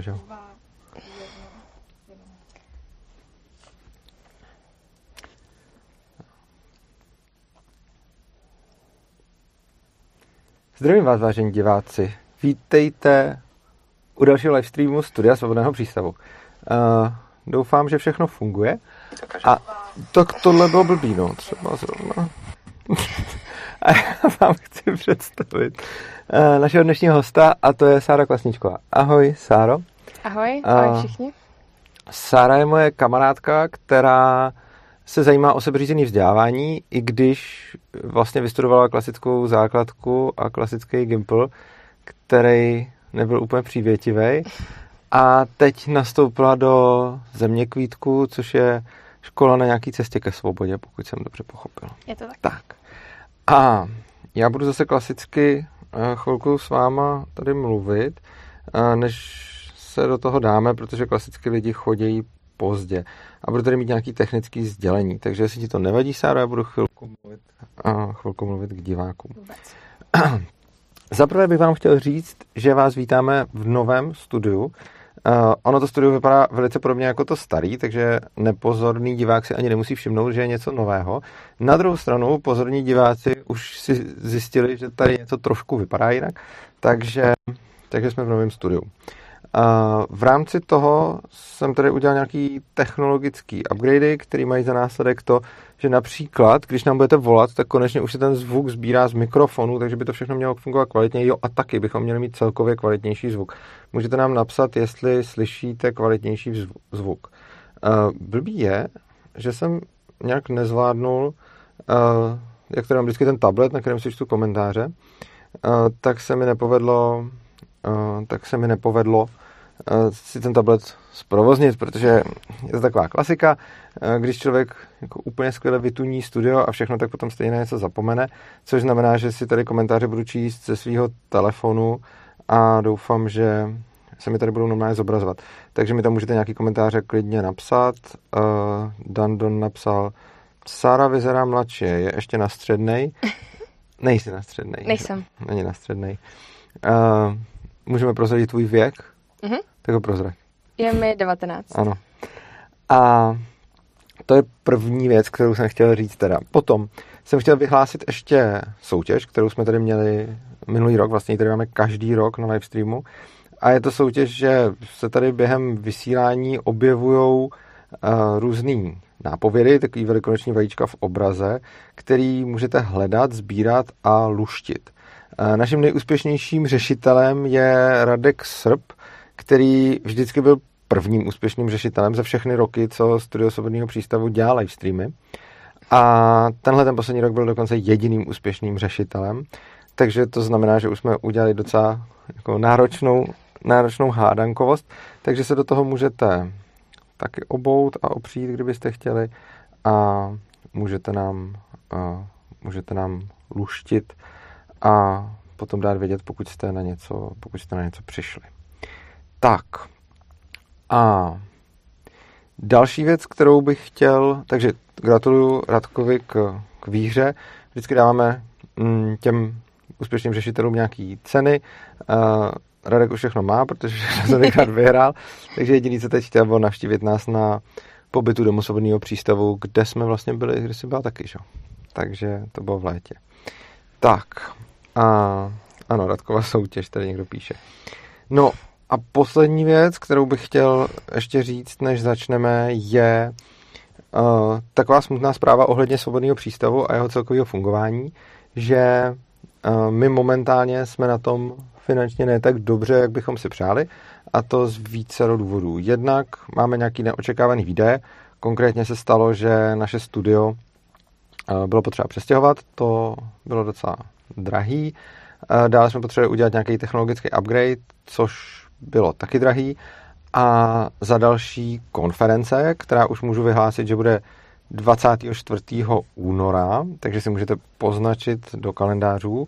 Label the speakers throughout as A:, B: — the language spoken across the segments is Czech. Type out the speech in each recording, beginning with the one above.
A: Že jo? Zdravím vás, vážení diváci. Vítejte u dalšího livestreamu Studia Svobodného přístavu. Uh, doufám, že všechno funguje. A tak tohle bylo blbý, no, třeba zrovna. A já vám chci představit uh, našeho dnešního hosta a to je Sára Klasničková. Ahoj, Sáro.
B: Ahoj, ahoj všichni.
A: Sára je moje kamarádka, která se zajímá o sebeřízený vzdělávání, i když vlastně vystudovala klasickou základku a klasický Gimple, který nebyl úplně přívětivý. A teď nastoupila do země kvítku, což je škola na nějaký cestě ke svobodě, pokud jsem dobře pochopil.
B: Je to tak.
A: Tak. A já budu zase klasicky eh, chvilku s váma tady mluvit, eh, než se do toho dáme, protože klasicky lidi chodí pozdě. A budu tady mít nějaký technický sdělení. Takže jestli ti to nevadí, Sára, já budu chvilku mluvit, a chvilku mluvit k divákům. Zaprvé bych vám chtěl říct, že vás vítáme v novém studiu. Uh, ono to studio vypadá velice podobně jako to starý, takže nepozorný divák si ani nemusí všimnout, že je něco nového. Na druhou stranu pozorní diváci už si zjistili, že tady něco trošku vypadá jinak, takže, takže jsme v novém studiu. V rámci toho jsem tady udělal nějaký technologický upgradey, který mají za následek to, že například, když nám budete volat, tak konečně už se ten zvuk sbírá z mikrofonu, takže by to všechno mělo fungovat kvalitně. Jo, a taky bychom měli mít celkově kvalitnější zvuk. Můžete nám napsat, jestli slyšíte kvalitnější zvuk. Blbý je, že jsem nějak nezvládnul, jak to mám vždycky ten tablet, na kterém si čtu komentáře, tak se mi nepovedlo tak se mi nepovedlo si ten tablet zprovoznit, protože je to taková klasika, když člověk jako úplně skvěle vytuní studio a všechno, tak potom stejně něco zapomene, což znamená, že si tady komentáře budu číst ze svého telefonu a doufám, že se mi tady budou normálně zobrazovat. Takže mi tam můžete nějaký komentáře klidně napsat. Uh, Dandon napsal, Sára vyzerá mladší, je ještě na střednej. Nejsi na střednej.
B: Nejsem.
A: Není na střednej. Uh, můžeme prozradit tvůj věk?
B: Mhm.
A: Tak ho prozrať.
B: Je mi 19.
A: Ano. A to je první věc, kterou jsem chtěl říct teda. Potom jsem chtěl vyhlásit ještě soutěž, kterou jsme tady měli minulý rok, vlastně tady máme každý rok na livestreamu. A je to soutěž, že se tady během vysílání objevují uh, různý nápovědy, takový velikonoční vajíčka v obraze, který můžete hledat, sbírat a luštit. Uh, naším nejúspěšnějším řešitelem je Radek Srb, který vždycky byl prvním úspěšným řešitelem za všechny roky, co Studio Svobodného přístavu dělá live streamy. A tenhle ten poslední rok byl dokonce jediným úspěšným řešitelem. Takže to znamená, že už jsme udělali docela jako náročnou, náročnou hádankovost, takže se do toho můžete taky obout a opřít, kdybyste chtěli a můžete nám, a můžete nám luštit a potom dát vědět, pokud jste na něco, pokud jste na něco přišli. Tak. A další věc, kterou bych chtěl, takže gratuluju Radkovi k, k výhře. Vždycky dáváme mm, těm úspěšným řešitelům nějaký ceny. Radek už všechno má, protože to nekrát vyhrál, takže jediný, co teď chtěl, bylo navštívit nás na pobytu do svobodného přístavu, kde jsme vlastně byli, když jsi byla taky, že? Takže to bylo v létě. Tak, a ano, Radkova soutěž, tady někdo píše. No a poslední věc, kterou bych chtěl ještě říct, než začneme, je uh, taková smutná zpráva ohledně svobodného přístavu a jeho celkového fungování, že uh, my momentálně jsme na tom finančně ne tak dobře, jak bychom si přáli, a to z více důvodů. Jednak máme nějaký neočekávaný výdaje, konkrétně se stalo, že naše studio uh, bylo potřeba přestěhovat, to bylo docela drahý. Dále jsme potřebovali udělat nějaký technologický upgrade, což bylo taky drahý. A za další konference, která už můžu vyhlásit, že bude 24. února, takže si můžete poznačit do kalendářů,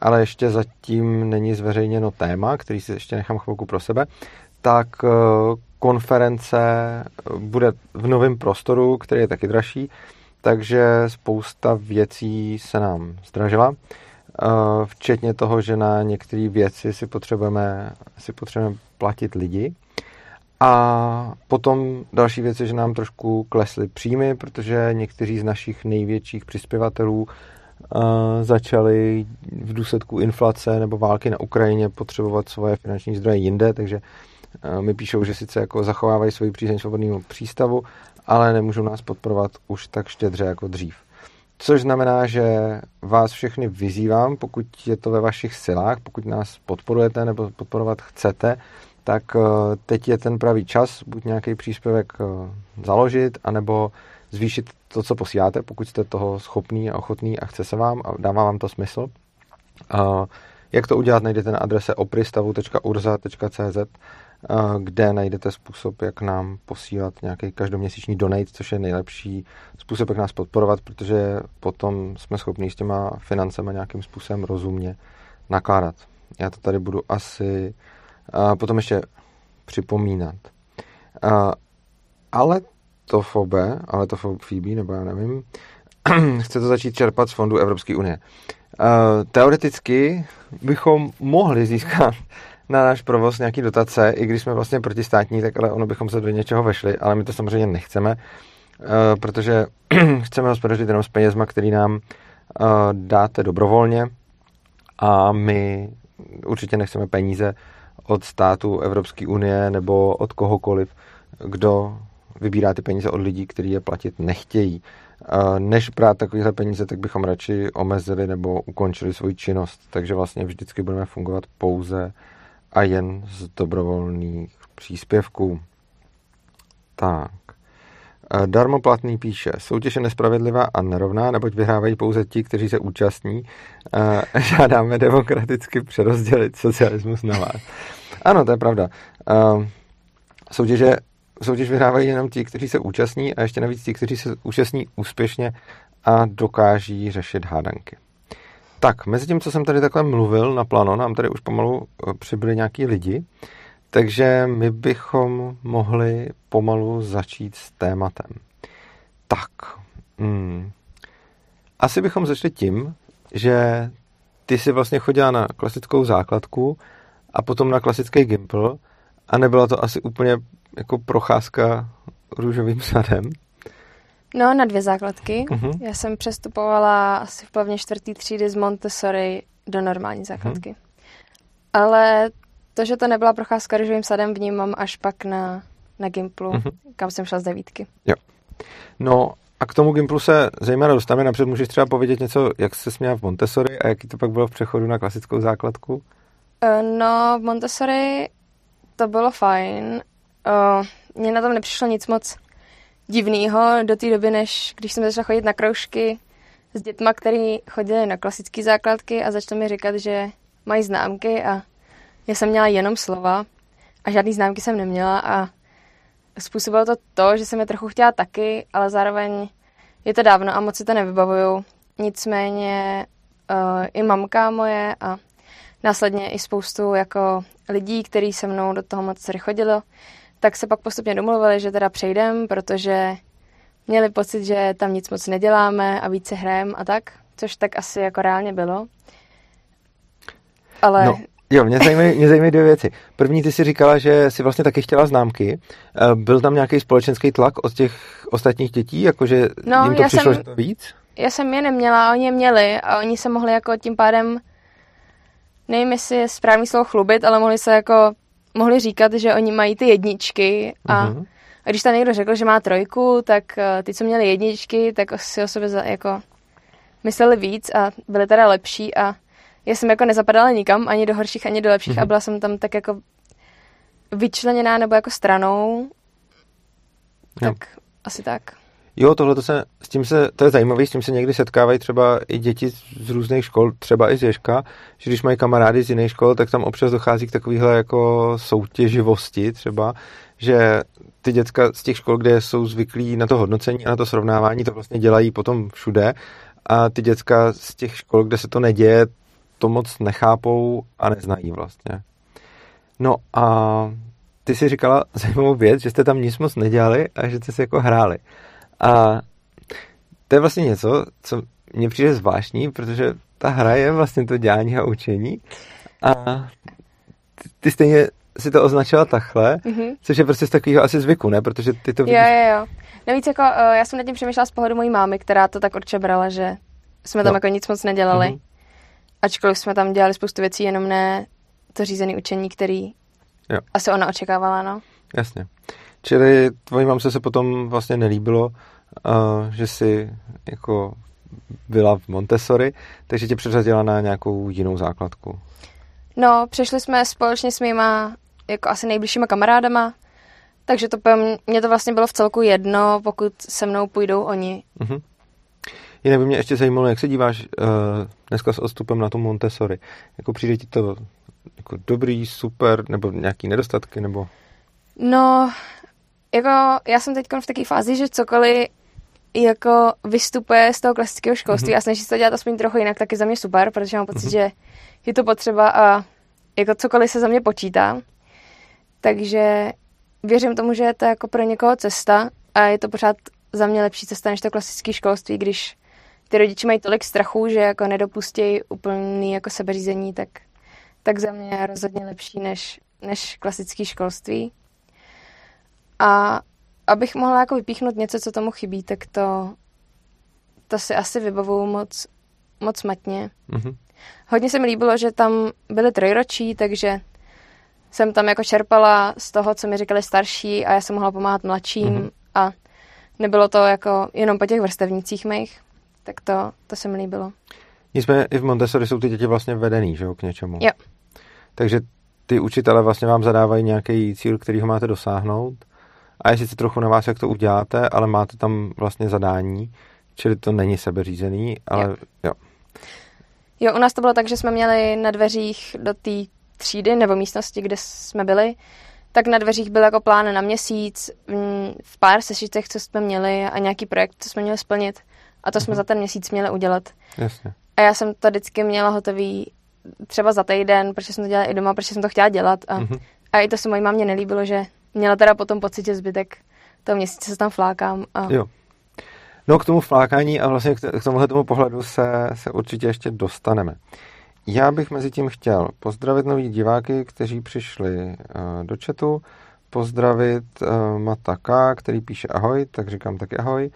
A: ale ještě zatím není zveřejněno téma, který si ještě nechám chvilku pro sebe, tak eh, konference bude v novém prostoru, který je taky dražší, takže spousta věcí se nám zdražila včetně toho, že na některé věci si potřebujeme, si potřebujeme platit lidi. A potom další věc je, že nám trošku klesly příjmy, protože někteří z našich největších přispěvatelů uh, začali v důsledku inflace nebo války na Ukrajině potřebovat svoje finanční zdroje jinde, takže uh, mi píšou, že sice jako zachovávají svoji přízeň svobodného přístavu, ale nemůžou nás podporovat už tak štědře jako dřív. Což znamená, že vás všechny vyzývám, pokud je to ve vašich silách, pokud nás podporujete nebo podporovat chcete, tak eh, teď je ten pravý čas, buď nějaký příspěvek eh, založit, anebo zvýšit to, co posíláte, pokud jste toho schopný a ochotný a chce se vám a dává vám to smysl. Jak to udělat, najdete na adrese opristavu.urza.cz kde najdete způsob, jak nám posílat nějaký každoměsíční donate, což je nejlepší způsob, jak nás podporovat, protože potom jsme schopni s těma financemi nějakým způsobem rozumně nakládat. Já to tady budu asi potom ještě připomínat. Ale to FOBE, ale to FOBE, nebo já nevím, chce to začít čerpat z fondu Evropské unie. Teoreticky bychom mohli získat na náš provoz nějaký dotace, i když jsme vlastně protistátní, tak ale ono bychom se do něčeho vešli, ale my to samozřejmě nechceme, eh, protože chceme hospodařit jenom s penězma, který nám eh, dáte dobrovolně a my určitě nechceme peníze od státu Evropské unie nebo od kohokoliv, kdo vybírá ty peníze od lidí, kteří je platit nechtějí. Eh, než brát takovéhle peníze, tak bychom radši omezili nebo ukončili svoji činnost. Takže vlastně vždycky budeme fungovat pouze a jen z dobrovolných příspěvků. Tak. E, darmoplatný píše, soutěž je nespravedlivá a nerovná, neboť vyhrávají pouze ti, kteří se účastní. E, žádáme demokraticky přerozdělit socialismus na vás. Ano, to je pravda. E, soutěže, soutěž vyhrávají jenom ti, kteří se účastní a ještě navíc ti, kteří se účastní úspěšně a dokáží řešit hádanky. Tak, mezi tím, co jsem tady takhle mluvil na plano, nám tady už pomalu eh, přibyli nějaký lidi, takže my bychom mohli pomalu začít s tématem. Tak, hmm. asi bychom začali tím, že ty si vlastně chodila na klasickou základku a potom na klasický gimpl a nebyla to asi úplně jako procházka růžovým sadem.
B: No, na dvě základky. Uh-huh. Já jsem přestupovala asi v plavně čtvrtý třídy z Montessori do normální základky. Uh-huh. Ale to, že to nebyla procházka růžovým sadem, vnímám až pak na, na Gimplu, uh-huh. kam jsem šla z devítky.
A: Jo. No a k tomu Gimplu se zejména dostaneme. Napřed můžeš třeba povědět něco, jak se směla v Montessori a jaký to pak bylo v přechodu na klasickou základku?
B: Uh, no, v Montessori to bylo fajn. Uh, mně na tom nepřišlo nic moc divného do té doby, než když jsem začala chodit na kroužky s dětma, který chodili na klasické základky a začali mi říkat, že mají známky a já jsem měla jenom slova a žádný známky jsem neměla a způsobilo to to, že jsem je trochu chtěla taky, ale zároveň je to dávno a moc si to nevybavuju. Nicméně uh, i mamka moje a následně i spoustu jako lidí, kteří se mnou do toho moc chodilo, tak se pak postupně domluvili, že teda přejdem, protože měli pocit, že tam nic moc neděláme a více hrajeme a tak, což tak asi jako reálně bylo. Ale...
A: No. Jo, mě zajímají, mě zajímají dvě věci. První, ty si říkala, že si vlastně taky chtěla známky. Eh, byl tam nějaký společenský tlak od těch ostatních dětí, jakože no, jim to já přišlo, jsem, víc?
B: Já jsem je neměla, oni je měli a oni se mohli jako tím pádem, nevím, jestli je správný slovo chlubit, ale mohli se jako mohli říkat, že oni mají ty jedničky a, uh-huh. a když tam někdo řekl, že má trojku, tak uh, ty, co měli jedničky, tak si o sobě za, jako mysleli víc a byli teda lepší a já jsem jako nezapadala nikam, ani do horších, ani do lepších uh-huh. a byla jsem tam tak jako vyčleněná nebo jako stranou. Tak jo. asi tak.
A: Jo, tohle to se, s tím se, to je zajímavé, s tím se někdy setkávají třeba i děti z různých škol, třeba i z Ježka, že když mají kamarády z jiných škol, tak tam občas dochází k takovéhle jako soutěživosti třeba, že ty děcka z těch škol, kde jsou zvyklí na to hodnocení a na to srovnávání, to vlastně dělají potom všude a ty děcka z těch škol, kde se to neděje, to moc nechápou a neznají vlastně. No a ty si říkala zajímavou věc, že jste tam nic moc nedělali a že jste si jako hráli. A to je vlastně něco, co mně přijde zvláštní, protože ta hra je vlastně to dělání a učení. A ty stejně si to označila takhle, mm-hmm. což je prostě z takového asi zvyku, ne? Protože ty to vidíš...
B: Jo, jo, jo. Navíc jako, uh, já jsem nad tím přemýšlela z pohledu mojí mámy, která to tak určitě brala, že jsme tam no. jako nic moc nedělali. Mm-hmm. Ačkoliv jsme tam dělali spoustu věcí, jenom ne to řízené učení, který jo. asi ona očekávala, no.
A: Jasně. Čili tvojí mamce se potom vlastně nelíbilo, že si jako byla v Montessori, takže tě přeřadila na nějakou jinou základku.
B: No, přešli jsme společně s mýma jako asi nejbližšíma kamarádama, takže to mě to vlastně bylo v celku jedno, pokud se mnou půjdou oni. Uh-huh.
A: Jinak by mě ještě zajímalo, jak se díváš uh, dneska s odstupem na tu Montessori. Jako přijde ti to jako dobrý, super, nebo nějaký nedostatky, nebo...
B: No, jako já jsem teď v takové fázi, že cokoliv jako vystupuje z toho klasického školství mm-hmm. a snaží se to dělat aspoň trochu jinak, tak je za mě super, protože mám pocit, mm-hmm. že je to potřeba a jako cokoliv se za mě počítá. Takže věřím tomu, že je to jako pro někoho cesta a je to pořád za mě lepší cesta než to klasické školství, když ty rodiče mají tolik strachu, že jako nedopustí úplný jako sebeřízení, tak, tak za mě je rozhodně lepší než, než klasické školství. A abych mohla jako vypíchnout něco, co tomu chybí, tak to, to si asi vybavuju moc, moc matně. Mm-hmm. Hodně se mi líbilo, že tam byly trojročí, takže jsem tam jako čerpala z toho, co mi říkali starší a já jsem mohla pomáhat mladším mm-hmm. a nebylo to jako jenom po těch vrstevnicích mých, tak to, to se mi líbilo.
A: Nicméně i v Montessori jsou ty děti vlastně vedený, že jo, k něčemu.
B: Jo.
A: Takže ty učitele vlastně vám zadávají nějaký cíl, který ho máte dosáhnout a je sice trochu na vás, jak to uděláte, ale máte tam vlastně zadání, čili to není sebeřízený, ale jo. jo.
B: Jo, u nás to bylo tak, že jsme měli na dveřích do té třídy nebo místnosti, kde jsme byli, tak na dveřích byl jako plán na měsíc, v pár sešitech, co jsme měli a nějaký projekt, co jsme měli splnit. A to jsme mm-hmm. za ten měsíc měli udělat.
A: Jasně.
B: A já jsem to vždycky měla hotový třeba za týden, protože jsem to dělala i doma, protože jsem to chtěla dělat. A, mm-hmm. a i to se mojí mámě nelíbilo, že měla teda potom pocit, že zbytek toho měsíce se tam flákám. A...
A: Jo. No k tomu flákání a vlastně k tomuhle tomu pohledu se, se určitě ještě dostaneme. Já bych mezi tím chtěl pozdravit nový diváky, kteří přišli uh, do chatu, pozdravit uh, Mataka, který píše ahoj, tak říkám taky ahoj.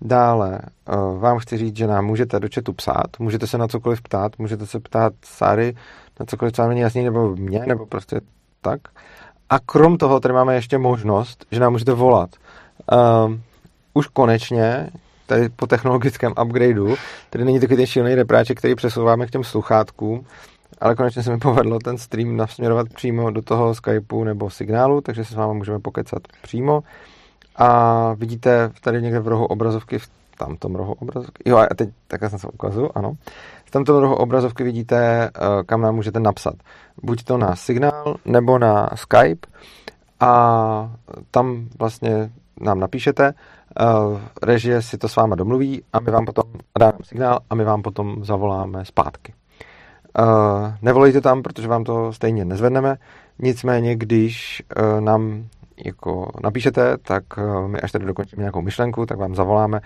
A: Dále uh, vám chci říct, že nám můžete do chatu psát, můžete se na cokoliv ptát, můžete se ptát Sary na cokoliv, co není jasný, nebo mě, nebo prostě tak. A krom toho tady máme ještě možnost, že nám můžete volat. Uh, už konečně, tady po technologickém upgradeu, tady není takový ten šílený repráček, který přesouváme k těm sluchátkům, ale konečně se mi povedlo ten stream nasměrovat přímo do toho Skypeu nebo signálu, takže se s vámi můžeme pokecat přímo. A vidíte tady někde v rohu obrazovky, v tamtom rohu obrazovky, jo a teď takhle jsem se ukazu, ano. V tomto rohu obrazovky vidíte, eh, kam nám můžete napsat. Buď to na signál, nebo na Skype a tam vlastně nám napíšete, uh, režie si to s váma domluví a my vám potom dáme signál a my vám potom zavoláme zpátky. Uh, nevolejte tam, protože vám to stejně nezvedneme, nicméně když nám jako napíšete, tak my až tady dokončíme nějakou myšlenku, tak vám zavoláme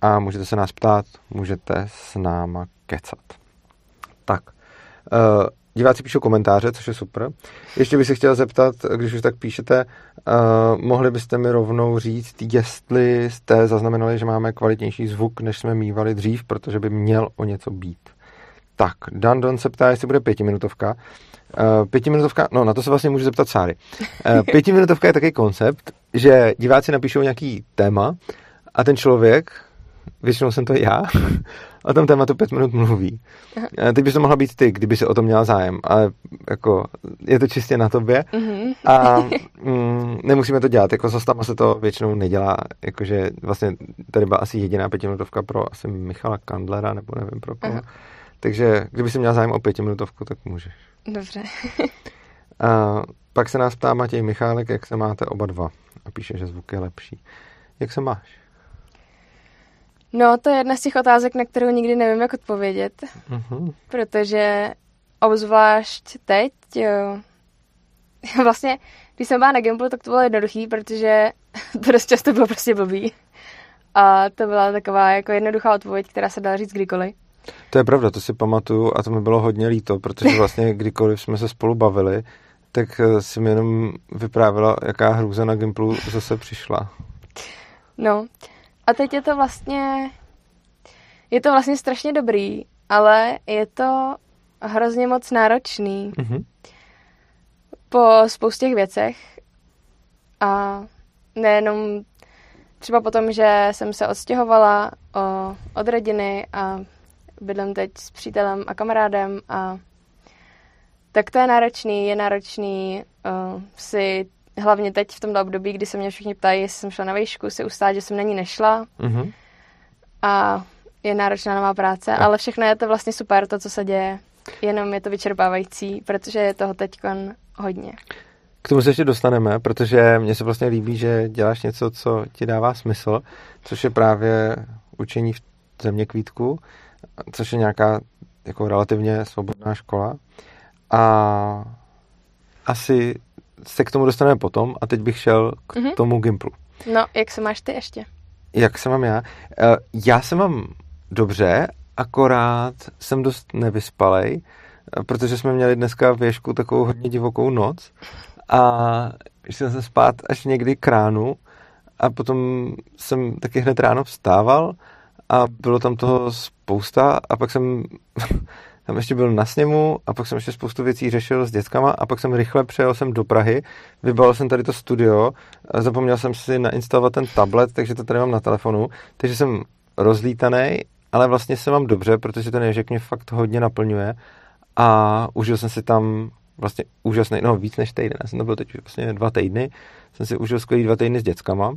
A: a můžete se nás ptát, můžete s náma kecat. Tak, uh, diváci píšou komentáře, což je super. Ještě bych se chtěl zeptat, když už tak píšete, uh, mohli byste mi rovnou říct, jestli jste zaznamenali, že máme kvalitnější zvuk, než jsme mývali dřív, protože by měl o něco být. Tak, Dan Don se ptá, jestli bude pětiminutovka. Uh, pětiminutovka, no na to se vlastně můžu zeptat Sáry. Uh, pětiminutovka je takový koncept, že diváci napíšou nějaký téma a ten člověk, většinou jsem to já, o tom tématu pět minut mluví. Aha. Teď bys to mohla být ty, kdyby se o tom měla zájem, ale jako je to čistě na tobě mm-hmm. a mm, nemusíme to dělat, jako zastama se to většinou nedělá, jakože vlastně tady byla asi jediná pětiminutovka pro asi Michala Kandlera, nebo nevím pro koho. Aha. Takže kdyby si měla zájem o pětiminutovku, tak můžeš.
B: Dobře.
A: a pak se nás ptá Matěj Michálek, jak se máte oba dva. A píše, že zvuk je lepší. Jak se máš?
B: No, to je jedna z těch otázek, na kterou nikdy nevím, jak odpovědět. Uh-huh. Protože obzvlášť teď, jo, vlastně, když jsem byla na Gimplu, tak to bylo jednoduchý, protože to dost často bylo prostě blbý. A to byla taková jako jednoduchá odpověď, která se dala říct kdykoliv.
A: To je pravda, to si pamatuju a to mi bylo hodně líto, protože vlastně kdykoliv jsme se spolu bavili, tak eh, si mi jenom vyprávěla, jaká hrůza na Gimplu zase přišla.
B: No, a teď je to vlastně, je to vlastně strašně dobrý, ale je to hrozně moc náročný
A: Mhm.
B: po spoustě věcech a nejenom třeba potom, že jsem se odstěhovala o, od rodiny a bydlím teď s přítelem a kamarádem a tak to je náročný, je náročný uh, si hlavně teď v tomto období, kdy se mě všichni ptají, jestli jsem šla na výšku, si ustát, že jsem na ní nešla
A: Mhm.
B: a je náročná nová práce, ale všechno je to vlastně super, to, co se děje. Jenom je to vyčerpávající, protože je toho teď hodně.
A: K tomu se ještě dostaneme, protože mně se vlastně líbí, že děláš něco, co ti dává smysl, což je právě učení v země kvítku, což je nějaká jako relativně svobodná škola. A asi se k tomu dostaneme potom a teď bych šel k
B: Mhm.
A: tomu Gimplu.
B: No, jak se máš ty ještě?
A: Jak se mám já? Eh, Já se mám dobře, akorát jsem dost nevyspalej, eh, protože jsme měli dneska věšku takovou hodně divokou noc a šel jsem spát až někdy k ránu a potom jsem taky hned ráno vstával a bylo tam toho spousta a pak jsem tam ještě byl na sněmu a pak jsem ještě spoustu věcí řešil s dětskama a pak jsem rychle přejel jsem do Prahy, vybal jsem tady to studio, zapomněl jsem si nainstalovat ten tablet, takže to tady mám na telefonu, takže jsem rozlítaný, ale vlastně se mám dobře, protože ten ježek mě fakt hodně naplňuje. A užil jsem si tam vlastně úžasný, no víc než týden, já jsem to byl teď vlastně dva týdny, jsem si užil skvělý dva týdny s dětskama,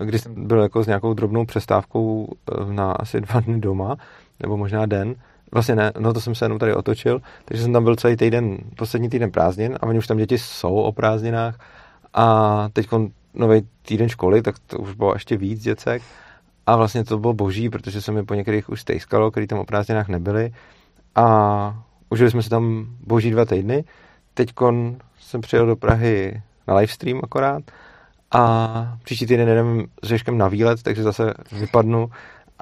A: kdy jsem byl jako s nějakou drobnou přestávkou eh, na asi dva dny doma, nebo možná den, Vlastně ne, no to jsem se jenom tady otočil, takže jsem tam byl celý týden, poslední týden prázdnin a oni už tam děti jsou o prázdninách. A teď nový týden školy, tak to už bylo ještě víc děcek. A vlastně to bylo boží, protože se mi po některých už stejskalo, který tam o prázdninách nebyli. A užili jsme si tam boží dva týdny. Teď jsem přijel do Prahy na livestream akorát. A příští týden jdem s Ježkem na výlet, takže zase vypadnu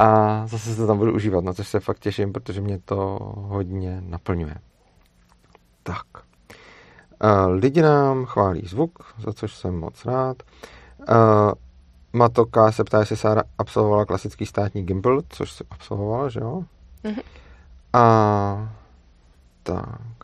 A: a zase se tam budu užívat, na což se fakt těším, protože mě to hodně naplňuje. Tak. Lidi nám chválí zvuk, za což jsem moc rád. Matoka se ptá, jestli Sára absolvovala klasický státní gimbal, což se absolvovala, že jo?
B: Mm-hmm.
A: A tak.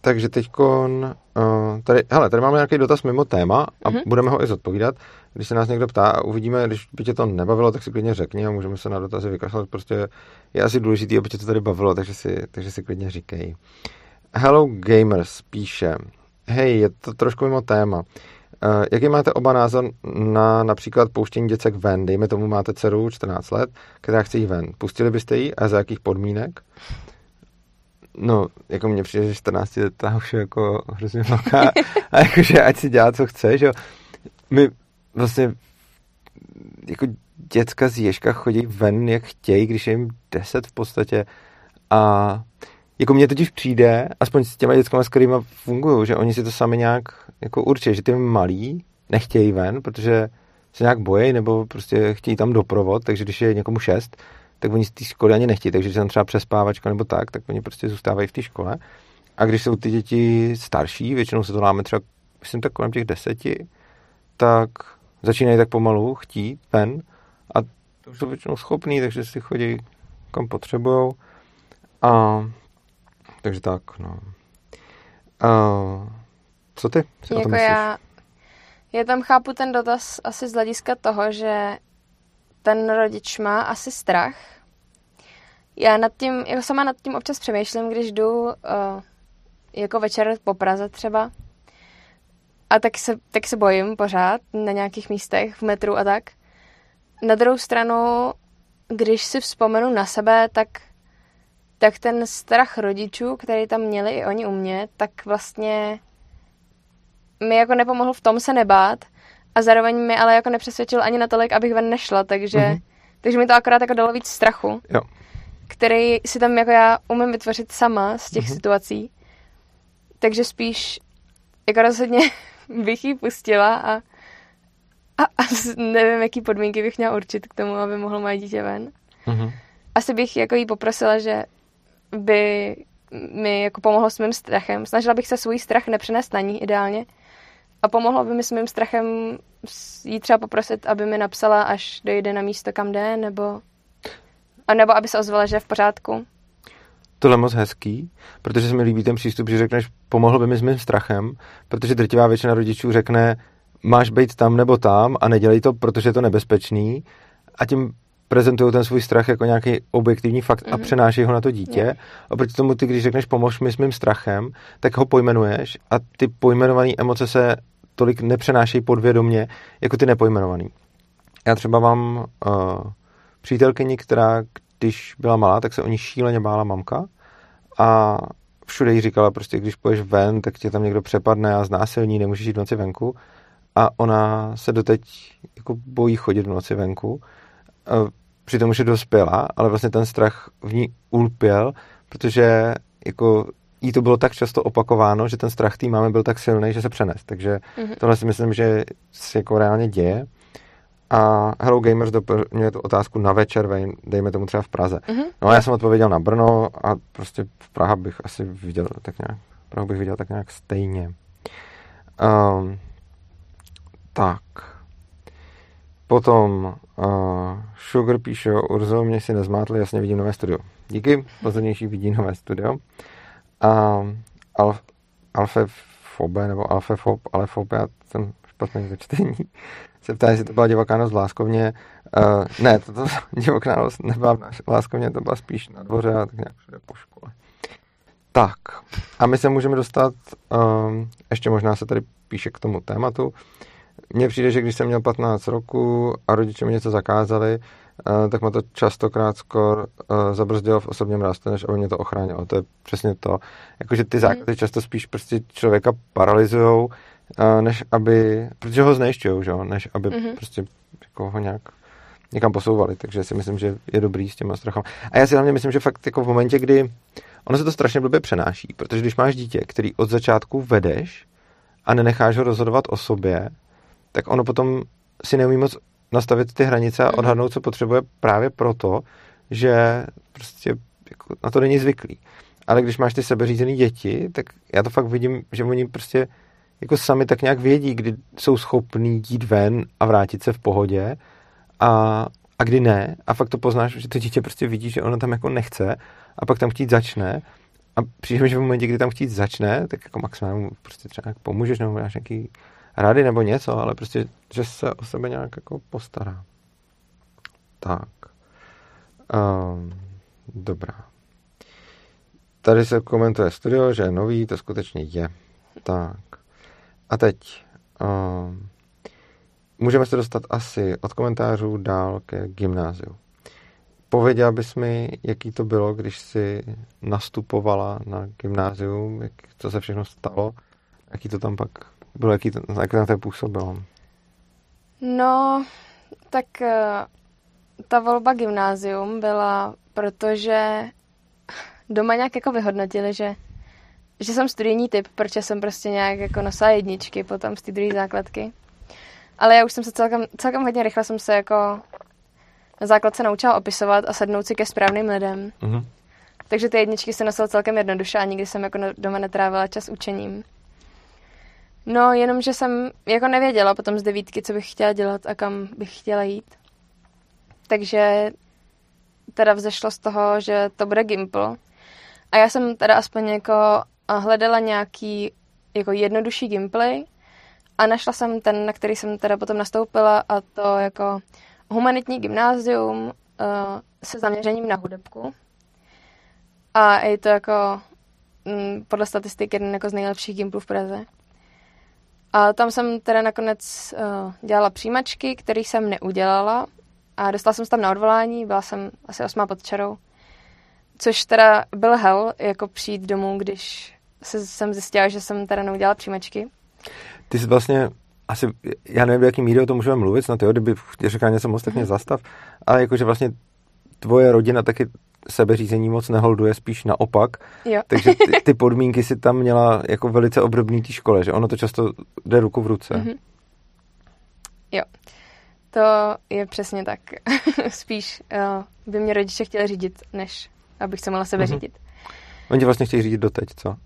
A: Takže teďkon, uh, tady, hele, tady máme nějaký dotaz mimo téma a mm-hmm. budeme ho i zodpovídat. Když se nás někdo ptá a uvidíme, když by tě to nebavilo, tak si klidně řekni a můžeme se na dotazy vykašlat. Prostě je asi důležité, aby tě to tady bavilo, takže si, takže si klidně říkej. Hello Gamers píše, hej, je to trošku mimo téma. Uh, jaký máte oba názor na například pouštění děcek ven? Dejme tomu, máte dceru 14 let, která chce jít ven. Pustili byste ji a za jakých podmínek? No, jako mně přijde, že 14 letá už je jako hrozně velká a jakože ať si dělá, co chce, že jo. My vlastně jako děcka z Ježka chodí ven, jak chtějí, když je jim 10 v podstatě a jako mně totiž přijde, aspoň s těma dětskama, s kterými fungují, že oni si to sami nějak jako určí, že ty malí nechtějí ven, protože se nějak bojí nebo prostě chtějí tam doprovod, takže když je někomu šest, tak oni z té školy ani nechtějí, takže když tam třeba přespávačka nebo tak, tak oni prostě zůstávají v té škole. A když jsou ty děti starší, většinou se to láme třeba, myslím, tak kolem těch deseti, tak začínají tak pomalu chtít ven a to už jsou většinou schopní, takže si chodí kam potřebujou. A takže tak, no. A, co ty? Si
B: jako já, já tam chápu ten dotaz asi z hlediska toho, že ten rodič má asi strach. Já nad tím, jako sama nad tím občas přemýšlím, když jdu uh, jako večer po Praze třeba a tak se, tak se bojím pořád na nějakých místech, v metru a tak. Na druhou stranu, když si vzpomenu na sebe, tak, tak ten strach rodičů, který tam měli i oni u mě, tak vlastně mi jako nepomohl v tom se nebát a zároveň mi ale jako nepřesvědčil ani natolik, abych ven nešla, takže, mm-hmm. takže mi to akorát jako dalo víc strachu,
A: jo.
B: který si tam jako já umím vytvořit sama z těch mm-hmm. situací. Takže spíš jako rozhodně bych ji pustila a, a, a nevím, jaký podmínky bych měla určit k tomu, aby mohlo moje dítě ven.
A: Mm-hmm.
B: Asi bych jako jí poprosila, že by mi jako pomohlo s mým strachem. Snažila bych se svůj strach nepřenést na ní ideálně. A pomohlo by mi s mým strachem jí třeba poprosit, aby mi napsala, až dojde na místo, kam jde, nebo, a nebo aby se ozvala, že je v pořádku.
A: Tohle je moc hezký, protože se mi líbí ten přístup, že řekneš, pomohl by mi s mým strachem, protože drtivá většina rodičů řekne, máš být tam nebo tam a nedělej to, protože je to nebezpečný a tím prezentují ten svůj strach jako nějaký objektivní fakt mm-hmm. a mhm. přenášejí ho na to dítě. Yeah. Oproti tomu, ty, když řekneš pomož mi s mým strachem, tak ho pojmenuješ a ty pojmenované emoce se tolik nepřenášejí podvědomě, jako ty nepojmenovaný. Já třeba mám uh, přítelkyni, která když byla malá, tak se o ní šíleně bála mamka a všude jí říkala prostě, když půjdeš ven, tak tě tam někdo přepadne a znásilní, nemůžeš jít v noci venku. A ona se doteď jako bojí chodit v noci venku. Přitom už je dospělá, ale vlastně ten strach v ní ulpěl, protože jako jí to bylo tak často opakováno, že ten strach té máme byl tak silný, že se přenes. Takže mm-hmm. tohle si myslím, že se jako reálně děje. A Hello Gamers doplňuje tu otázku na večer, dejme tomu třeba v Praze. Mm-hmm. No a já jsem odpověděl na Brno a prostě v Praha bych asi viděl tak nějak, Prahu bych viděl tak nějak stejně. Um, tak. Potom uh, Sugar píše, Urzo, mě si nezmátli, jasně vidím nové studio. Díky, pozornější vidí nové studio. A Alf, Alfe Fobe, nebo Alfe Fob, ale Fob, já jsem špatný ze čtení, se ptá, jestli to byla divoká noc v Láskovně. Uh, ne, to, to divoká noc nebyla v Láskovně, to byla spíš na dvoře a tak nějak všude po škole. Tak, a my se můžeme dostat, um, ještě možná se tady píše k tomu tématu. Mně přijde, že když jsem měl 15 roku a rodiče mi něco zakázali, uh, tak mě to častokrát skoro uh, zabrzdilo v osobním rástu, než aby mě to ochránilo. To je přesně to. Jakože ty zákazy často spíš prostě člověka paralyzujou, než aby, protože ho znejišťují, že jo, než aby mm-hmm. prostě jako ho nějak někam posouvali, takže si myslím, že je dobrý s těma strachama. A já si hlavně myslím, že fakt jako v momentě, kdy ono se to strašně blbě přenáší, protože když máš dítě, který od začátku vedeš a nenecháš ho rozhodovat o sobě, tak ono potom si neumí moc nastavit ty hranice a mhm. odhadnout, co potřebuje právě proto, že prostě jako na to není zvyklý. Ale když máš ty sebeřízené děti, tak já to fakt vidím, že oni prostě jako sami tak nějak vědí, kdy jsou schopní jít ven a vrátit se v pohodě a, a kdy ne. A fakt to poznáš, že to dítě prostě vidí, že ono tam jako nechce a pak tam chtít začne. A přijde že v momentě, kdy tam chtít začne, tak jako maximálně prostě třeba nějak pomůžeš nebo máš nějaký rady nebo něco, ale prostě, že se o sebe nějak jako postará. Tak. Um, dobrá. Tady se komentuje studio, že je nový, to skutečně je. Tak. A teď uh, můžeme se dostat asi od komentářů dál ke gymnáziu. Pověděla bys mi, jaký to bylo, když jsi nastupovala na gymnázium, jak, co se všechno stalo, jaký to tam pak bylo, jaký to, jak na to působilo?
B: No, tak uh, ta volba gymnázium byla, protože doma nějak jako vyhodnotili, že že jsem studijní typ, protože jsem prostě nějak jako nosila jedničky potom z té druhé základky. Ale já už jsem se celkem, celkem hodně rychle jsem se jako na základce naučila opisovat a sednout si ke správným lidem. Mm-hmm. Takže ty jedničky se nosila celkem jednoduše a nikdy jsem jako doma netrávila čas učením. No, jenom, že jsem jako nevěděla potom z devítky, co bych chtěla dělat a kam bych chtěla jít. Takže teda vzešlo z toho, že to bude Gimple. A já jsem teda aspoň jako hledala nějaký jako jednodušší gameplay a našla jsem ten, na který jsem teda potom nastoupila a to jako humanitní gymnázium uh, se zaměřením na hudebku. A je to jako mm, podle statistik jeden jako z nejlepších gimplů v Praze. A tam jsem teda nakonec uh, dělala přijímačky, které jsem neudělala a dostala jsem se tam na odvolání, byla jsem asi osmá pod čarou. Což teda byl hell, jako přijít domů, když se, jsem zjistila, že jsem teda neudělala příjmečky.
A: Ty jsi vlastně asi, já nevím, v jaký míře o tom můžeme mluvit, no ty kdyby řekla něco moc, tak mě mhm. zastav, ale jakože vlastně tvoje rodina taky sebeřízení moc neholduje, spíš naopak.
B: Jo.
A: Takže ty, ty podmínky si tam měla jako velice obdobný té škole, že ono to často jde ruku v ruce. Mm-hmm.
B: Jo, to je přesně tak. spíš uh, by mě rodiče chtěli řídit, než abych se mohla sebe mm-hmm. řídit.
A: Oni vlastně chtějí řídit doteď, co?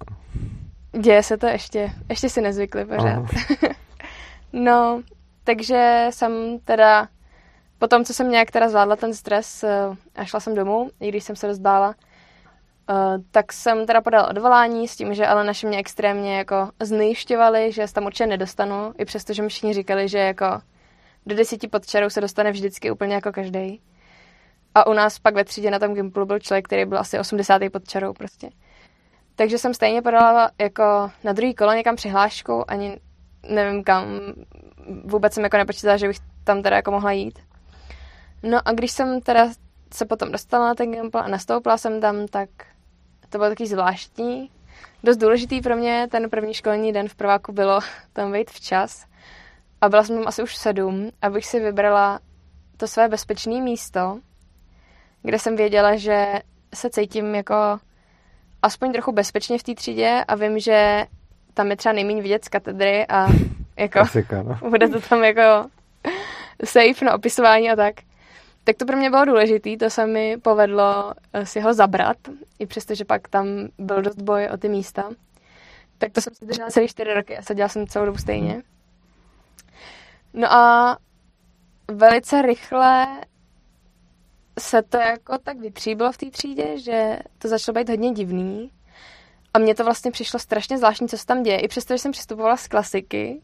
B: Děje se to ještě, ještě si nezvykli pořád. no, takže jsem teda, po tom, co jsem nějak teda zvládla ten stres eh, a šla jsem domů, i když jsem se dost Uh, tak jsem teda podal odvolání s tím, že ale naše mě extrémně jako znejšťovali, že se tam určitě nedostanu, i přesto, že mi všichni říkali, že jako do desíti pod čarou se dostane vždycky úplně jako každý. A u nás pak ve třídě na tom Gimplu byl člověk, který byl asi 80. pod čarou prostě. Takže jsem stejně podala jako na druhý kolo někam přihlášku, ani nevím kam, vůbec jsem jako nepočítala, že bych tam teda jako mohla jít. No a když jsem teda se potom dostala na ten Gimple a nastoupila jsem tam, tak to bylo taky zvláštní. Dost důležitý pro mě ten první školní den v prváku bylo tam být včas. A byla jsem tam asi už sedm, abych si vybrala to své bezpečné místo, kde jsem věděla, že se cítím jako aspoň trochu bezpečně v té třídě a vím, že tam je třeba nejméně vidět z katedry a jako
A: Klasika, no.
B: bude to tam jako safe na opisování a tak. Tak to pro mě bylo důležité, to se mi povedlo eh, si ho zabrat, i přesto, že pak tam byl dost boj o ty místa. Tak to jsem si držela celý čtyři roky a seděla jsem celou dobu stejně. No a velice rychle se to jako tak vytříbilo v té třídě, že to začalo být hodně divný. A mně to vlastně přišlo strašně zvláštní, co se tam děje. I přesto, že jsem přistupovala z klasiky,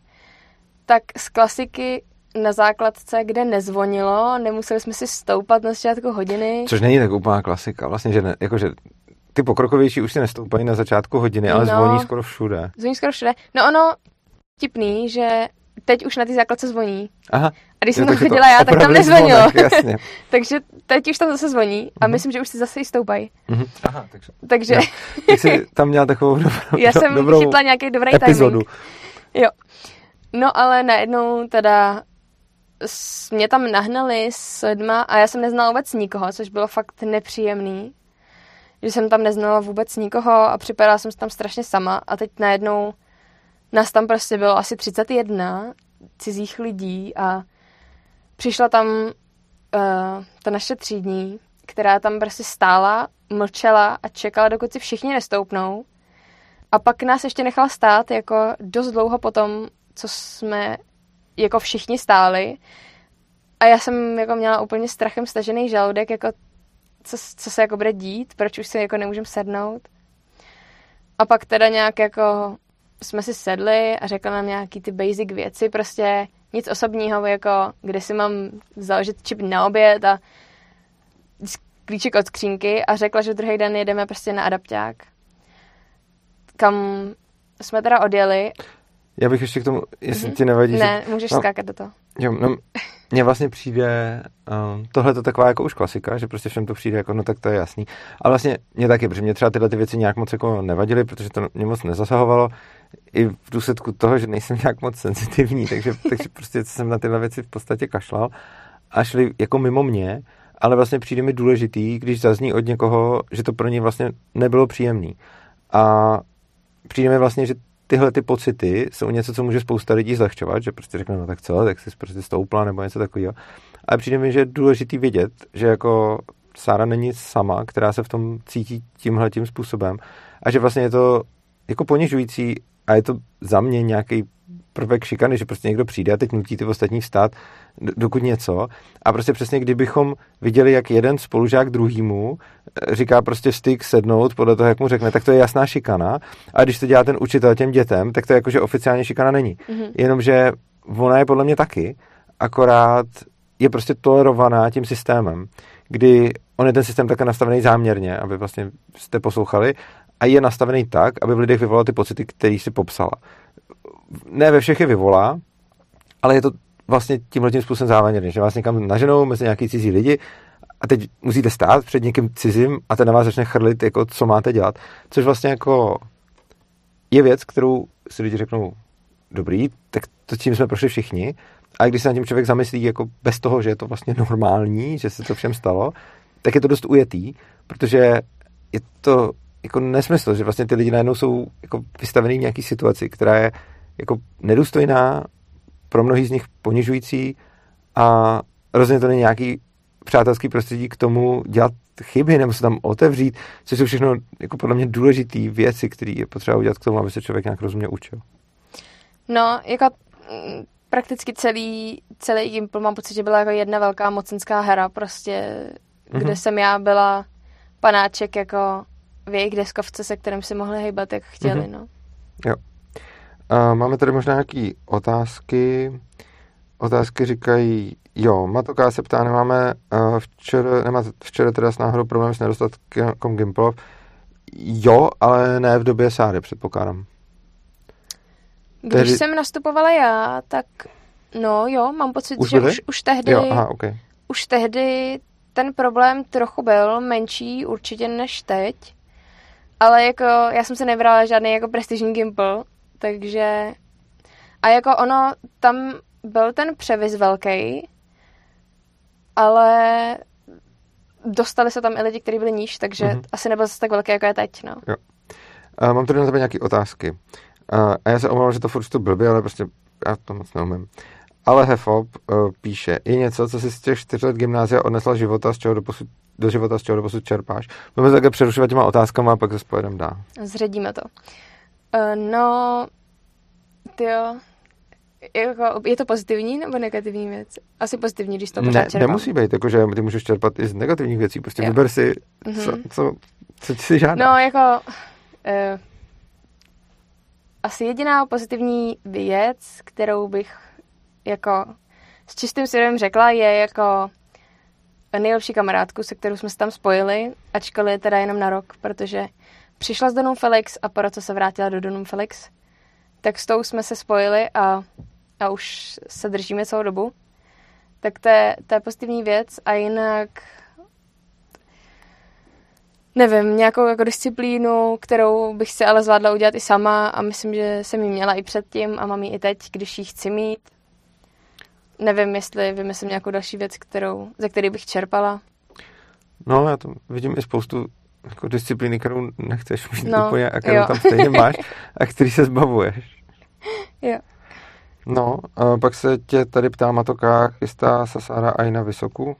B: tak z klasiky na základce, kde nezvonilo, nemuseli jsme si stoupat na začátku hodiny.
A: Což není tak úplná klasika, vlastně, že ne, jakože ty pokrokovější už si nestoupají na začátku hodiny, ale
B: No.
A: zvoní skoro všude.
B: Zvoní skoro všude. No ono, tipný, že teď už na té základce zvoní.
A: Aha.
B: A když jsem
A: jo,
B: tam chodila já, tak tam nezvonilo.
A: zvonek, jasně.
B: Takže teď už tam zase zvoní a
A: Mhm.
B: myslím, že už si zase i stoupají.
A: Mhm. Aha, takže.
B: Takže.
A: Ty jsi tam měl takovou dobrou,
B: já jsem
A: dobrou
B: chytla nějaký dobrý
A: epizodu.
B: timing. Jo. No ale najednou teda mě tam nahnali s lidma a já jsem neznala vůbec nikoho, což bylo fakt nepříjemný. Že jsem tam neznala vůbec nikoho a připadala jsem se tam strašně sama a teď najednou nás tam prostě bylo asi 31 cizích lidí a přišla tam uh, ta naše třídní, která tam prostě stála, mlčela a čekala, dokud si všichni nestoupnou. A pak nás ještě nechala stát jako dost dlouho potom, co jsme jako všichni stáli. A já jsem jako měla úplně strachem stažený žaludek, jako co, co se jako bude dít, proč už si jako nemůžem sednout. A pak teda nějak jako jsme si sedli a řekla nám nějaký ty basic věci, prostě nic osobního, jako kde si mám založit čip na oběd a klíček od skřínky a řekla, že druhý den jedeme prostě na adapták. Kam jsme teda odjeli.
A: Já bych ještě k tomu, jestli
B: Mhm.
A: ti nevadí, že
B: Ne, můžeš
A: no.
B: skákat do toho.
A: Jo, no, mně vlastně přijde, um, tohle to taková jako už klasika, že prostě všem to přijde jako, no tak to je jasný. Ale vlastně mě taky, protože mě třeba tyhle ty věci nějak moc jako nevadily, protože to mě moc nezasahovalo. I v důsledku toho, že nejsem nějak moc senzitivní, takže, takže prostě jsem na tyhle věci v podstatě kašlal a šli jako mimo mě, ale vlastně přijde mi důležitý, když zazní od někoho, že to pro ně vlastně nebylo příjemný. A přijde mi vlastně, že tyhle ty pocity jsou něco, co může spousta lidí zlehčovat, že prostě řekne, no tak co, tak jsi prostě stoupla nebo něco takového. Ale přijde mi, že je důležitý vědět, že jako Sára není sama, která se v tom cítí tímhle tím způsobem a že vlastně je to jako ponižující a je to za mě nějaký prvek šikany, že prostě někdo přijde a teď nutí ty ostatní vstát, dokud něco. A prostě přesně kdybychom viděli, jak jeden spolužák druhýmu eh, říká prostě styk sednout podle toho, jak mu řekne, tak to je jasná šikana. A když to dělá ten učitel těm dětem, tak to jako, že oficiálně šikana není.
B: Mhm.
A: Jenomže ona je podle mě taky, akorát je prostě tolerovaná tím systémem, kdy on je ten systém také nastavený záměrně, aby vlastně jste poslouchali, a je nastavený tak, aby v lidech vyvolal ty pocity, které si popsala. Ne ve všech je vyvolá, ale je to vlastně tímhle tím způsobem záměrně, že vás někam naženou mezi nějaký cizí lidi a teď musíte stát před někým cizím a ten na vás začne chrlit, jako co máte dělat. Což vlastně jako je věc, kterou si lidi řeknou, dobrý, tak to tím jsme prošli všichni. A když se na tím člověk zamyslí jako bez toho, že je to vlastně normální, že se to všem stalo, tak je to dost ujetý, protože je to jako nesmysl, že vlastně ty lidi najednou jsou jako vystavený v nějaký situaci, která je jako nedůstojná, pro mnohý z nich ponižující a rozhodně to není nějaký přátelský prostředí k tomu dělat chyby nebo se tam otevřít, což jsou všechno jako podle mě důležité věci, které je potřeba udělat k tomu, aby se člověk nějak rozumně učil.
B: No, jako mm, prakticky celý, celý Gimple mám pocit, že byla jako jedna velká mocenská hra, prostě, mm-hmm. kde jsem já byla panáček jako v jejich deskovce, se kterým si mohli hejbat, jak chtěli, mm-hmm. no.
A: Jo. A máme tady možná nějaké otázky. Otázky říkají, jo, Matoká se ptá, nemáme uh, včera, nemá včera teda s náhodou problém s nedostatkem Gimplov. Jo, ale ne v době Sáry, předpokládám.
B: Když tehdy... jsem nastupovala já, tak no jo, mám pocit, už že už, už tehdy
A: jo, aha, okay.
B: už tehdy ten problém trochu byl menší určitě než teď, ale jako já jsem se nebrala žádný jako prestižní gimbal, takže a jako ono, tam byl ten převis velký, ale dostali se tam i lidi, kteří byli níž, takže mm-hmm. asi nebyl zase tak velký, jako je teď, no.
A: Jo. A mám tady na tebe nějaké otázky. A, a já se omlouvám, že to furt to blbě, ale prostě já to moc neumím. Ale Hefop uh, píše, je něco, co si z těch čtyř let gymnázia odnesla života, z čeho do, posud, do života, z čeho do posud čerpáš. Budeme také přerušovat těma otázkama a pak se spojedeme dál.
B: Zředíme to. Uh, no, jo, jako, je to pozitivní nebo negativní věc? Asi pozitivní, když to pořád
A: Ne, čerpám. nemusí být, jakože ty můžeš čerpat i z negativních věcí, prostě jo. vyber si, mm-hmm. co, co, co si žádá.
B: No, jako, uh, asi jediná pozitivní věc, kterou bych jako s čistým svědomím řekla, je jako nejlepší kamarádku, se kterou jsme se tam spojili, ačkoliv je teda jenom na rok, protože přišla z Donum Felix a po roce se vrátila do Donum Felix. Tak s tou jsme se spojili a, a už se držíme celou dobu. Tak to je, to je pozitivní věc a jinak nevím, nějakou jako disciplínu, kterou bych si ale zvládla udělat i sama a myslím, že jsem ji měla i předtím a mám ji i teď, když ji chci mít. Nevím, jestli vymyslím nějakou další věc, kterou, ze které bych čerpala.
A: No, já to vidím i spoustu jako disciplíny, kterou nechceš mít no, úplně a kterou jo. tam stejně máš a který se zbavuješ.
B: Jo.
A: No, a pak se tě tady ptá Matoka, chystá se Sára i na Vysoku?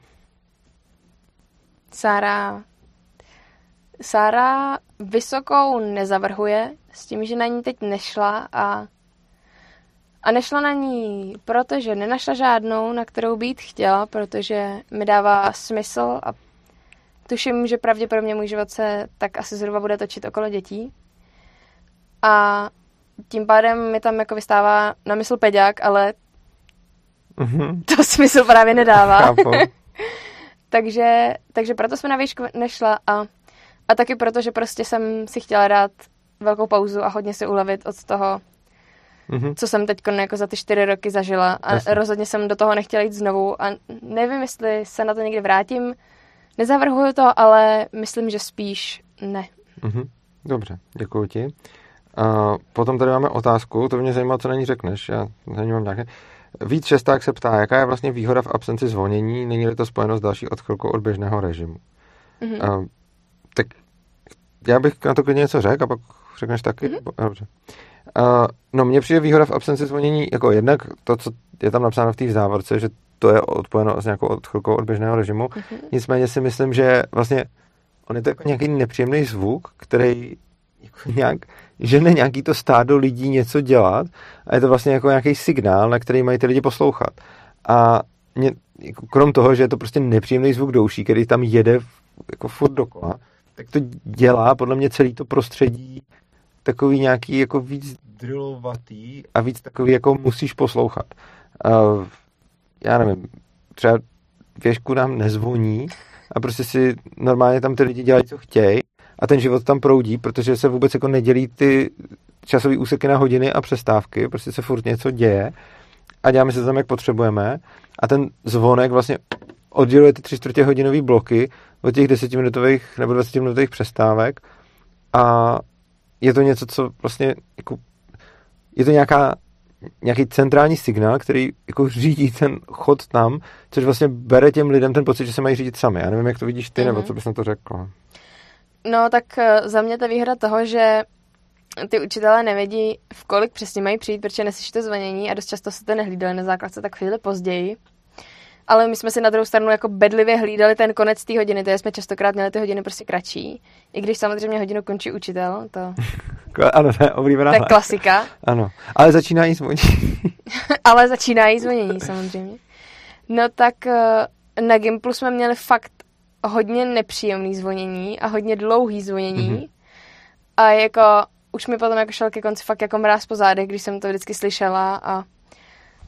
B: Sára Sára vysokou nezavrhuje, s tím, že na ní teď nešla a, a nešla na ní, protože nenašla žádnou, na kterou být chtěla, protože mi dává smysl a tuším, že pravděpodobně můj život se tak asi zhruba bude točit okolo dětí. A tím pádem mi tam jako vystává na mysl peďák, ale mm-hmm. to smysl právě nedává. takže, takže proto jsme na výšku nešla a a taky proto, že prostě jsem si chtěla dát velkou pauzu a hodně se ulevit od toho, mm-hmm. co jsem teď jako za ty čtyři roky zažila. A Jasně. rozhodně jsem do toho nechtěla jít znovu a nevím, jestli se na to někdy vrátím. Nezavrhuju to, ale myslím, že spíš ne.
A: Mm-hmm. Dobře, děkuji ti. A potom tady máme otázku, to mě zajímá, co na ní řekneš. Já na ní mám nějaké. Víc šesták se ptá, jaká je vlastně výhoda v absenci zvolnění, není-li to spojeno s další odchylkou od běžného režimu. Mm-hmm. Tak já bych na to klidně něco řekl a pak řekneš taky? Mm-hmm. Dobře. Uh, no, mně přijde výhoda v absenci zvonění, jako jednak to, co je tam napsáno v té závorce, že to je odpojeno s nějakou odchylkou od běžného režimu. Mm-hmm. Nicméně si myslím, že vlastně on je to jako nějaký nepříjemný zvuk, který jako nějak žene nějaký to stádo lidí něco dělat a je to vlastně jako nějaký signál, na který mají ty lidi poslouchat. A mě, jako krom toho, že je to prostě nepříjemný zvuk douší, který tam jede jako furt dokola, tak to dělá podle mě celý to prostředí takový nějaký jako víc drillovatý a víc takový jako musíš poslouchat. Uh, já nevím, třeba věžku nám nezvoní a prostě si normálně tam ty lidi dělají, co chtějí a ten život tam proudí, protože se vůbec jako nedělí ty časové úseky na hodiny a přestávky, prostě se furt něco děje a děláme se tam, jak potřebujeme a ten zvonek vlastně odděluje ty tři čtvrtě hodinové bloky od těch desetiminutových nebo dvacetiminutových přestávek a je to něco, co vlastně jako, je to nějaká, nějaký centrální signál, který jako řídí ten chod tam, což vlastně bere těm lidem ten pocit, že se mají řídit sami. Já nevím, jak to vidíš ty, mm-hmm. nebo mhm. co bys na to řekl.
B: No, tak eh, za mě ta výhra toho, že ty učitelé nevědí, v kolik přesně mají přijít, protože neslyší to zvonění a dost často se to nehlídali na základce tak chvíli později ale my jsme si na druhou stranu jako bedlivě hlídali ten konec té hodiny, takže jsme častokrát měli ty hodiny prostě kratší. I když samozřejmě hodinu končí učitel, to,
A: Ano, to je oblíbená
B: to je klasika,
A: Ano, ale začínají zvonit.
B: ale začínají zvonění samozřejmě. No tak eh, na Gimplu jsme měli fakt hodně nepříjemný zvonění a hodně dlouhý zvonění.
A: Mhm.
B: A jako už mi potom jako šel ke konci fakt jako mráz po zádech, když jsem to vždycky slyšela a,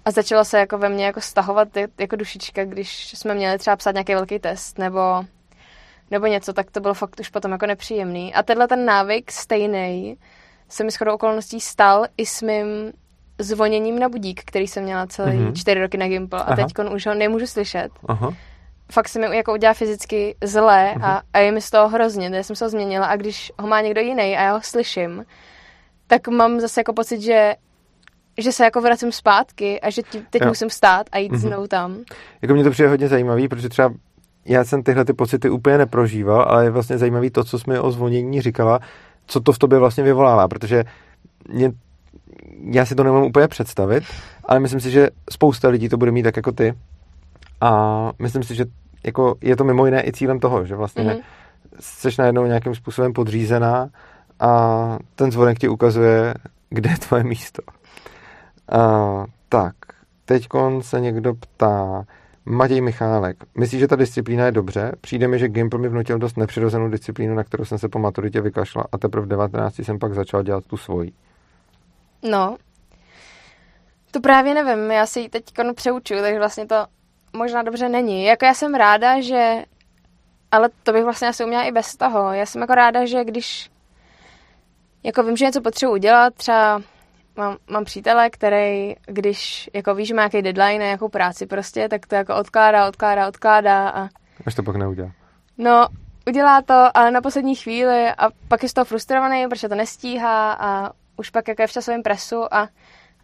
B: a začalo se jako ve mně jako stahovat jako dušička, když jsme měli třeba psát nějaký velký test nebo, nebo něco, tak to bylo fakt už potom jako nepříjemný. A tenhle ten návyk stejný se mi shodou okolností stal i s mým zvoněním na budík, který jsem měla celý
A: Mhm.
B: čtyři roky na Gimple a teď už ho nemůžu slyšet
A: Aha.
B: fakt se mi jako udělá fyzicky zlé
A: Mhm.
B: a, a je mi z toho hrozně, já jsem se ho změnila a když ho má někdo jiný a já ho slyším, tak mám zase jako pocit, že že se jako vracím zpátky a že teď
A: Jo.
B: musím stát a jít
A: Mhm.
B: znovu tam.
A: Jako mě to přijde hodně zajímavý, protože třeba já jsem tyhle ty pocity úplně neprožíval, ale je vlastně zajímavý to, co jsi mi o zvonění říkala, co to v tobě vlastně vyvolává, protože mě, já si to nemám úplně představit, ale myslím si, že spousta lidí to bude mít tak jako ty a myslím si, že jako je to mimo jiné i cílem toho, že vlastně
B: Mhm.
A: mm-hmm. jsi najednou nějakým způsobem podřízená a ten zvonek ti ukazuje, kde je tvoje místo. A, tak, teď se někdo ptá, Matěj Michálek, myslíš, že ta disciplína je dobře? Přijde mi, že Gimple mi vnutil dost nepřirozenou disciplínu, na kterou jsem se po maturitě vykašla a teprve v 19 jsem pak začal dělat tu svoji.
B: No, to právě nevím, já si ji teď přeučuju, takže vlastně to možná dobře není. Jako já jsem ráda, že, ale to bych vlastně asi uměla i bez toho. Já jsem jako ráda, že když jako vím, že něco potřebuji udělat, třeba mám, mám přítele, který, když jako ví, že má nějaký deadline na nějakou práci prostě, tak to jako odkládá, odkládá, odkládá a
A: Až to pak neudělá.
B: No, udělá to, ale na poslední chvíli a pak je z toho frustrovaný, protože to nestíhá a už pak jako je v časovém presu a,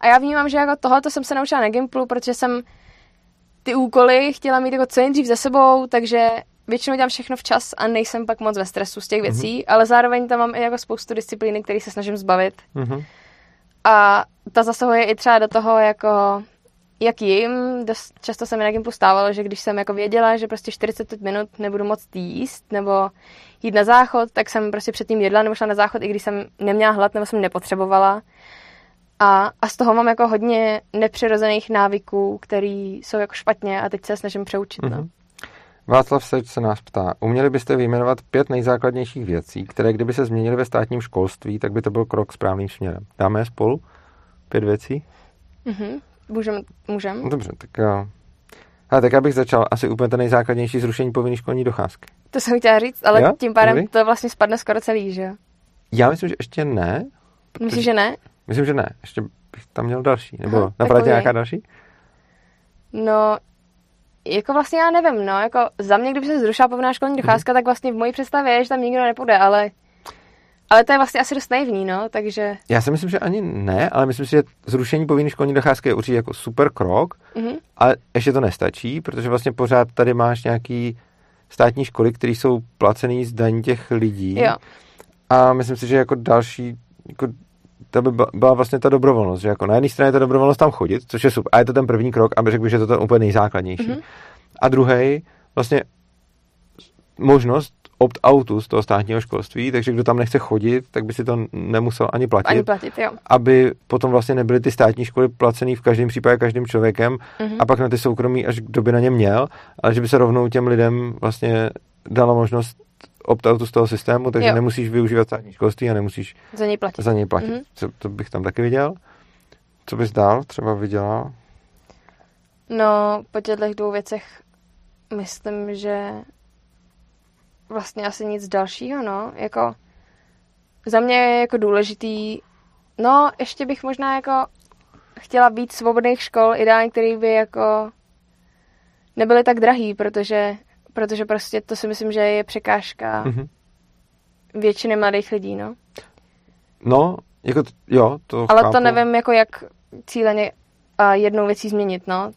B: a já vnímám, že jako tohoto jsem se naučila na Gimplu, protože jsem ty úkoly chtěla mít jako co nejdřív za sebou, takže většinou dělám všechno včas a nejsem pak moc ve stresu z těch věcí, mm-hmm. ale zároveň tam mám i jako spoustu disciplíny, které se snažím zbavit.
A: Mhm.
B: A ta zasahuje i třeba do toho, jako jak jim, dost často se mi na Gimplu stávalo, že když jsem jako věděla, že prostě 45 minut nebudu moc jíst nebo jít na záchod, tak jsem prostě předtím jedla nebo šla na záchod, i když jsem neměla hlad nebo jsem nepotřebovala. A, a z toho mám jako hodně nepřirozených návyků, který jsou jako špatně a teď se snažím přeučit. No.
A: Václav Seč se nás ptá, uměli byste vyjmenovat pět nejzákladnějších věcí, které kdyby se změnily ve státním školství, tak by to byl krok správným směrem. Dáme je spolu? Pět věcí?
B: Mhm. Můžem, můžem.
A: No, dobře, tak jo. Ale tak já bych začal asi úplně ten nejzákladnější zrušení povinné školní docházky.
B: To jsem chtěla říct, ale
A: Jo?
B: tím pádem
A: Dobrý.
B: to vlastně spadne skoro celý, že jo?
A: Já myslím, že ještě ne.
B: Myslíš, že ne?
A: Myslím, že ne. Ještě bych tam měl další. Nebo
B: Aha,
A: napadá nějaká další?
B: No, jako vlastně já nevím, no, jako za mě, kdyby se zrušila povinná školní docházka, tak vlastně v mojí představě je, že tam nikdo nepůjde, ale, ale to je vlastně asi dost naivní, no, takže,
A: Já si myslím, že ani ne, ale myslím si, že zrušení povinné školní docházky je určitě jako super krok,
B: mhm,
A: ale ještě to nestačí, protože vlastně pořád tady máš nějaký státní školy, které jsou placený z daní těch lidí.
B: jo,
A: A myslím si, že jako další, jako to by byla- vlastně ta dobrovolnost, že jako na jedné straně je ta dobrovolnost tam chodit, což je super, a je to ten první krok, aby řekl bych, že to je to úplně nejzákladnější.
B: Mhm.
A: A druhý, vlastně možnost opt-outu z toho státního školství, takže kdo tam nechce chodit, tak by si to nemusel ani platit,
B: ani platit, jo.
A: aby potom vlastně nebyly ty státní školy placený v každém případě každým člověkem
B: Mhm.
A: a pak na ty soukromí, až kdo by na ně měl, ale že by se rovnou těm lidem vlastně dala možnost opt-outu z toho systému, takže
B: Jo.
A: nemusíš využívat státní školství a nemusíš
B: Za něj platit.
A: za něj platit.
B: Mhm.
A: Co, to bych tam taky viděl. Co bys dál třeba viděla?
B: No, po těchto dvou věcech myslím, že vlastně asi nic dalšího, no, jako za mě je jako důležitý, no, ještě bych možná jako chtěla víc svobodných škol, ideálně, který by jako nebyly tak drahý, protože, protože prostě to si myslím, že je překážka
A: Mhm.
B: většiny mladých lidí, no.
A: No, jako t- jo, to
B: Ale
A: chápu.
B: to nevím, jako jak cíleně a jednou věcí změnit, no.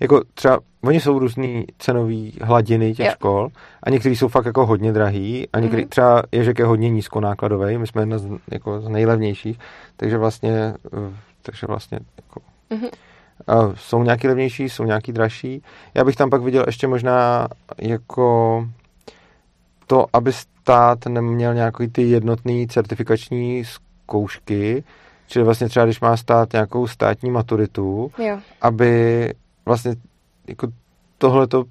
A: Jako třeba, oni jsou různý cenový hladiny těch
B: Jo.
A: škol a některý jsou fakt jako hodně drahý a některý,
B: Mhm.
A: třeba Ježek je hodně nízkonákladový, my jsme jedna z, jako z nejlevnějších, takže vlastně, eh, takže vlastně jako,
B: Mhm.
A: Jsou nějaký levnější, jsou nějaký dražší. Já bych tam pak viděl ještě možná jako to, aby stát neměl nějaký ty jednotný certifikační zkoušky, čili vlastně třeba, když má stát nějakou státní maturitu,
B: Jo.
A: aby vlastně jako tohle to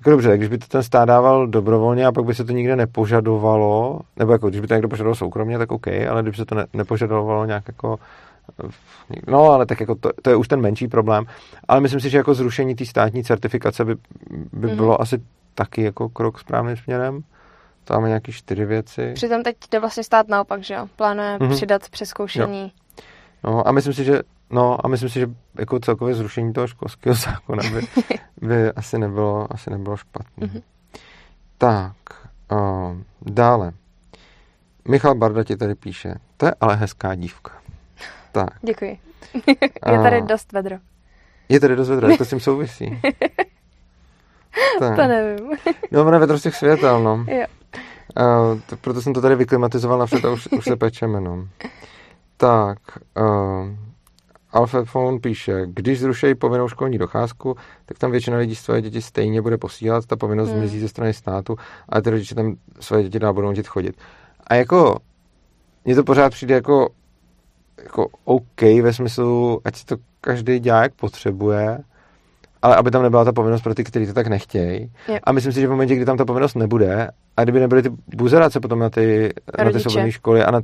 A: jako dobře, když by to ten stát dával dobrovolně a pak by se to nikde nepožadovalo, nebo jako když by to někdo požadoval soukromně, tak OK, ale když by se to ne, nepožadovalo nějak jako No, ale tak jako to, to je už ten menší problém. Ale myslím si, že jako zrušení té státní certifikace by, by
B: Mhm.
A: bylo asi taky jako krok správným směrem. Tam máme nějaký čtyři věci.
B: Přitom teď jde vlastně stát naopak, že jo? Plánuje
A: Mhm.
B: přidat přeskoušení.
A: No a myslím si, že no a myslím si, že jako celkově zrušení toho školského zákona by, by asi nebylo, asi nebylo špatné.
B: Mhm.
A: Tak, uh, dále. Michal Barda ti tady píše, to je ale hezká dívka. Tak.
B: Děkuji. je tady
A: A-
B: dost vedro.
A: Je tady dost vedro, jak to s tím souvisí? tak.
B: To nevím.
A: No, ono vedro z těch světel, no.
B: Jo.
A: Uh, to, proto jsem to tady vyklimatizoval napřed a už, už se pečeme, no. Tak, uh, Alfred píše, když zrušejí povinnou školní docházku, tak tam většina lidí své děti stejně bude posílat, ta povinnost
B: Hmm.
A: zmizí ze strany státu, ale ty rodiče tam své děti dál budou nutit chodit. A jako, mně to pořád přijde jako, jako OK ve smyslu, ať si to každý dělá, jak potřebuje, ale aby tam nebyla ta povinnost pro ty, kteří to tak nechtějí.
B: Jo.
A: A myslím si, že v momentě, kdy tam ta povinnost nebude, a kdyby nebyly ty buzerace potom na ty, na ty
B: Rodiče.
A: svobodné školy a na,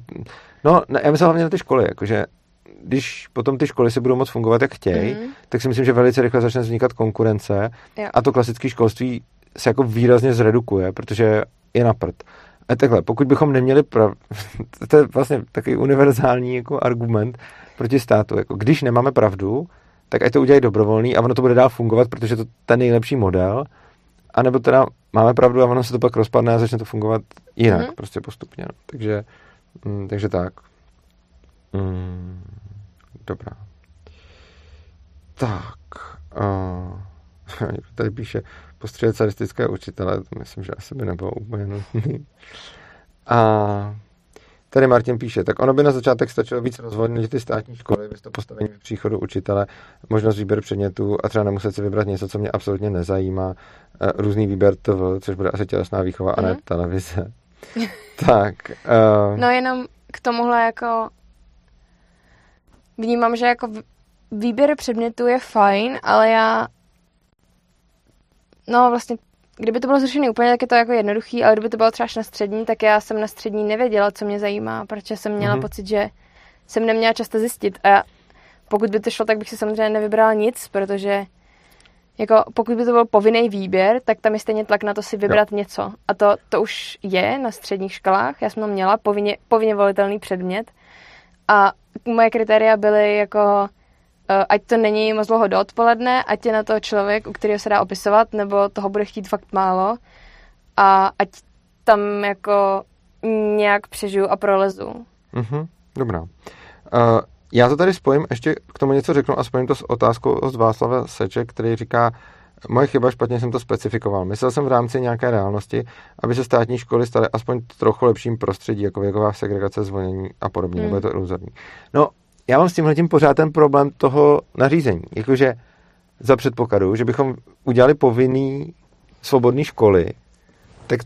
A: no, ne, já myslím hlavně na ty školy, jakože když potom ty školy si budou moc fungovat, jak chtějí,
B: Mhm.
A: tak si myslím, že velice rychle začne vznikat konkurence
B: Jo.
A: a to klasické školství se jako výrazně zredukuje, protože je na prd. A takhle, pokud bychom neměli prav... to je vlastně takový univerzální jako argument proti státu. Jako když nemáme pravdu, tak ať to udělají dobrovolný a ono to bude dál fungovat, protože to je ten nejlepší model. A nebo teda máme pravdu a ono se to pak rozpadne a začne to fungovat jinak, mm-hmm. prostě postupně. No. Takže, mm, takže tak. Mm, dobrá. Tak. Uh, tady píše postřelet sadistické učitele, to myslím, že asi by nebylo úplně nutný. A tady Martin píše, tak ono by na začátek stačilo víc rozvolnit ty státní školy, bez to postavení v příchodu učitele, možnost výběr předmětů a třeba nemuset si vybrat něco, co mě absolutně nezajímá, eh, různý výběr TV, což bude asi tělesná výchova a ne
B: Mhm.
A: televize. tak. Uh,
B: No jenom k tomuhle jako vnímám, že jako výběr předmětů je fajn, ale já no vlastně kdyby to bylo zrušené úplně, tak je to jako jednoduchý, ale kdyby to bylo třeba až na střední, tak já jsem na střední nevěděla, co mě zajímá, protože jsem měla
A: Mhm.
B: mm-hmm. pocit, že jsem neměla často zjistit a já, pokud by to šlo, tak bych si samozřejmě nevybrala nic, protože jako pokud by to byl povinný výběr, tak tam je stejně tlak na to si vybrat jo. něco. A to, to už je na středních školách. Já jsem tam měla povinně, povinně volitelný předmět. A moje kritéria byly jako, ať to není moc dlouho do odpoledne, ať je na to člověk, u kterého se dá opisovat, nebo toho bude chtít fakt málo. A ať tam jako nějak přežiju a prolezu.
A: Mhm, dobrá. Uh, já to tady spojím, ještě k tomu něco řeknu a spojím to s otázkou od Václava Seče, který říká, moje chyba, špatně jsem to specifikoval. Myslel jsem v rámci nějaké reálnosti, aby se státní školy staly aspoň trochu lepším prostředí, jako věková segregace, zvonění a podobně,
B: Hmm.
A: nebo je to iluzorní. No, já mám s tímhle tím pořád ten problém toho nařízení. Jakože za předpokladu, že bychom udělali povinný svobodný školy, tak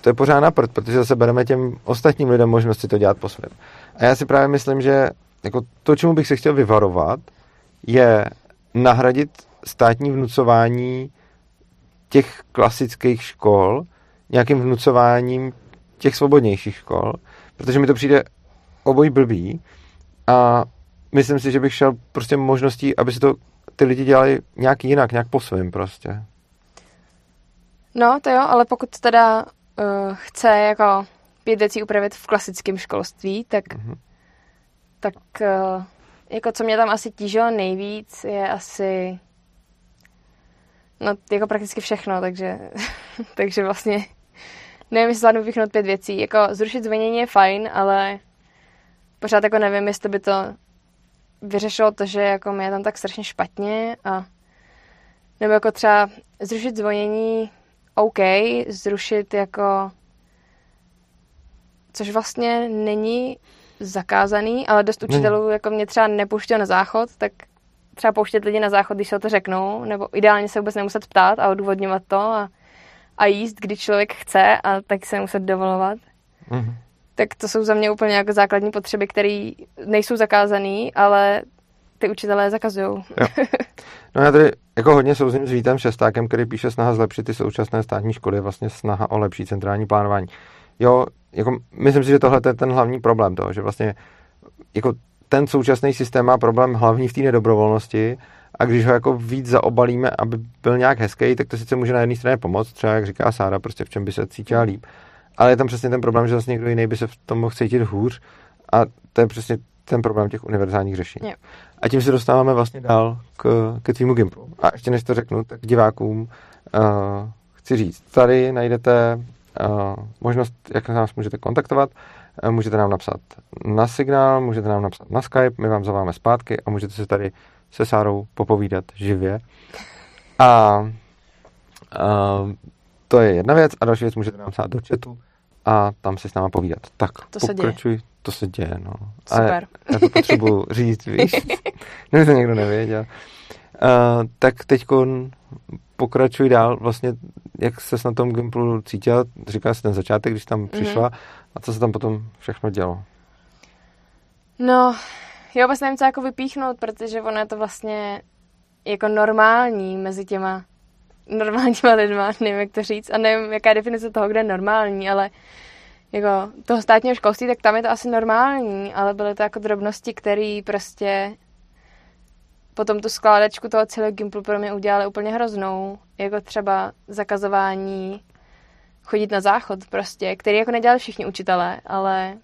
A: to je pořád na prd, protože zase bereme těm ostatním lidem možnost si to dělat po svém. A já si právě myslím, že jako to, čemu bych se chtěl vyvarovat, je nahradit státní vnucování těch klasických škol nějakým vnucováním těch svobodnějších škol, protože mi to přijde obojí blbý a myslím si, že bych šel prostě možností, aby si to ty lidi dělali nějak jinak, nějak po svém prostě.
B: No, to jo, ale pokud teda uh, chce jako pět věcí upravit v klasickém školství, tak,
A: Mhm.
B: tak uh, jako co mě tam asi tížilo nejvíc, je asi no jako prakticky všechno, takže, takže vlastně nevím, jestli zvládnu vychnout pět věcí. Jako zrušit zvonění je fajn, ale pořád jako nevím, jestli by to vyřešilo to, že jako mě je tam tak strašně špatně a nebo jako třeba zrušit zvonění OK, zrušit jako což vlastně není zakázaný, ale dost učitelů jako mě třeba nepouštěl na záchod, tak třeba pouštět lidi na záchod, když se o to řeknou, nebo ideálně se vůbec nemuset ptát a odůvodňovat to a, a jíst, kdy člověk chce a tak se muset dovolovat. Mm-hmm. Tak to jsou za mě úplně jako základní potřeby, které nejsou zakázané, ale ty učitelé zakazují.
A: No já tady jako hodně souzním s Vítem Šestákem, který píše snaha zlepšit ty současné státní školy, vlastně snaha o lepší centrální plánování. Jo, jako myslím si, že tohle je ten hlavní problém toho, že vlastně jako ten současný systém má problém hlavní v té nedobrovolnosti a když ho jako víc zaobalíme, aby byl nějak hezký, tak to sice může na jedné straně pomoct, třeba jak říká Sára, prostě v čem by se cítila líp, ale je tam přesně ten problém, že zase někdo jiný by se v tom mohl cítit hůř a to je přesně ten problém těch univerzálních řešení. Yeah. A tím se dostáváme vlastně dál k, k tvýmu Gimplu. A ještě než to řeknu, tak divákům uh, chci říct, tady najdete uh, možnost, jak nás můžete kontaktovat. Uh, můžete nám napsat na signál, můžete nám napsat na Skype, my vám zavoláme zpátky a můžete se tady se Sárou popovídat živě. A uh, to je jedna věc. A další věc, můžete nám psát do chatu a tam si s náma povídat. Tak,
B: to pokračuj. Se děje.
A: To se děje, no.
B: Super.
A: Ale já to potřebuji říct, víš. Kdyby to někdo nevěděl. Uh, tak teď pokračuj dál, vlastně, jak se na tom Gimplu cítila, říkala jsi ten začátek, když tam přišla, mm-hmm. a co se tam potom všechno dělo?
B: No, já vůbec nevím, co jako vypíchnout, protože ono je to vlastně jako normální mezi těma normálníma lidma, nevím, jak to říct, a nevím, jaká je definice toho, kde je normální, ale jako toho státního školství, tak tam je to asi normální, ale byly to jako drobnosti, které prostě potom tu skládačku toho celého Gimplu pro mě udělali úplně hroznou, jako třeba zakazování chodit na záchod prostě, který jako nedělali všichni učitelé, ale,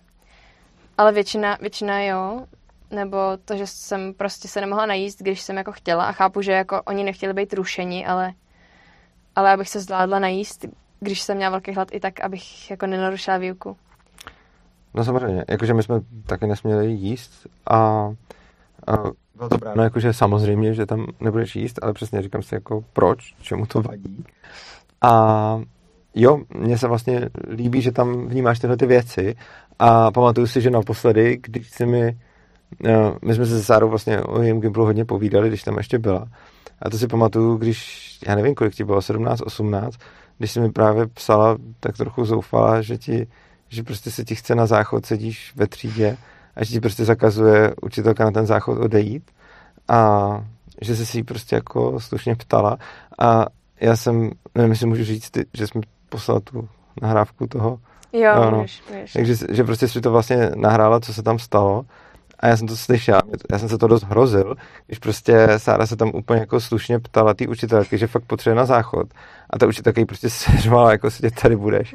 B: ale většina, většina jo, nebo to, že jsem prostě se nemohla najíst, když jsem jako chtěla a chápu, že jako oni nechtěli být rušeni, ale, ale abych se zvládla najíst, když jsem měla velký hlad, i tak, abych jako nenarušila výuku.
A: No samozřejmě, jakože my jsme taky nesměli jíst a, a bylo to bráno, jakože samozřejmě, že tam nebudeš jíst, ale přesně říkám si jako proč, čemu to vadí. A jo, mně se vlastně líbí, že tam vnímáš tyhle ty věci a pamatuju si, že naposledy, když si mi, no, my jsme se se Sárou vlastně o jejím Gimplu hodně povídali, když tam ještě byla. A to si pamatuju, když, já nevím, kolik ti bylo, 17, 18, když jsi mi právě psala, tak trochu zoufala, že ti, že prostě se ti chce na záchod, sedíš ve třídě a že ti prostě zakazuje učitelka na ten záchod odejít a že jsi si ji prostě jako slušně ptala a já jsem, nevím, jestli můžu říct, že jsme poslal tu nahrávku toho.
B: Jo, no, no. Můžeš, můžeš.
A: Takže že prostě si to vlastně nahrála, co se tam stalo a já jsem to slyšel, já jsem se to dost hrozil, když prostě Sára se tam úplně jako slušně ptala té učitelky, že fakt potřebuje na záchod a ta učitelka jí prostě seřvala, jako si tady budeš.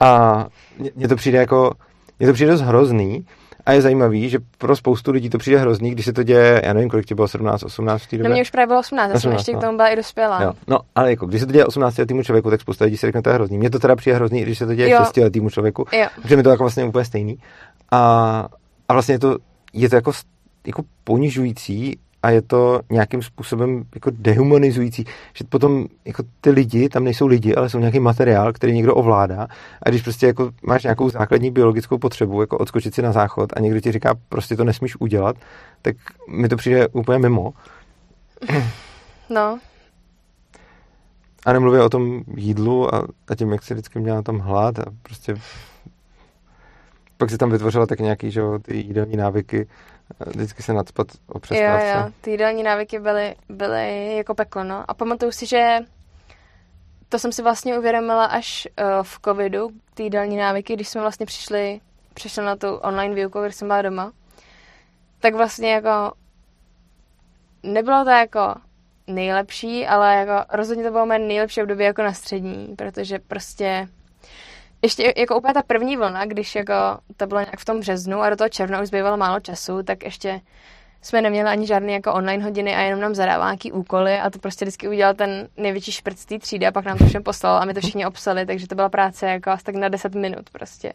A: A mně to přijde jako, mně to přijde dost hrozný, a je zajímavý, že pro spoustu lidí to přijde hrozný, když se to děje, já nevím, kolik ti bylo, 17, 18 v té
B: době. No mě už právě bylo 18, já jsem ještě k no. tomu byla i dospělá.
A: Jo. No, ale jako, když se to děje 18 letýmu člověku, tak spousta lidí si řekne, to je hrozný. Mně to teda přijde hrozný, když se to děje 6 letýmu člověku, jo. protože mi to jako vlastně úplně stejný. A, a vlastně je to je to jako, jako ponižující a je to nějakým způsobem jako dehumanizující, že potom jako ty lidi tam nejsou lidi, ale jsou nějaký materiál, který někdo ovládá a když prostě jako máš nějakou základní biologickou potřebu, jako odskočit si na záchod a někdo ti říká, prostě to nesmíš udělat, tak mi to přijde úplně mimo.
B: No.
A: A nemluvě o tom jídlu a, a tím, jak se vždycky měla tam hlad a prostě pak si tam vytvořila tak nějaký, že ty jídelní návyky, vždycky se nadspat o přestávce.
B: Jo, jo, ty jídelní návyky byly, byly jako peklo, no. A pamatuju si, že to jsem si vlastně uvědomila až uh, v covidu, ty jídelní návyky, když jsme vlastně přišli, přišli na tu online výuku, když jsem byla doma, tak vlastně jako nebylo to jako nejlepší, ale jako rozhodně to bylo mé nejlepší období jako na střední, protože prostě ještě jako úplně ta první vlna, když jako to bylo nějak v tom březnu a do toho června už zbývalo málo času, tak ještě jsme neměli ani žádné jako online hodiny a jenom nám zadával nějaký úkoly a to prostě vždycky udělal ten největší šprt z té třídy a pak nám to všem poslal a my to všichni obsali, takže to byla práce jako asi tak na 10 minut prostě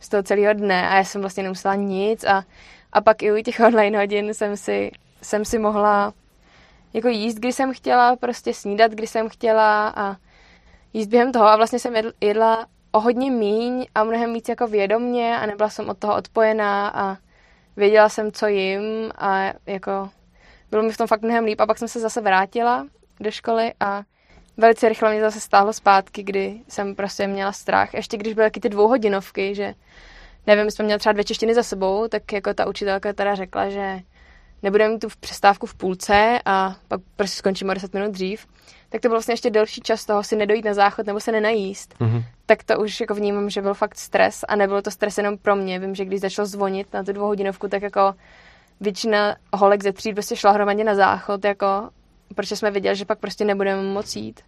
B: z toho celého dne a já jsem vlastně nemusela nic a, a pak i u těch online hodin jsem si, jsem si mohla jako jíst, když jsem chtěla, prostě snídat, když jsem chtěla a jíst během toho a vlastně jsem jedla o hodně míň a mnohem víc jako vědomně a nebyla jsem od toho odpojená a věděla jsem, co jim a jako bylo mi v tom fakt mnohem líp a pak jsem se zase vrátila do školy a velice rychle mě zase stáhlo zpátky, kdy jsem prostě měla strach. Ještě když byly taky ty dvouhodinovky, že nevím, jsme měli třeba dvě češtiny za sebou, tak jako ta učitelka teda řekla, že nebudeme mít tu přestávku v půlce a pak prostě skončíme o 10 minut dřív, tak to byl vlastně ještě delší čas toho si nedojít na záchod nebo se nenajíst. Mm-hmm. Tak to už jako vnímám, že byl fakt stres a nebyl to stres jenom pro mě. Vím, že když začal zvonit na tu dvouhodinovku, tak jako většina holek ze tříd prostě šla hromadě na záchod, jako, protože jsme viděli, že pak prostě nebudeme moc jít.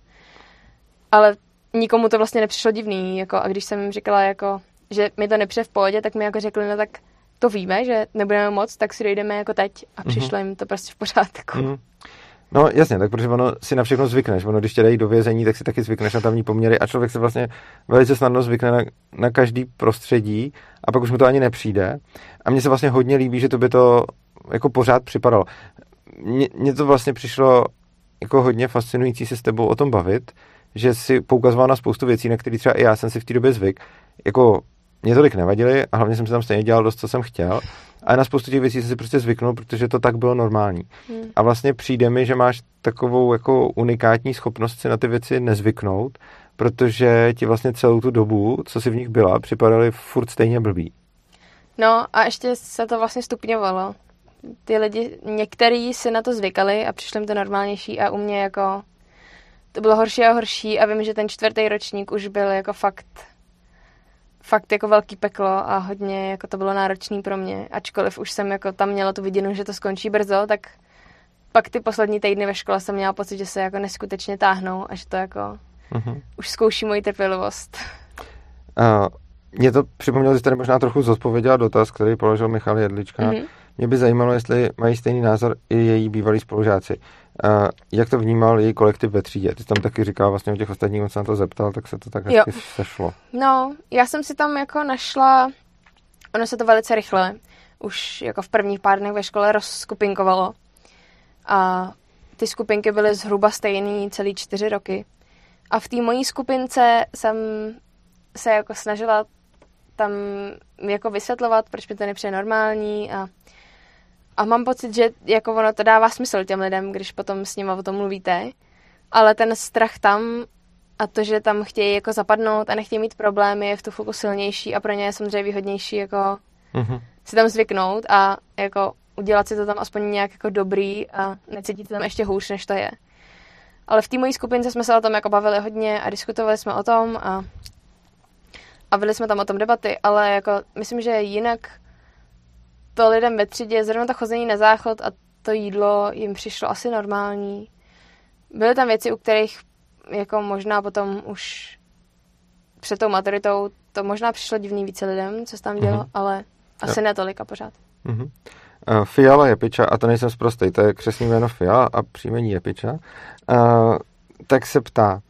B: Ale nikomu to vlastně nepřišlo divný, jako, a když jsem jim říkala, jako, že mi to nepřijde v pohodě, tak mi jako řekli, no tak to víme, že nebudeme moc, tak si dojdeme jako teď a mhm. přišlo mm-hmm. jim to prostě v pořádku. Mm-hmm.
A: No jasně, tak protože ono si na všechno zvykneš. Ono, když tě dají do vězení, tak si taky zvykneš na tamní poměry a člověk se vlastně velice snadno zvykne na, na každý prostředí a pak už mu to ani nepřijde. A mně se vlastně hodně líbí, že to by to jako pořád připadalo. Mně to vlastně přišlo jako hodně fascinující se s tebou o tom bavit, že si poukazoval na spoustu věcí, na které třeba i já jsem si v té době zvyk. Jako mě tolik nevadily a hlavně jsem si tam stejně dělal dost, co jsem chtěl. A na spoustu těch věcí jsem si prostě zvyknul, protože to tak bylo normální. Hmm. A vlastně přijde mi, že máš takovou jako unikátní schopnost si na ty věci nezvyknout, protože ti vlastně celou tu dobu, co si v nich byla, připadaly furt stejně blbý.
B: No a ještě se to vlastně stupňovalo. Ty lidi, některý si na to zvykali a přišli jim to normálnější a u mě jako to bylo horší a horší a vím, že ten čtvrtý ročník už byl jako fakt fakt jako velký peklo a hodně jako to bylo náročný pro mě, ačkoliv už jsem jako tam měla tu viděnu, že to skončí brzo, tak pak ty poslední týdny ve škole jsem měla pocit, že se jako neskutečně táhnou a že to jako uh-huh. už zkouší moji trpělivost.
A: Uh, mě to připomnělo, že tady možná trochu zodpověděla dotaz, který položil Michal Jedlička. Uh-huh. Mě by zajímalo, jestli mají stejný názor i její bývalí spolužáci. Uh, jak to vnímal její kolektiv ve třídě? Ty tam taky říkal vlastně o těch ostatních, on se na to zeptal, tak se to tak hezky sešlo.
B: No, já jsem si tam jako našla, ono se to velice rychle, už jako v prvních pár dnech ve škole rozskupinkovalo. A ty skupinky byly zhruba stejný celý čtyři roky. A v té mojí skupince jsem se jako snažila tam jako vysvětlovat, proč mi to nepřijde normální a a mám pocit, že jako ono to dává smysl těm lidem, když potom s nimi o tom mluvíte. Ale ten strach tam a to, že tam chtějí jako zapadnout a nechtějí mít problémy, je v tu chvilku silnější a pro ně je samozřejmě výhodnější jako mm-hmm. si tam zvyknout a jako udělat si to tam aspoň nějak jako dobrý a necítit tam ještě hůř, než to je. Ale v té mojí skupince jsme se o tom jako bavili hodně a diskutovali jsme o tom a, a vedli jsme tam o tom debaty, ale jako myslím, že jinak to lidem ve třídě, zrovna to chození na záchod a to jídlo jim přišlo asi normální. Byly tam věci, u kterých jako možná potom už před tou maturitou to možná přišlo divný více lidem, co se tam dělo, mm-hmm. ale asi jo. ne tolik a pořád.
A: Mm-hmm. Uh, Fiala je piča, a to nejsem zprostej, to je křesní jméno Fiala a příjmení je piča. Uh, tak se ptá,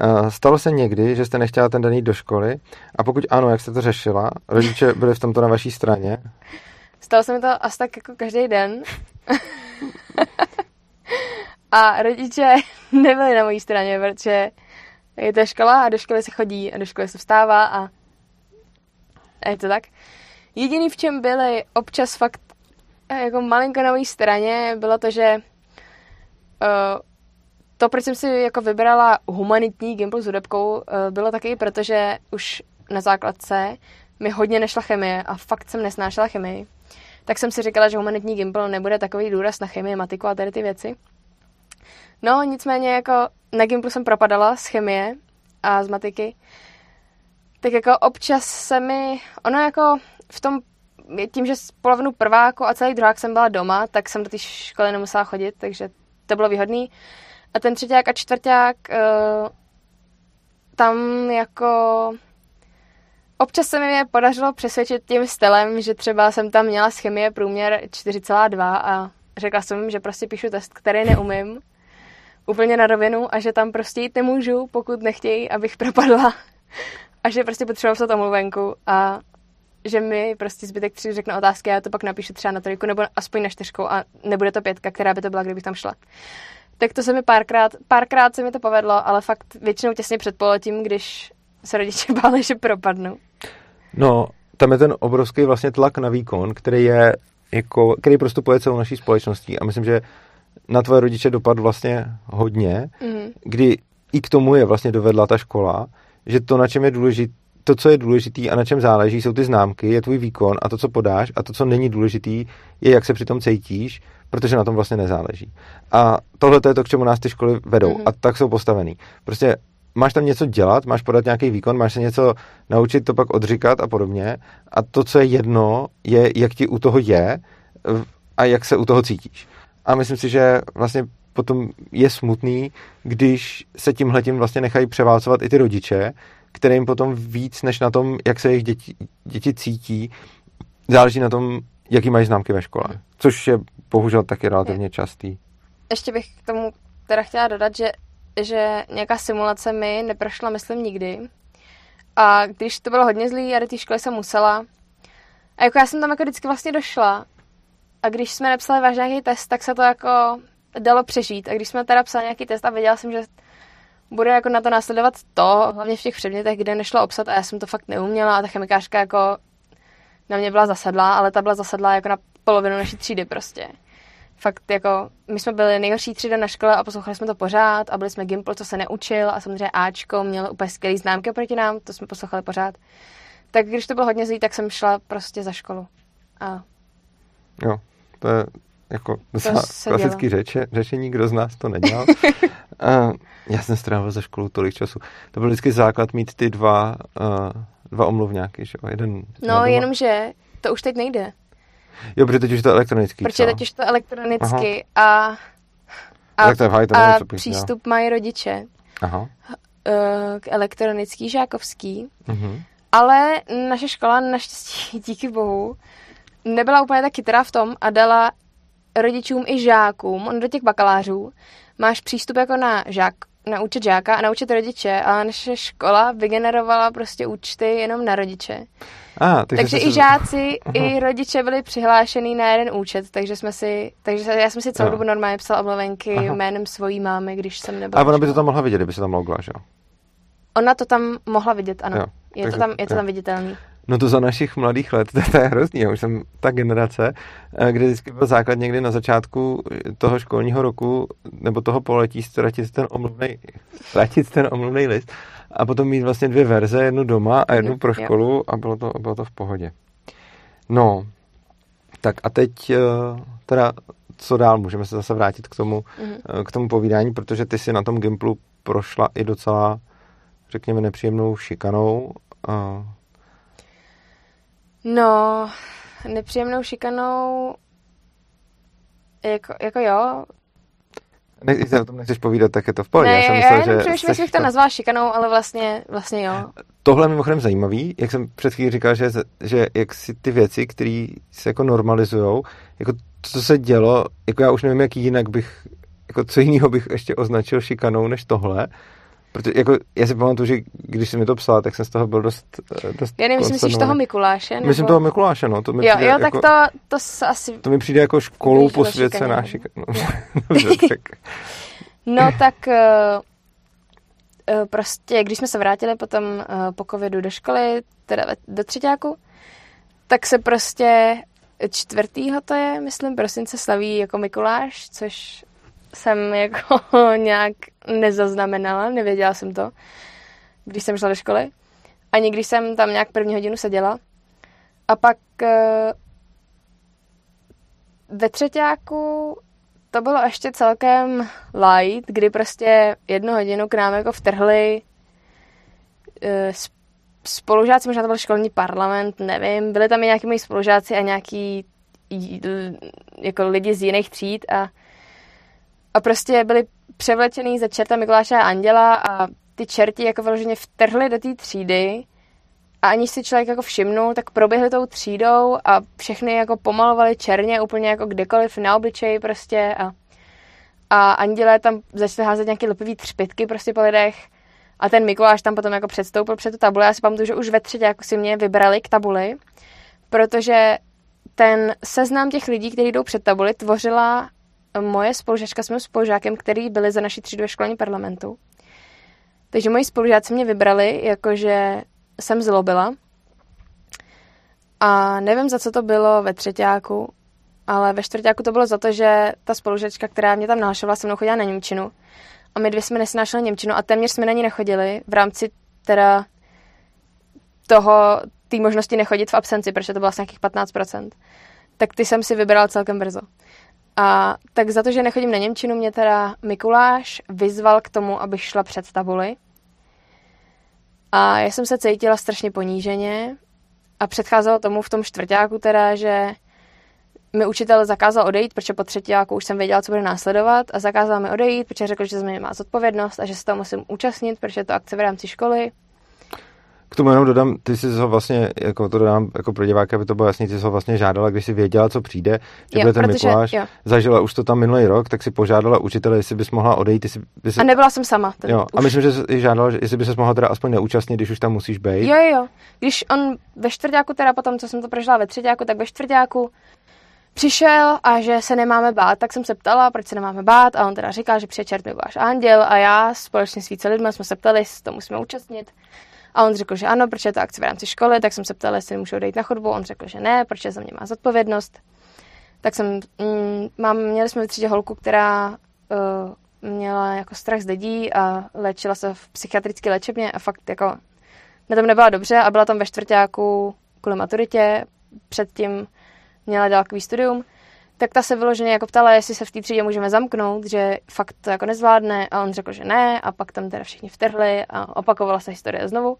A: uh, stalo se někdy, že jste nechtěla ten daný do školy a pokud ano, jak jste to řešila? Rodiče byli v tomto na vaší straně?
B: Stalo se mi to asi tak jako každý den. a rodiče nebyli na mojí straně, protože je to škola a do školy se chodí a do školy se vstává a, a je to tak. Jediný, v čem byli občas fakt eh, jako malinko na mojí straně, bylo to, že uh, to, proč jsem si jako vybrala humanitní Gimpl s hudebkou, uh, bylo taky proto, že už na základce mi hodně nešla chemie a fakt jsem nesnášela chemii tak jsem si říkala, že humanitní gimbal nebude takový důraz na chemii, matiku a tady ty věci. No, nicméně jako na Gimplu jsem propadala z chemie a z matiky. Tak jako občas se mi, ono jako v tom, tím, že polovinu prváku a celý druhák jsem byla doma, tak jsem do té školy nemusela chodit, takže to bylo výhodný. A ten třetíák a čtvrták, uh, tam jako Občas se mi je podařilo přesvědčit tím stylem, že třeba jsem tam měla z chemie průměr 4,2 a řekla jsem jim, že prostě píšu test, který neumím úplně na rovinu a že tam prostě jít nemůžu, pokud nechtějí, abych propadla a že prostě potřebuji psat omluvenku a že mi prostě zbytek tři řekne otázky a já to pak napíšu třeba na trojku nebo aspoň na čtyřku a nebude to pětka, která by to byla, kdybych tam šla. Tak to se mi párkrát, párkrát se mi to povedlo, ale fakt většinou těsně před poletím, když se rodiče báli, že propadnu.
A: No, tam je ten obrovský vlastně tlak na výkon, který je jako, který prostupuje celou naší společností a myslím, že na tvoje rodiče dopad vlastně hodně,
B: Mhm.
A: kdy i k tomu je vlastně dovedla ta škola, že to, na čem je důležitý, to, co je důležitý a na čem záleží, jsou ty známky, je tvůj výkon a to, co podáš a to, co není důležitý, je, jak se přitom cítíš, protože na tom vlastně nezáleží. A tohle to je to, k čemu nás ty školy vedou
B: Mhm.
A: a tak jsou postavený. Prostě máš tam něco dělat, máš podat nějaký výkon, máš se něco naučit, to pak odříkat a podobně. A to, co je jedno, je, jak ti u toho je a jak se u toho cítíš. A myslím si, že vlastně potom je smutný, když se tímhletím vlastně nechají převálcovat i ty rodiče, kterým potom víc než na tom, jak se jejich děti, děti cítí, záleží na tom, jaký mají známky ve škole. Což je bohužel taky relativně častý.
B: Ještě bych k tomu teda chtěla dodat, že, že nějaká simulace mi neprošla, myslím, nikdy. A když to bylo hodně zlý a do té školy jsem musela, a jako já jsem tam jako vždycky vlastně došla, a když jsme napsali váš nějaký test, tak se to jako dalo přežít. A když jsme teda psali nějaký test a věděla jsem, že bude jako na to následovat to, hlavně v těch předmětech, kde nešlo obsat a já jsem to fakt neuměla a ta chemikářka jako na mě byla zasedlá, ale ta byla zasedlá jako na polovinu naší třídy prostě. Fakt jako, my jsme byli nejhorší třída na škole a poslouchali jsme to pořád a byli jsme Gimpl, co se neučil a samozřejmě Ačko měl úplně skvělý známky proti nám, to jsme poslouchali pořád. Tak když to bylo hodně zlý, tak jsem šla prostě za školu. A
A: Jo, to je jako docela klasický řeče, řešení, kdo z nás to nedělal. uh, já jsem strávil za školu tolik času. To byl vždycky základ mít ty dva, uh, dva omluvňáky, že jo? Jeden
B: no, jenomže to už teď nejde.
A: Jo, protože teď už je to elektronický,
B: Protože
A: co?
B: teď už to elektronicky a, a,
A: to je fajn, to
B: a přístup mají rodiče
A: Aha.
B: eh, k elektronický žákovský.
A: Mhm.
B: Ale naše škola naštěstí, díky bohu, nebyla úplně tak chytrá v tom a dala rodičům i žákům, on do těch bakalářů, máš přístup jako na žák, na účet žáka a na účet rodiče, ale naše škola vygenerovala prostě účty jenom na rodiče.
A: A, takže,
B: Takže i žáci,
A: Aha.
B: i rodiče byli přihlášený na jeden účet, takže jsme si, takže já jsem si celou
A: Jo.
B: dobu normálně psala omluvenky
A: Aha.
B: jménem svojí mámy, když jsem nebyla.
A: A ona by to tam mohla vidět, kdyby se tam logla, že jo?
B: Ona to tam mohla vidět, ano.
A: Jo,
B: je,
A: takže-
B: to tam, je to
A: jo.
B: tam viditelný.
A: No to za našich mladých let, to, to je hrozný, já už jsem ta generace, eh, kde vždycky byl základ někdy na začátku toho školního roku, nebo toho poletí, ztratit ten omluvnej, ztratit ten omluvnej list a potom mít vlastně dvě verze, jednu doma a jednu pro školu a bylo to, bylo to v pohodě. No, tak a teď eh, teda co dál, můžeme se zase vrátit k tomu,
B: Mhm.
A: eh, k tomu povídání, protože ty si na tom Gimplu prošla i docela, řekněme, nepříjemnou šikanou.
B: No, nepříjemnou šikanou, jako, jako jo.
A: Ne, jestli o tom nechceš povídat, tak je to v pohodě.
B: ne,
A: já jsem
B: já
A: myslel,
B: jenom
A: že
B: přemýšlím, jestli bych to nazvala šikanou, ale vlastně, vlastně jo.
A: Tohle je mimochodem zajímavý, jak jsem před chvílí říkal, že, že jak si ty věci, které se jako normalizujou, jako to, co se dělo, jako já už nevím, jak jinak bych, jako co jiného bych ještě označil šikanou než tohle. Protože jako, já si pamatuju, že když jsi mi to psala, tak jsem z toho byl dost, eh, dost
B: Já nevím, jestli myslíš toho Mikuláše, nebo...
A: Myslím toho Mikuláše, no. To mi
B: Jo,
A: přijde
B: jo, tak
A: jako,
B: to, to se asi...
A: to mi přijde jako školou posvěcená šikana. Dobře, tak.
B: No tak uh, prostě, když jsme se vrátili potom uh, po covidu do školy, teda do třetíku, tak se prostě čtvrtýho to je, myslím, prosince slaví jako Mikuláš, což jsem jako nějak nezaznamenala, nevěděla jsem to, když jsem šla do školy. Ani když jsem tam nějak první hodinu seděla. A pak uh, ve třetíku to bylo ještě celkem light, kdy prostě jednu hodinu k nám jako vtrhli eh, spolužáci, možná to byl školní parlament, nevím, byli tam i nějaký moji spolužáci a nějaký jako lidi z jiných tříd a, a prostě byli převlečený za čerta Mikuláše a Anděla a ty čerti jako vyloženě vtrhli do té třídy a aniž si člověk jako všimnul, tak proběhli tou třídou a všechny jako pomalovali černě úplně jako kdekoliv na obličeji prostě a, a andělé tam začali házet nějaké lpivý třpitky prostě po lidech a ten Mikuláš tam potom jako předstoupil před tu tabuli. Já si pamatuju, že už ve třetí jako si mě vybrali k tabuli, protože ten seznam těch lidí, kteří jdou před tabuli, tvořila moje spolužačka s mým spolužákem, který byli za naší třídu ve školním parlamentu. Takže moji spolužáci mě vybrali, jakože jsem zlobila. A nevím, za co to bylo ve třetíku, ale ve čtvrtáku to bylo za to, že ta spolužačka, která mě tam nahlášovala, se mnou chodila na Němčinu. A my dvě jsme nesnášeli Němčinu a téměř jsme na ní nechodili v rámci teda toho, té možnosti nechodit v absenci, protože to bylo asi nějakých 15%. Tak ty jsem si vybral celkem brzo. A tak za to, že nechodím na Němčinu, mě teda Mikuláš vyzval k tomu, abych šla před tabuli. A já jsem se cítila strašně poníženě a předcházelo tomu v tom čtvrtáku teda, že mi učitel zakázal odejít, protože po třetí jako už jsem věděla, co bude následovat a zakázal mi odejít, protože řekl, že ze mě má zodpovědnost a že se toho musím účastnit, protože je to akce v rámci školy.
A: K tomu jenom dodám, ty jsi ho vlastně, jako to dodám jako pro diváka, aby to bylo jasný, ty jsi ho vlastně žádala, když jsi věděla, co přijde, že
B: Jo,
A: bude ten
B: protože-
A: Mikuláš,
B: jo.
A: zažila už to tam minulý rok, tak si požádala učitele, jestli bys mohla odejít, jestli bys...
B: A nebyla jsem sama. Ten,
A: Jo, a
B: už.
A: myslím, že jsi žádala, jestli bys se mohla teda aspoň neúčastnit, když už tam musíš být.
B: Jo, jo. Když on ve čtvrtáku, teda potom, co jsem to prožila ve třetíku, tak ve čtvrtáku přišel a že se nemáme bát, tak jsem se ptala, proč se nemáme bát a on teda říkal, že přijde čert anděl a já společně s více lidmi jsme se ptali, jestli to musíme účastnit. A on řekl, že ano, protože je to akce v rámci školy, tak jsem se ptala, jestli můžu odejít na chodbu. On řekl, že ne, protože za mě má zodpovědnost. Tak jsem, mm, mám, měli jsme v třídě holku, která uh, měla jako strach z lidí a léčila se v psychiatrické léčebně a fakt jako na tom nebyla dobře a byla tam ve čtvrtáku kvůli maturitě, předtím měla dálkový studium, tak ta se vyloženě jako ptala, jestli se v té třídě můžeme zamknout, že fakt to jako nezvládne a on řekl, že ne a pak tam teda všichni vtrhli a opakovala se historie znovu.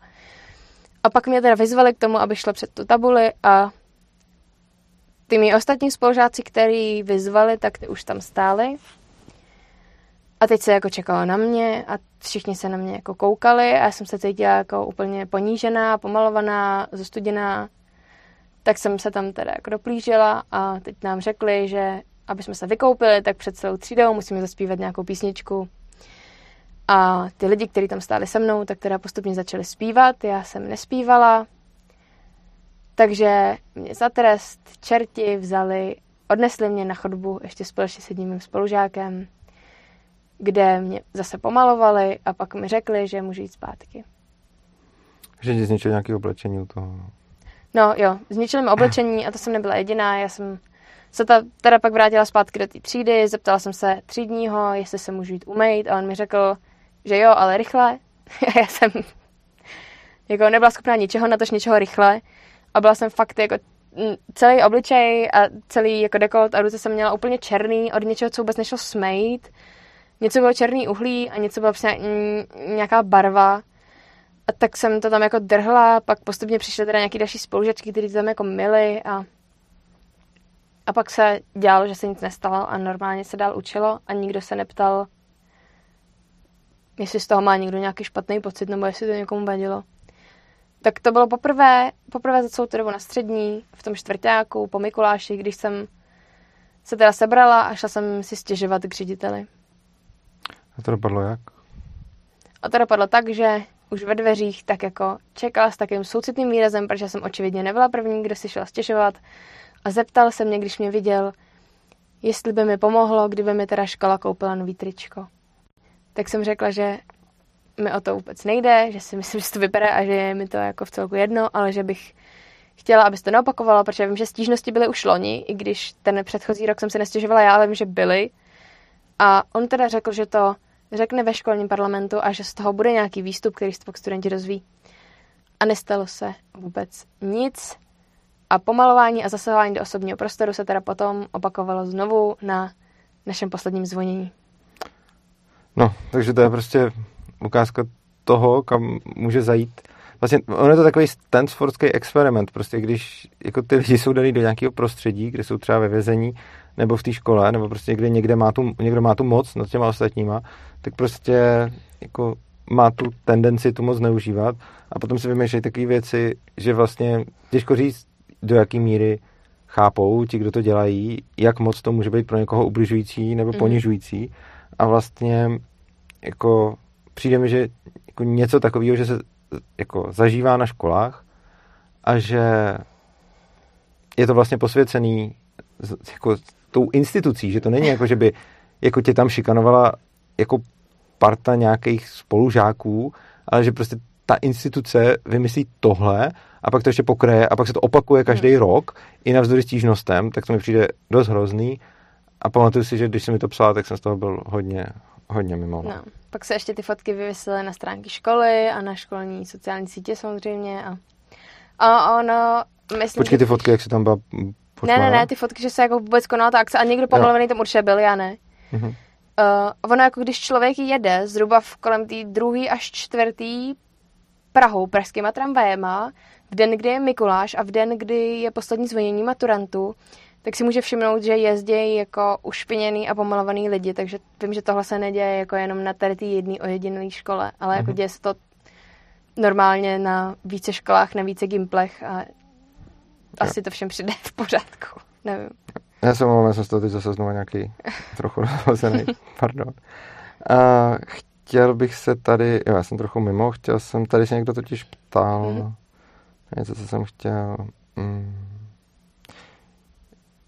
B: A pak mě teda vyzvali k tomu, aby šla před tu tabuli a ty mý ostatní spolužáci, který vyzvali, tak ty už tam stáli. A teď se jako čekalo na mě a všichni se na mě jako koukali a já jsem se cítila jako úplně ponížená, pomalovaná, zostuděná. Tak jsem se tam teda jako doplížila a teď nám řekli, že aby jsme se vykoupili, tak před celou třídou musíme zaspívat nějakou písničku. A ty lidi, kteří tam stáli se mnou, tak teda postupně začali zpívat. Já jsem nespívala, takže mě za trest čerti vzali, odnesli mě na chodbu ještě společně s jedním spolužákem, kde mě zase pomalovali a pak mi řekli, že můžu jít zpátky.
A: Že ti zničil nějaké oblečení u toho.
B: No jo, zničili mi oblečení a to jsem nebyla jediná. Já jsem se ta, teda pak vrátila zpátky do té třídy, zeptala jsem se třídního, jestli se můžu jít umýt a on mi řekl, že jo, ale rychle. Já jsem jako nebyla schopná ničeho, natož něčeho rychle. A byla jsem fakt jako mm, celý obličej a celý jako dekolt a ruce jsem měla úplně černý od něčeho, co vůbec nešlo smejt. Něco bylo černý uhlí a něco bylo mm, nějaká barva. A tak jsem to tam jako drhla, pak postupně přišly teda nějaký další spolužačky, to tam jako myli a a pak se dělalo, že se nic nestalo a normálně se dál učilo a nikdo se neptal, jestli z toho má někdo nějaký špatný pocit nebo jestli to někomu vadilo. Tak to bylo poprvé, poprvé za celou tu dobu na střední, v tom čtvrtáku, po Mikuláši, když jsem se teda sebrala a šla jsem si stěžovat k řediteli.
A: A to dopadlo jak?
B: A to dopadlo tak, že už ve dveřích tak jako čekala s takovým soucitným výrazem, protože jsem očividně nebyla první, kdo si šel stěžovat a zeptal se mě, když mě viděl, jestli by mi pomohlo, kdyby mi teda škola koupila nový tričko. Tak jsem řekla, že mi o to vůbec nejde, že si myslím, že to vypadá a že je mi to jako v celku jedno, ale že bych chtěla, aby se to neopakovalo, protože vím, že stížnosti byly už loni, i když ten předchozí rok jsem se nestěžovala já, ale vím, že byly. A on teda řekl, že to řekne ve školním parlamentu a že z toho bude nějaký výstup, který pak studenti dozví. A nestalo se vůbec nic. A pomalování a zasahování do osobního prostoru se teda potom opakovalo znovu na našem posledním zvonění.
A: No, takže to je prostě ukázka toho, kam může zajít. Vlastně on je to takový Stanfordský experiment, prostě když jako ty lidi jsou daný do nějakého prostředí, kde jsou třeba ve vězení, nebo v té škole, nebo prostě někde někde má tu, někdo má tu moc nad těma ostatníma, tak prostě jako má tu tendenci tu moc zneužívat a potom si vymýšlejí takové věci, že vlastně těžko říct, do jaký míry chápou ti, kdo to dělají, jak moc to může být pro někoho ubližující nebo ponižující. A vlastně jako přijde mi, že jako něco takového, že se jako zažívá na školách a že je to vlastně posvěcený jako tou institucí, že to není jako, že by jako tě tam šikanovala jako parta nějakých spolužáků, ale že prostě ta instituce vymyslí tohle a pak to ještě pokraje a pak se to opakuje každý hmm. rok i navzdory stížnostem, tak to mi přijde dost hrozný. A pamatuju si, že když jsem mi to psala, tak jsem z toho byl hodně, hodně mimo.
B: No. Pak se ještě ty fotky vyvěsily na stránky školy a na školní sociální sítě samozřejmě. A, a ono, myslím,
A: Počkej, ty fotky, jak se tam byla
B: Ne, ne, ne, ty fotky, že se jako vůbec konala ta akce a někdo pomluvený tam určitě byl, já ne. Mm-hmm. Uh, ono jako když člověk jede zhruba v kolem té druhé až čtvrtý Prahou, pražskýma tramvajema, v den, kdy je Mikuláš a v den, kdy je poslední zvonění maturantu, tak si může všimnout, že jezdí jako ušpiněný a pomalovaný lidi, takže vím, že tohle se neděje jako jenom na tady té jedné ojedinělé škole, ale jako mm-hmm. děje se to normálně na více školách, na více gimplech a asi to všem přijde v pořádku. Nevím.
A: Já jsem omlouvám, jsem z toho teď zase znovu nějaký trochu rozhozený. Pardon. A chtěl bych se tady, jo, já jsem trochu mimo, chtěl jsem, tady se někdo totiž ptal, mm-hmm. něco, co jsem chtěl, mm,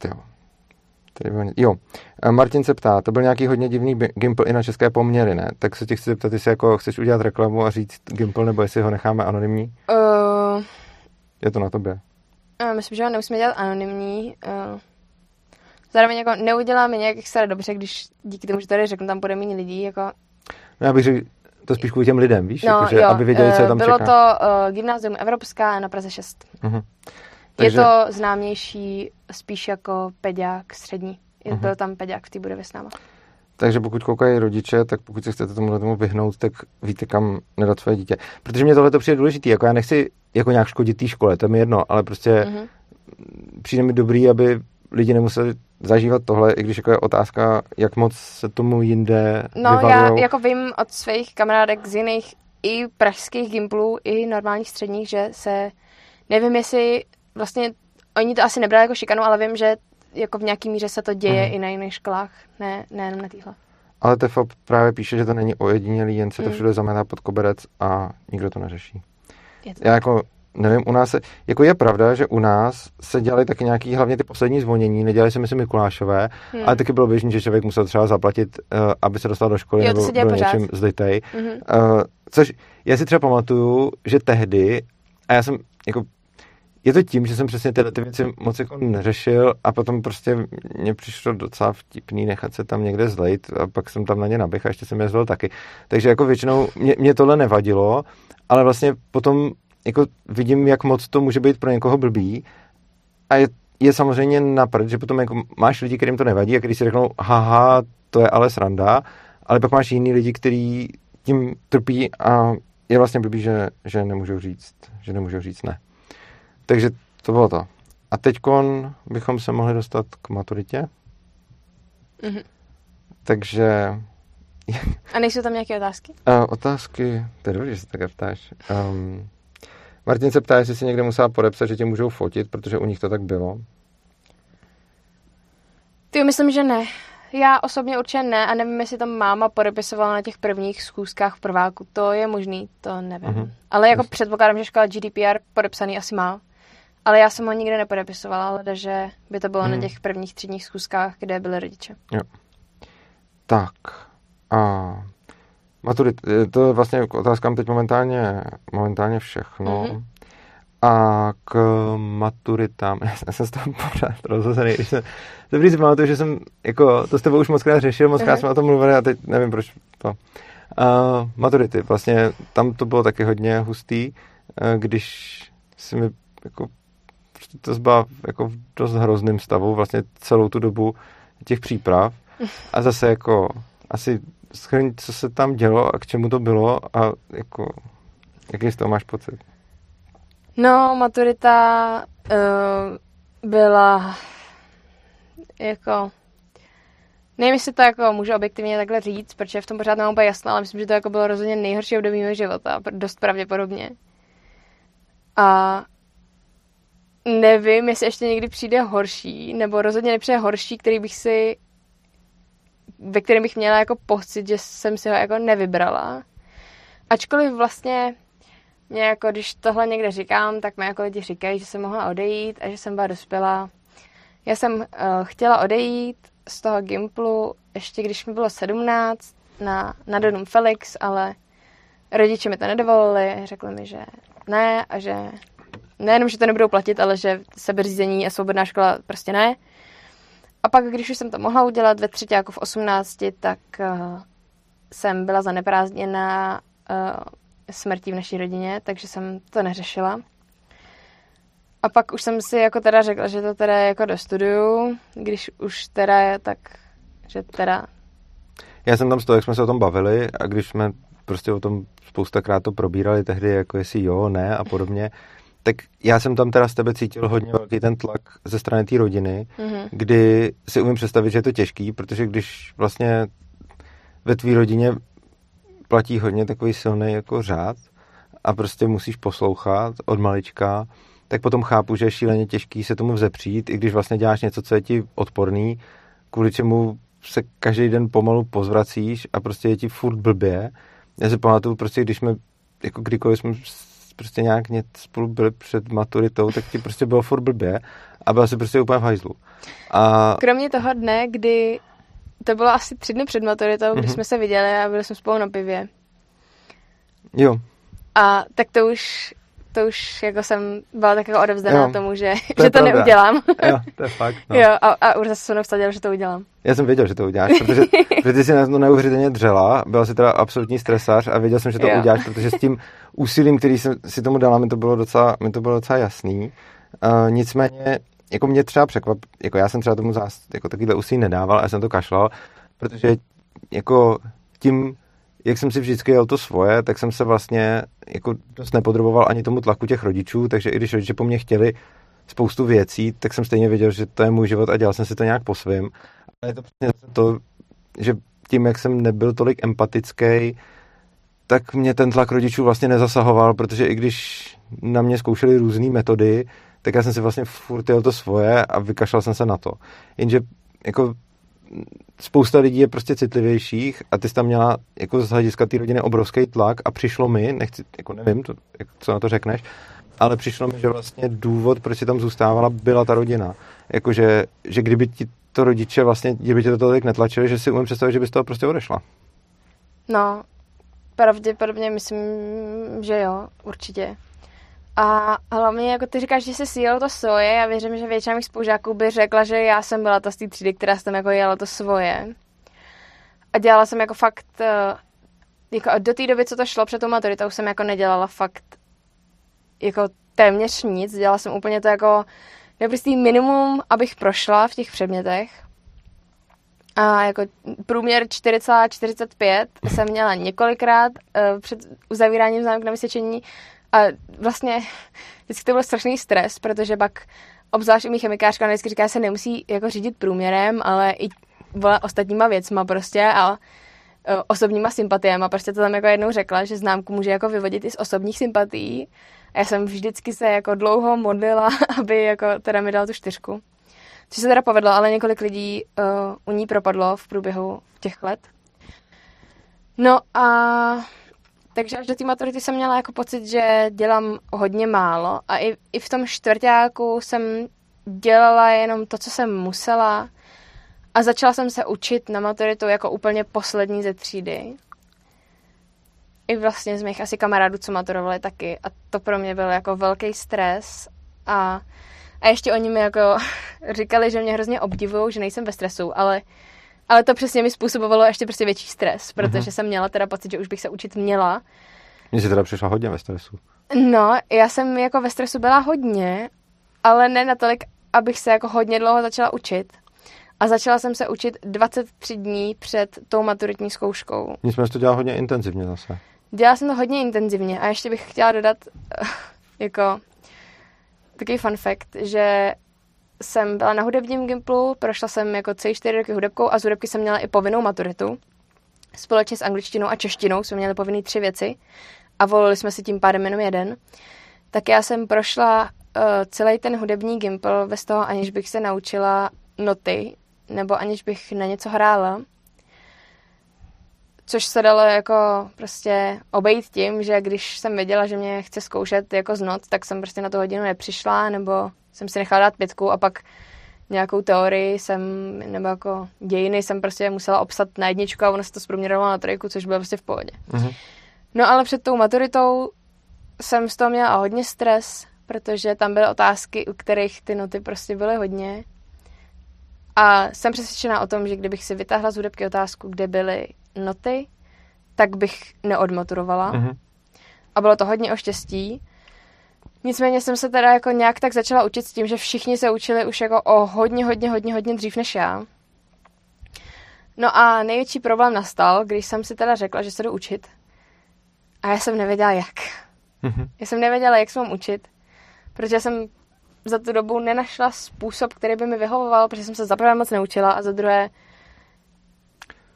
A: jo. Tady byl, jo, Martin se ptá, to byl nějaký hodně divný Gimple i na české poměry, ne? Tak se tě chci zeptat, jestli jako chceš udělat reklamu a říct Gimple, nebo jestli ho necháme anonymní? Uh... Je to na tobě.
B: Uh, myslím, že ho nemusíme dělat anonymní. Uh... Zároveň jako neuděláme nějak extra dobře, když díky tomu, že tady řeknu, tam bude méně lidí, jako...
A: No já bych řekl, to spíš kvůli těm lidem, víš? No, jako, že, jo, aby věděli, co je tam
B: Bylo
A: čeká.
B: to uh, Gymnázium Evropská na Praze 6. Uh-huh. Takže... Je to známější spíš jako peďák střední. Uh-huh. Byl tam peďák v té budově s náma.
A: Takže pokud koukají rodiče, tak pokud se chcete tomu tomu vyhnout, tak víte, kam nedat své dítě. Protože mě tohle to přijde důležité. Jako já nechci jako nějak škodit té škole, to je mi jedno, ale prostě uh-huh. přijde mi dobrý, aby lidi nemuseli zažívat tohle, i když jako je otázka, jak moc se tomu jinde
B: No vyvalujou. já jako vím od svých kamarádek z jiných i pražských gimplů, i normálních středních, že se, nevím jestli vlastně, oni to asi nebrali jako šikanu, ale vím, že jako v nějaký míře se to děje mm. i na jiných školách, ne, nejenom na téhle.
A: Ale TFOP právě píše, že to není ojedinělý, jen se to mm. všude zametá pod koberec a nikdo to neřeší. Je to Já jako nevím, u nás se, jako je pravda, že u nás se dělaly taky nějaký, hlavně ty poslední zvonění, nedělali se myslím Mikulášové, hmm. ale taky bylo běžné, že člověk musel třeba zaplatit, uh, aby se dostal do školy
B: jo,
A: nebo
B: do
A: něčím zlitej. Mm-hmm. Uh, což já si třeba pamatuju, že tehdy, a já jsem jako je to tím, že jsem přesně tyhle ty věci moc jako neřešil a potom prostě mně přišlo docela vtipný nechat se tam někde zlejt a pak jsem tam na ně naběh a ještě jsem je zlil taky. Takže jako většinou mě, mě tohle nevadilo, ale vlastně potom jako vidím, jak moc to může být pro někoho blbý a je, je samozřejmě napřed, že potom jako máš lidi, kterým to nevadí a když si řeknou, haha, to je ale sranda, ale pak máš jiný lidi, kteří tím trpí a je vlastně blbý, že, že nemůžou říct, že nemůžou říct ne. Takže to bylo to. A teď bychom se mohli dostat k maturitě. Mm-hmm. Takže...
B: A nejsou tam nějaké otázky?
A: Uh, otázky, to je dobře, že se tak ptáš. Um, Martin se ptá, jestli si někde musela podepsat, že tě můžou fotit, protože u nich to tak bylo.
B: Ty myslím, že ne. Já osobně určitě ne a nevím, jestli tam máma podepisovala na těch prvních schůzkách v prváku. To je možný, to nevím. Uh-huh. Ale jako Just. předpokládám, že škola GDPR podepsaný asi má. Ale já jsem ho nikdy nepodepisovala, ale že by to bylo uh-huh. na těch prvních třídních schůzkách, kde byly rodiče.
A: Jo. Tak. A Maturit, to je vlastně k otázkám teď momentálně, momentálně všechno. Mm-hmm. A k maturitám, já jsem z toho pořád rozhozený, když jsem, dobrý si pamatuju, že jsem, jako, to s tebou už moc krát řešil, moc krát mm-hmm. jsme o tom mluvili a teď nevím, proč to. Uh, maturity, vlastně tam to bylo taky hodně hustý, uh, když si mi, jako, to zbyla jako v dost hrozném stavu, vlastně celou tu dobu těch příprav a zase jako asi schrň, co se tam dělo a k čemu to bylo a jako, jaký z toho máš pocit?
B: No, maturita uh, byla jako Nevím, jestli to jako můžu objektivně takhle říct, protože v tom pořád mám úplně jasno, ale myslím, že to jako bylo rozhodně nejhorší období mého života, dost pravděpodobně. A nevím, jestli ještě někdy přijde horší, nebo rozhodně nepřijde horší, který bych si ve kterém bych měla jako pocit, že jsem si ho jako nevybrala. Ačkoliv vlastně mě jako, když tohle někde říkám, tak mi jako lidi říkají, že jsem mohla odejít a že jsem byla dospělá. Já jsem uh, chtěla odejít z toho Gimplu ještě když mi bylo 17 na, na Donum Felix, ale rodiče mi to nedovolili, řekli mi, že ne a že nejenom, že to nebudou platit, ale že sebeřízení a svobodná škola prostě ne. A pak, když už jsem to mohla udělat ve třetí jako v 18, tak uh, jsem byla zaneprázdněna uh, smrtí v naší rodině, takže jsem to neřešila. A pak už jsem si jako teda řekla, že to teda jako do studiu, když už teda je, tak že teda...
A: Já jsem tam z toho, jak jsme se o tom bavili a když jsme prostě o tom spoustakrát to probírali tehdy, jako jestli jo, ne a podobně, tak já jsem tam teda z tebe cítil hodně velký ten tlak ze strany té rodiny, mm-hmm. kdy si umím představit, že je to těžký, protože když vlastně ve tvý rodině platí hodně takový silný jako řád a prostě musíš poslouchat od malička, tak potom chápu, že je šíleně těžký se tomu vzepřít, i když vlastně děláš něco, co je ti odporný, kvůli čemu se každý den pomalu pozvracíš a prostě je ti furt blbě. Já si pamatuju, prostě když jsme, jako kdykoliv jsme prostě nějak něco spolu byli před maturitou, tak ti prostě bylo furt blbě a byl si prostě úplně v hajzlu. A...
B: Kromě toho dne, kdy to bylo asi tři dny před maturitou, mm-hmm. kdy mhm. jsme se viděli a byli jsme spolu na pivě.
A: Jo.
B: A tak to už to už jako jsem byla tak jako odevzdaná jo, tomu, že to, že to neudělám.
A: Jo, to je fakt. No.
B: Jo, a, a už zase se vsadil, že to udělám.
A: Já jsem věděl, že to uděláš, protože, protože ty jsi na to neuvěřitelně dřela, byla jsi teda absolutní stresář a věděl jsem, že to jo. uděláš, protože s tím úsilím, který jsem si tomu dala, mi to bylo docela, mi to bylo docela jasný. Uh, nicméně, jako mě třeba překvap, jako já jsem třeba tomu zás, jako takovýhle úsilí nedával a já jsem to kašlal, protože jako tím jak jsem si vždycky jel to svoje, tak jsem se vlastně jako dost nepodroboval ani tomu tlaku těch rodičů, takže i když rodiče po mně chtěli spoustu věcí, tak jsem stejně věděl, že to je můj život a dělal jsem si to nějak po svém. Ale je to přesně to, že tím, jak jsem nebyl tolik empatický, tak mě ten tlak rodičů vlastně nezasahoval, protože i když na mě zkoušeli různé metody, tak já jsem si vlastně furt jel to svoje a vykašlal jsem se na to. Jenže jako spousta lidí je prostě citlivějších a ty jsi tam měla jako z hlediska té rodiny obrovský tlak a přišlo mi, nechci, jako nevím, to, jak, co na to řekneš, ale přišlo mi, že vlastně důvod, proč si tam zůstávala, byla ta rodina. Jakože, že kdyby ti to rodiče vlastně, kdyby tě to tolik netlačili, že si umím představit, že bys toho prostě odešla.
B: No, pravděpodobně myslím, že jo, určitě. A hlavně, jako ty říkáš, že jsi sjel to svoje, já věřím, že většina mých spolužáků by řekla, že já jsem byla ta z té třídy, která jsem jako jela to svoje. A dělala jsem jako fakt, eh, jako do té doby, co to šlo před tou maturitou, jsem jako nedělala fakt jako téměř nic. Dělala jsem úplně to jako naprostý minimum, abych prošla v těch předmětech. A jako průměr 40-45 jsem měla několikrát uh, před uzavíráním známek na vysvědčení a vlastně vždycky to byl strašný stres, protože pak obzvlášť mi chemikářka vždycky říká, že se nemusí jako řídit průměrem, ale i vole, ostatníma věcma prostě a e, osobníma sympatiema. Prostě to tam jako jednou řekla, že známku může jako vyvodit i z osobních sympatií. A já jsem vždycky se jako dlouho modlila, aby jako teda mi dal tu čtyřku. Což se teda povedlo, ale několik lidí uh, u ní propadlo v průběhu těch let. No a takže až do té maturity jsem měla jako pocit, že dělám hodně málo a i, i v tom čtvrtáku jsem dělala jenom to, co jsem musela a začala jsem se učit na maturitu jako úplně poslední ze třídy. I vlastně z mých asi kamarádů, co maturovali taky a to pro mě byl jako velký stres a, a ještě oni mi jako říkali, že mě hrozně obdivují, že nejsem ve stresu, ale ale to přesně mi způsobovalo ještě prostě větší stres, protože mm-hmm. jsem měla teda pocit, že už bych se učit měla.
A: Mně jsi teda přišla hodně ve stresu.
B: No, já jsem jako ve stresu byla hodně, ale ne natolik, abych se jako hodně dlouho začala učit. A začala jsem se učit 23 dní před tou maturitní zkouškou.
A: Nicméně to dělala hodně intenzivně zase.
B: Dělala jsem to hodně intenzivně a ještě bych chtěla dodat jako takový fun fact, že jsem byla na hudebním gimplu, prošla jsem jako celý čtyři roky hudebkou a z hudebky jsem měla i povinnou maturitu. Společně s angličtinou a češtinou jsme měli povinný tři věci a volili jsme si tím pádem jenom jeden. Tak já jsem prošla uh, celý ten hudební gimpl bez toho, aniž bych se naučila noty, nebo aniž bych na něco hrála. Což se dalo jako prostě obejít tím, že když jsem věděla, že mě chce zkoušet jako z not, tak jsem prostě na tu hodinu nepřišla, nebo jsem si nechala dát pětku a pak nějakou teorii jsem, nebo jako dějiny jsem prostě musela obsat na jedničku a ono se to zprůměrovalo na trojku, což bylo prostě v pohodě. Mm-hmm. No ale před tou maturitou jsem z toho měla hodně stres protože tam byly otázky, u kterých ty noty prostě byly hodně. A jsem přesvědčená o tom, že kdybych si vytáhla z hudebky otázku, kde byly noty, tak bych neodmaturovala. Mm-hmm. A bylo to hodně o štěstí. Nicméně jsem se teda jako nějak tak začala učit s tím, že všichni se učili už jako o hodně, hodně, hodně, hodně dřív než já. No a největší problém nastal, když jsem si teda řekla, že se jdu učit. A já jsem nevěděla jak. Mm-hmm. Já jsem nevěděla, jak se mám učit, protože jsem za tu dobu nenašla způsob, který by mi vyhovoval, protože jsem se za prvé moc neučila a za druhé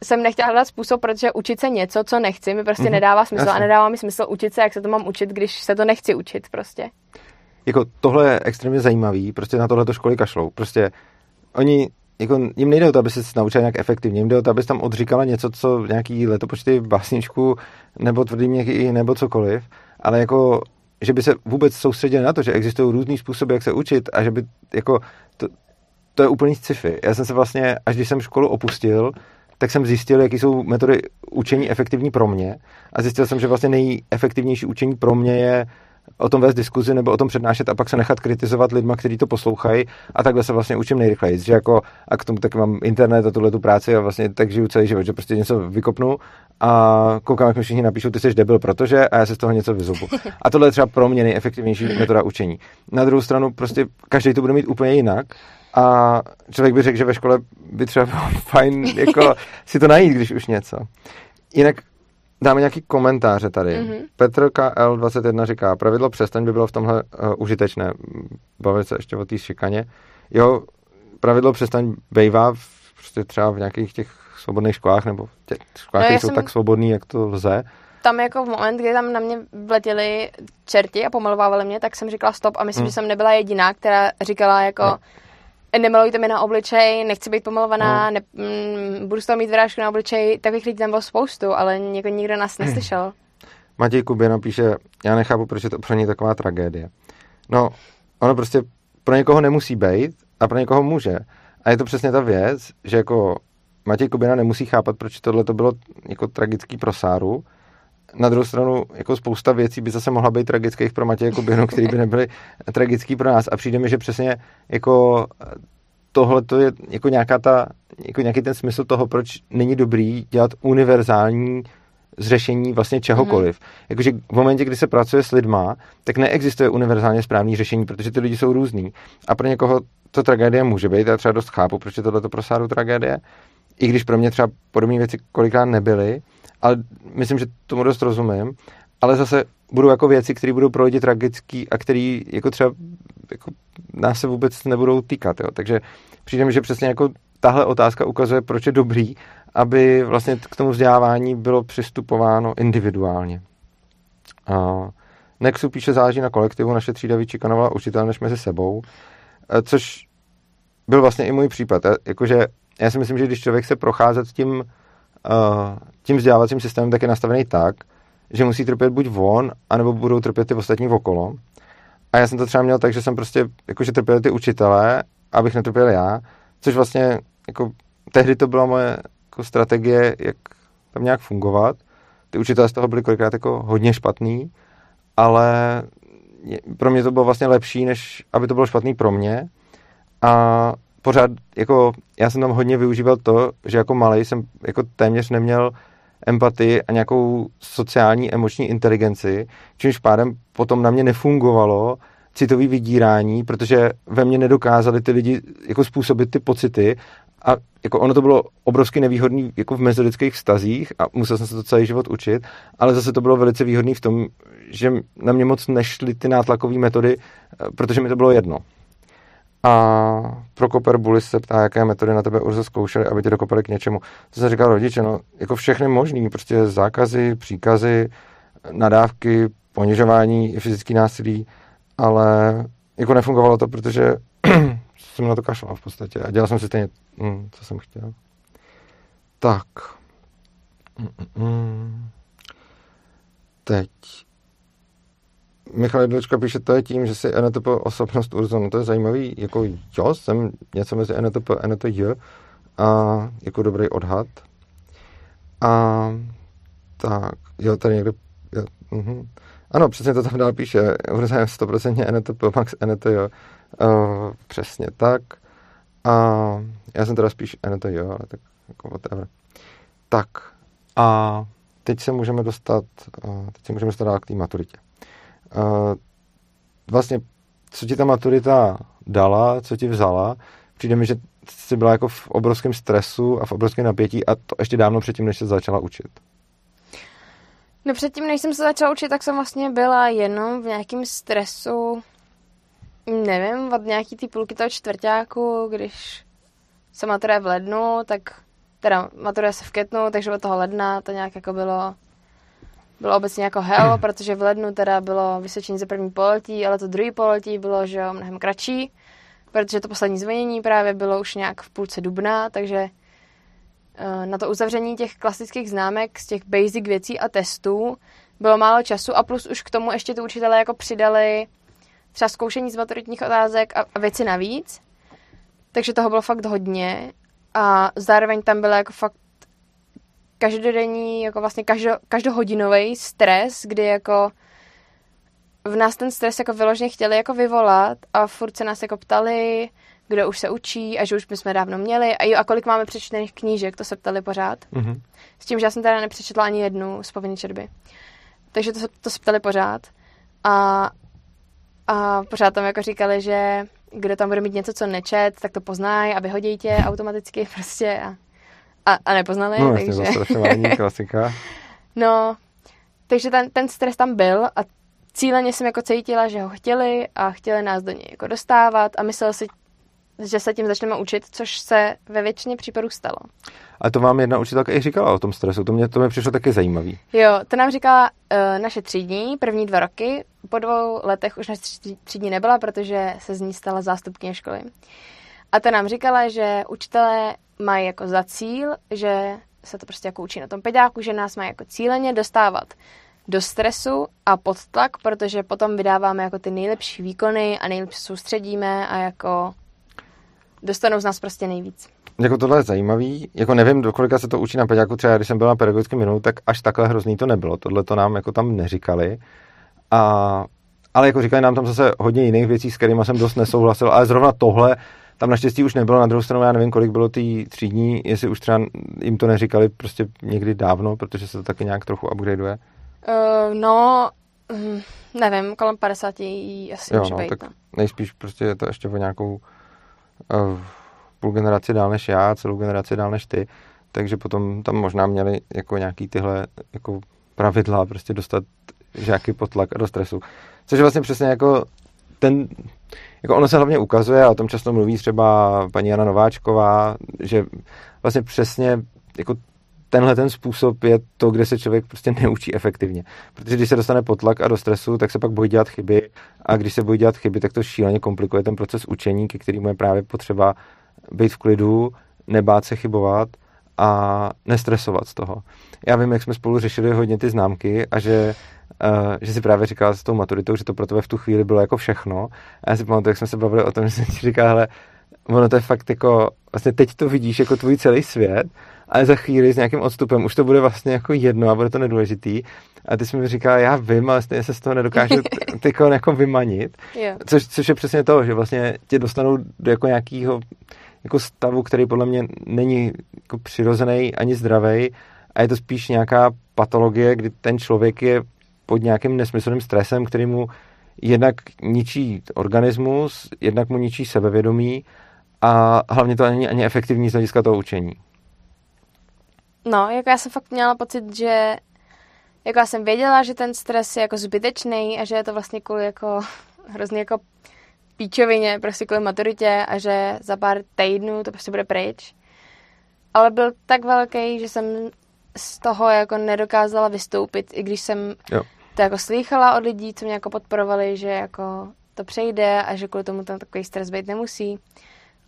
B: jsem nechtěla hledat způsob, protože učit se něco, co nechci, mi prostě mm-hmm. nedává smysl Jasně. a nedává mi smysl učit se, jak se to mám učit, když se to nechci učit prostě.
A: Jako tohle je extrémně zajímavý, prostě na tohle to školy kašlou. Prostě oni jako jim nejde o to, aby se naučili nějak efektivně, jim jde o to, aby tam odříkala něco, co nějaký letopočty básničku nebo tvrdý měkký nebo cokoliv, ale jako že by se vůbec soustředili na to, že existují různý způsoby, jak se učit a že by jako to, to je úplný sci-fi. Já jsem se vlastně, až když jsem školu opustil, tak jsem zjistil, jaký jsou metody učení efektivní pro mě a zjistil jsem, že vlastně nejefektivnější učení pro mě je o tom vést diskuzi nebo o tom přednášet a pak se nechat kritizovat lidma, kteří to poslouchají a takhle se vlastně učím nejrychleji. Že jako, a k tomu tak mám internet a tuhle tu práci a vlastně tak žiju celý život, že prostě něco vykopnu a koukám, jak mi všichni napíšou, ty jsi debil, protože a já se z toho něco vyzubu. A tohle je třeba pro mě nejefektivnější metoda učení. Na druhou stranu prostě každý to bude mít úplně jinak a člověk by řekl, že ve škole by třeba bylo fajn jako si to najít, když už něco. Jinak dáme nějaký komentáře tady. Mm-hmm. Petr KL21 říká, pravidlo přestaň by bylo v tomhle uh, užitečné. Bavit se ještě o té šikaně. Jo, pravidlo přestaň bejvá v, prostě třeba v nějakých těch svobodných školách, nebo těch školách, no, které jsou jsem... tak svobodný, jak to lze.
B: Tam jako v moment, kdy tam na mě vletěli čerti a pomalovávali mě, tak jsem říkala stop a myslím, mm. že jsem nebyla jediná, která říkala jako no nemalujte mi na obličej, nechci být pomalovaná, no. ne, mm, budu z toho mít vyrážku na obličej, takových lidí tam bylo spoustu, ale jako nikdo nás neslyšel.
A: Matěj Kubě napíše, já nechápu, proč je to pro ně taková tragédie. No, ono prostě pro někoho nemusí být a pro někoho může. A je to přesně ta věc, že jako Matěj Kubina nemusí chápat, proč tohle to bylo jako tragický pro Sáru, na druhou stranu jako spousta věcí by zase mohla být tragických pro Matěje Kubinu, který by nebyly tragický pro nás. A přijde mi, že přesně jako tohle to je jako nějaká ta, jako nějaký ten smysl toho, proč není dobrý dělat univerzální zřešení vlastně čehokoliv. Mm. Jakože v momentě, kdy se pracuje s lidma, tak neexistuje univerzálně správný řešení, protože ty lidi jsou různý. A pro někoho to tragédie může být, já třeba dost chápu, proč je tohle pro Sáru tragédie, i když pro mě třeba podobné věci kolikrát nebyly, ale myslím, že tomu dost rozumím, ale zase budou jako věci, které budou pro lidi tragický a které jako třeba jako nás se vůbec nebudou týkat. Jo. Takže přijde mi, že přesně jako tahle otázka ukazuje, proč je dobrý, aby vlastně k tomu vzdělávání bylo přistupováno individuálně. A Nexu píše, záleží na kolektivu, naše třída víc šikanovala učitel než mezi sebou, e, což byl vlastně i můj případ. Jakože já si myslím, že když člověk se procházet tím tím vzdělávacím systémem tak je nastavený tak, že musí trpět buď on, anebo budou trpět ty ostatní okolo. A já jsem to třeba měl tak, že jsem prostě, jakože trpěl ty učitelé, abych netrpěl já, což vlastně, jako, tehdy to byla moje jako, strategie, jak tam nějak fungovat. Ty učitelé z toho byli kolikrát jako hodně špatný, ale pro mě to bylo vlastně lepší, než aby to bylo špatný pro mě. A pořád, jako, já jsem tam hodně využíval to, že jako malý jsem jako téměř neměl empatii a nějakou sociální emoční inteligenci, čímž pádem potom na mě nefungovalo citový vydírání, protože ve mně nedokázali ty lidi jako způsobit ty pocity a jako ono to bylo obrovsky nevýhodný jako v mezilidských vztazích a musel jsem se to celý život učit, ale zase to bylo velice výhodný v tom, že na mě moc nešly ty nátlakové metody, protože mi to bylo jedno. A Prokoper Bulis se ptá, jaké metody na tebe Urzo zkoušeli, aby tě dokopali k něčemu. To se říká rodiče, no, jako všechny možný, prostě zákazy, příkazy, nadávky, ponižování i fyzický násilí, ale jako nefungovalo to, protože jsem na to kašlal v podstatě a dělal jsem si stejně, mm, co jsem chtěl. Tak. Mm-mm. Teď Michal Jedlička píše, to je tím, že si NTP osobnost Urzonu. To je zajímavý, jako jo, jsem něco mezi NTP a NTJ a jako dobrý odhad. A tak, jo, tady někdo, jo, uh-huh. Ano, přesně to tam dál píše. Vrzájem 100% NTP, max NTO. Uh, přesně tak. A já jsem teda spíš NTO, ale tak jako whatever. Tak a teď se můžeme dostat, uh, teď se můžeme dostat dál k té maturitě. Vlastně, co ti ta maturita dala, co ti vzala, přijde mi, že jsi byla jako v obrovském stresu a v obrovském napětí a to ještě dávno předtím, než se začala učit.
B: No předtím, než jsem se začala učit, tak jsem vlastně byla jenom v nějakém stresu, nevím, od nějaký ty půlky toho čtvrtáku, když se maturuje v lednu, tak teda maturuje se v květnu, takže od toho ledna to nějak jako bylo bylo obecně jako hell, protože v lednu teda bylo vysvědčení za první pololetí, ale to druhý pololetí bylo, že jo, mnohem kratší, protože to poslední zvonění právě bylo už nějak v půlce dubna, takže eh, na to uzavření těch klasických známek z těch basic věcí a testů bylo málo času a plus už k tomu ještě ty učitelé jako přidali třeba zkoušení z maturitních otázek a, a věci navíc. Takže toho bylo fakt hodně a zároveň tam bylo jako fakt každodenní, jako vlastně každo, každohodinový stres, kdy jako v nás ten stres jako vyloženě chtěli jako vyvolat a furt se nás jako ptali, kdo už se učí a že už jsme dávno měli a, jo, a kolik máme přečtených knížek, to se ptali pořád. Mm-hmm. S tím, že já jsem teda nepřečetla ani jednu z povinné četby. Takže to, to se ptali pořád. A, a pořád tam jako říkali, že kdo tam bude mít něco, co nečet, tak to poznají a vyhodí tě automaticky prostě a, a, a nepoznali.
A: No,
B: takže...
A: to klasika.
B: no, takže ten, ten stres tam byl a cíleně jsem jako cítila, že ho chtěli a chtěli nás do něj jako dostávat a myslel si, že se tím začneme učit, což se ve většině případů stalo.
A: A to vám jedna učitelka i říkala o tom stresu, to mě, to mě přišlo taky zajímavý.
B: Jo, to nám říkala uh, naše třídní, první dva roky. Po dvou letech už naše třídní nebyla, protože se z ní stala zástupkyně školy. A to nám říkala, že učitelé mají jako za cíl, že se to prostě jako učí na tom pedáku, že nás mají jako cíleně dostávat do stresu a pod tlak, protože potom vydáváme jako ty nejlepší výkony a nejlepší soustředíme a jako dostanou z nás prostě nejvíc.
A: Jako tohle je zajímavý, jako nevím, do kolika se to učí na peďáku, třeba když jsem byl na pedagogickém minulu, tak až takhle hrozný to nebylo, tohle to nám jako tam neříkali. A, ale jako říkali nám tam zase hodně jiných věcí, s kterými jsem dost nesouhlasil, ale zrovna tohle tam naštěstí už nebylo, na druhou stranu já nevím, kolik bylo tý třídní, jestli už třeba jim to neříkali prostě někdy dávno, protože se to taky nějak trochu upgradeuje.
B: Uh, no, hm, nevím, kolem 50 asi jo, může no, být. Tak no.
A: nejspíš prostě je to ještě o nějakou uh, půl generaci dál než já, celou generaci dál než ty, takže potom tam možná měli jako nějaký tyhle jako pravidla prostě dostat žáky pod tlak a do stresu. Což je vlastně přesně jako ten, jako ono se hlavně ukazuje, a o tom často mluví třeba paní Jana Nováčková, že vlastně přesně jako tenhle ten způsob je to, kde se člověk prostě neučí efektivně. Protože když se dostane pod tlak a do stresu, tak se pak bojí dělat chyby a když se bojí dělat chyby, tak to šíleně komplikuje ten proces učení, ke kterému je právě potřeba být v klidu, nebát se chybovat a nestresovat z toho. Já vím, jak jsme spolu řešili hodně ty známky a že, že si právě říkala s tou maturitou, že to pro tebe v tu chvíli bylo jako všechno. A já si pamatuju, jak jsme se bavili o tom, že jsem ti říkal, hele, ono to je fakt jako, vlastně teď to vidíš jako tvůj celý svět, ale za chvíli s nějakým odstupem už to bude vlastně jako jedno a bude to nedůležitý. A ty jsi mi říkal, já vím, ale stejně se z toho nedokážu tyko jako vymanit. Yeah. Což, což je přesně to, že vlastně tě dostanou do jako nějakého jako stavu, který podle mě není jako přirozený ani zdravý a je to spíš nějaká patologie, kdy ten člověk je pod nějakým nesmyslným stresem, který mu jednak ničí organismus, jednak mu ničí sebevědomí a hlavně to není ani efektivní z hlediska toho učení.
B: No, jako já jsem fakt měla pocit, že jako já jsem věděla, že ten stres je jako zbytečný a že je to vlastně kvůli jako hrozně jako píčovině, prostě kvůli maturitě a že za pár týdnů to prostě bude pryč. Ale byl tak velký, že jsem z toho jako nedokázala vystoupit, i když jsem jo. To jako slýchala od lidí, co mě jako podporovali, že jako to přejde a že kvůli tomu tam takový stres být nemusí.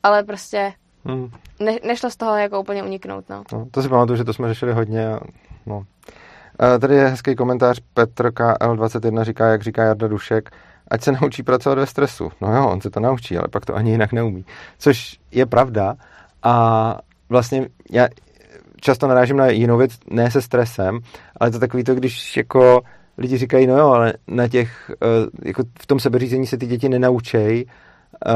B: Ale prostě hmm. ne, nešlo z toho jako úplně uniknout, no.
A: no. To si pamatuju, že to jsme řešili hodně a no. A tady je hezký komentář Petr KL21 říká, jak říká Jarda Dušek, ať se naučí pracovat ve stresu. No jo, on se to naučí, ale pak to ani jinak neumí. Což je pravda a vlastně já často narážím na jinou věc, ne se stresem, ale to takový to, když jako lidi říkají, no jo, ale na těch, uh, jako v tom sebeřízení se ty děti nenaučej uh,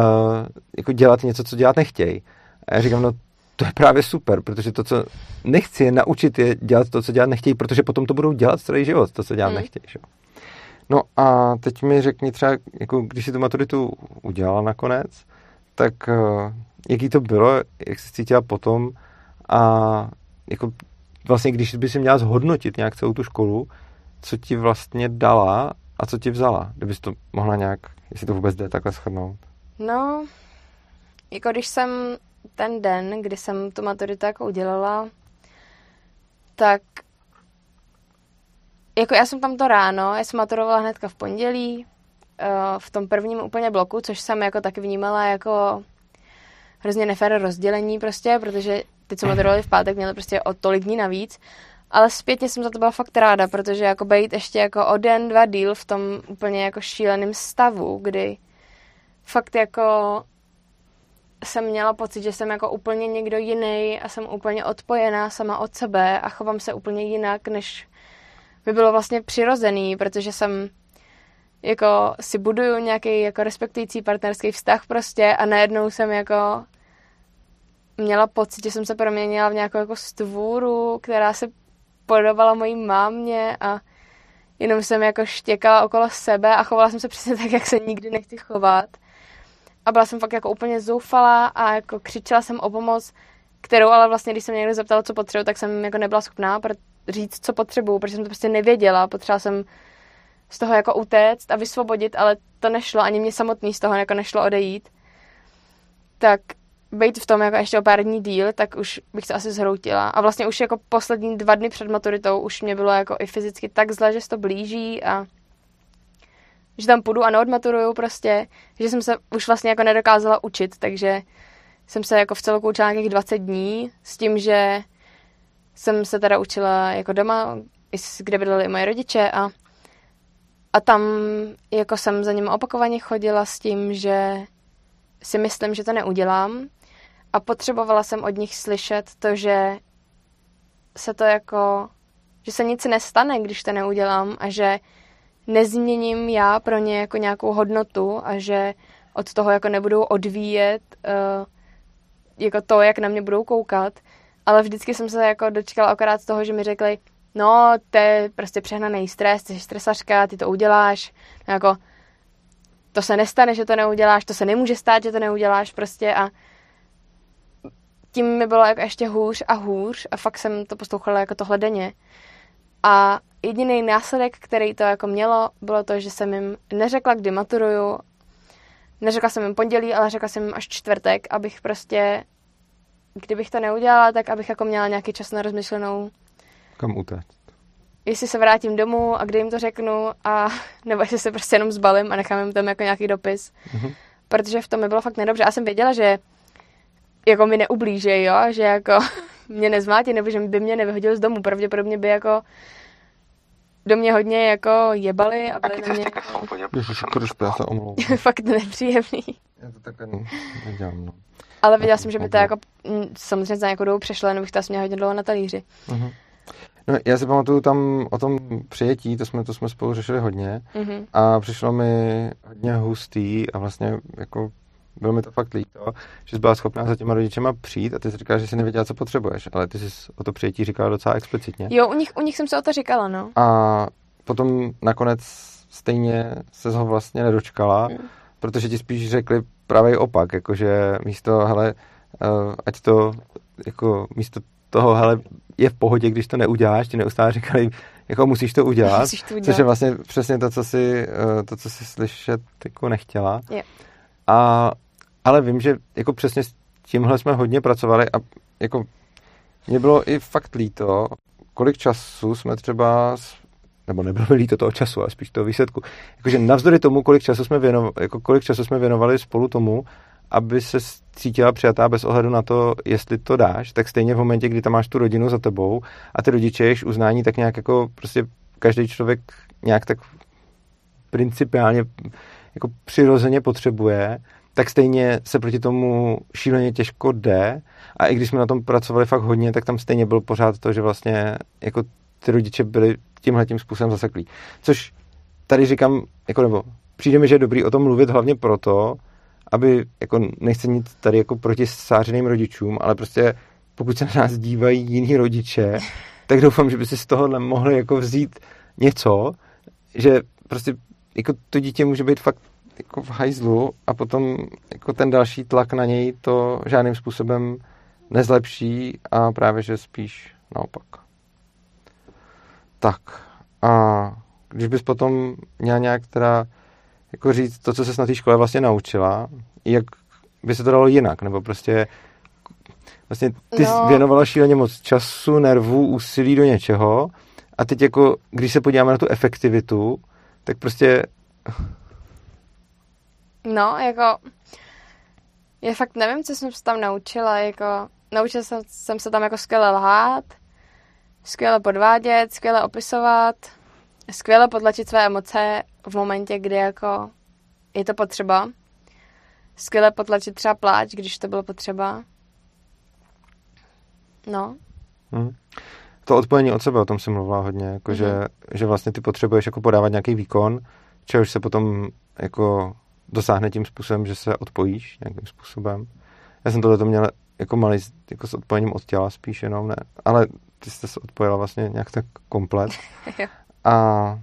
A: jako dělat něco, co dělat nechtějí. A já říkám, no to je právě super, protože to, co nechci, je naučit je dělat to, co dělat nechtějí, protože potom to budou dělat celý život, to, co dělat hmm. nechtějí. Že? No a teď mi řekni třeba, jako když si tu maturitu udělala nakonec, tak uh, jaký to bylo, jak jsi cítila potom a jako vlastně, když by si měla zhodnotit nějak celou tu školu, co ti vlastně dala a co ti vzala, kdybys to mohla nějak, jestli to vůbec jde takhle shrnout.
B: No, jako když jsem ten den, kdy jsem tu maturitu jako udělala, tak jako já jsem tam to ráno, já jsem maturovala hnedka v pondělí, eh, v tom prvním úplně bloku, což jsem jako taky vnímala jako hrozně nefér rozdělení prostě, protože ty, co maturovali v pátek, měli prostě o tolik dní navíc. Ale zpětně jsem za to byla fakt ráda, protože jako být ještě jako o den, dva díl v tom úplně jako šíleném stavu, kdy fakt jako jsem měla pocit, že jsem jako úplně někdo jiný a jsem úplně odpojená sama od sebe a chovám se úplně jinak, než by bylo vlastně přirozený, protože jsem jako si buduju nějaký jako respektující partnerský vztah prostě a najednou jsem jako měla pocit, že jsem se proměnila v nějakou jako stvůru, která se podobala mojí mámě a jenom jsem jako štěkala okolo sebe a chovala jsem se přesně tak, jak se nikdy nechci chovat. A byla jsem fakt jako úplně zoufalá a jako křičela jsem o pomoc, kterou ale vlastně, když jsem někdo zeptal, co potřebuji, tak jsem jako nebyla schopná říct, co potřebuju, protože jsem to prostě nevěděla. Potřebovala jsem z toho jako utéct a vysvobodit, ale to nešlo, ani mě samotný z toho jako nešlo odejít. Tak být v tom jako ještě o pár dní díl, tak už bych se asi zhroutila. A vlastně už jako poslední dva dny před maturitou už mě bylo jako i fyzicky tak zle, že se to blíží a že tam půjdu a neodmaturuju prostě, že jsem se už vlastně jako nedokázala učit, takže jsem se jako v celku učila nějakých 20 dní s tím, že jsem se teda učila jako doma, kde bydleli i moje rodiče a, a tam jako jsem za ním opakovaně chodila s tím, že si myslím, že to neudělám a potřebovala jsem od nich slyšet to, že se to jako, že se nic nestane, když to neudělám a že nezměním já pro ně jako nějakou hodnotu a že od toho jako nebudou odvíjet uh, jako to, jak na mě budou koukat, ale vždycky jsem se jako dočkala akorát toho, že mi řekli, no, to je prostě přehnaný stres, ty jsi stresařka, ty to uděláš, no, jako to se nestane, že to neuděláš, to se nemůže stát, že to neuděláš prostě. A tím mi bylo jako ještě hůř a hůř a fakt jsem to poslouchala jako tohle denně. A jediný následek, který to jako mělo, bylo to, že jsem jim neřekla, kdy maturuju, neřekla jsem jim pondělí, ale řekla jsem jim až čtvrtek, abych prostě, kdybych to neudělala, tak abych jako měla nějaký čas na rozmyšlenou.
A: Kam utéct?
B: Jestli se vrátím domů a kdy jim to řeknu, a nebo jestli se prostě jenom zbalím a nechám jim tam jako nějaký dopis. Mm-hmm. Protože v tom mi bylo fakt nedobře. Já jsem věděla, že jako mi neublíží, jo, že jako mě nezmátí, nebo že by mě nevyhodil z domu. Pravděpodobně by jako do mě hodně jako jebali a byli na mě jako... fakt nepříjemný.
A: Já to takhle nedělám, no.
B: Ale viděla jsem, že by to jako mm, samozřejmě za nějakou dobu přešlo, jenom bych to asi měla hodně dlouho na talíři. Uh-huh.
A: No, já si pamatuju tam o tom přijetí, to jsme, to jsme spolu řešili hodně uh-huh. a přišlo mi hodně hustý a vlastně jako bylo mi to fakt líto, že jsi byla schopná za těma rodičema přijít a ty jsi říkala, že jsi nevěděla, co potřebuješ, ale ty jsi o to přijetí říkala docela explicitně.
B: Jo, u nich, u nich jsem se o to říkala, no.
A: A potom nakonec stejně se ho vlastně nedočkala, mm. protože ti spíš řekli pravý opak, jakože místo, hele, uh, ať to, jako místo toho, hele, je v pohodě, když to neuděláš, ti neustále říkali, jako musíš to udělat, musíš to udělat. což je vlastně přesně to, co si, uh, to, co si slyšet jako nechtěla.
B: Yeah.
A: A ale vím, že jako přesně s tímhle jsme hodně pracovali a jako mě bylo i fakt líto, kolik času jsme třeba, nebo nebylo mi líto toho času, ale spíš toho výsledku, jakože navzdory tomu, kolik času jsme věnovali, jako kolik času jsme věnovali spolu tomu, aby se cítila přijatá bez ohledu na to, jestli to dáš, tak stejně v momentě, kdy tam máš tu rodinu za tebou a ty rodiče, jež uznání, tak nějak jako prostě každý člověk nějak tak principiálně jako přirozeně potřebuje, tak stejně se proti tomu šíleně těžko jde a i když jsme na tom pracovali fakt hodně, tak tam stejně byl pořád to, že vlastně jako ty rodiče byli tímhle tím způsobem zaseklí. Což tady říkám, jako nebo přijde mi, že je dobrý o tom mluvit hlavně proto, aby, jako nechci nic tady jako proti sářeným rodičům, ale prostě pokud se na nás dívají jiní rodiče, tak doufám, že by si z tohohle mohli jako vzít něco, že prostě jako to dítě může být fakt jako v hajzlu a potom jako ten další tlak na něj to žádným způsobem nezlepší a právě, že spíš naopak. Tak a když bys potom měla nějak teda jako říct to, co se na té škole vlastně naučila, jak by se to dalo jinak, nebo prostě vlastně ty no. věnovala šíleně moc času, nervů, úsilí do něčeho a teď jako, když se podíváme na tu efektivitu, tak prostě...
B: No, jako... Já fakt nevím, co jsem se tam naučila, jako... Naučila jsem, jsem se tam jako skvěle lhát, skvěle podvádět, skvěle opisovat, skvěle potlačit své emoce v momentě, kdy jako je to potřeba. Skvěle potlačit třeba pláč, když to bylo potřeba. No.
A: Hmm. To odpojení od sebe, o tom jsem mluvila hodně, jako mm-hmm. že, mhm. že vlastně ty potřebuješ jako podávat nějaký výkon, čehož se potom jako dosáhne tím způsobem, že se odpojíš nějakým způsobem. Já jsem tohle to měl jako malý, jako s odpojením od těla spíš jenom, ne, ale ty jste se odpojila vlastně nějak tak komplet. A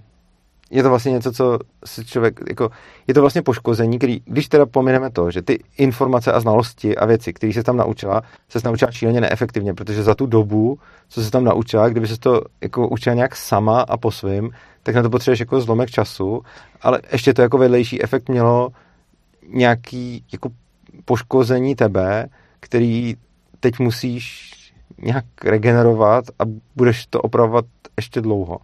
A: je to vlastně něco, co si člověk, jako, je to vlastně poškození, který, když teda pomineme to, že ty informace a znalosti a věci, které se tam naučila, se naučila šíleně neefektivně, protože za tu dobu, co se tam naučila, kdyby se to jako učila nějak sama a po svým, tak na to potřebuješ jako zlomek času, ale ještě to jako vedlejší efekt mělo nějaký jako poškození tebe, který teď musíš nějak regenerovat a budeš to opravovat ještě dlouho.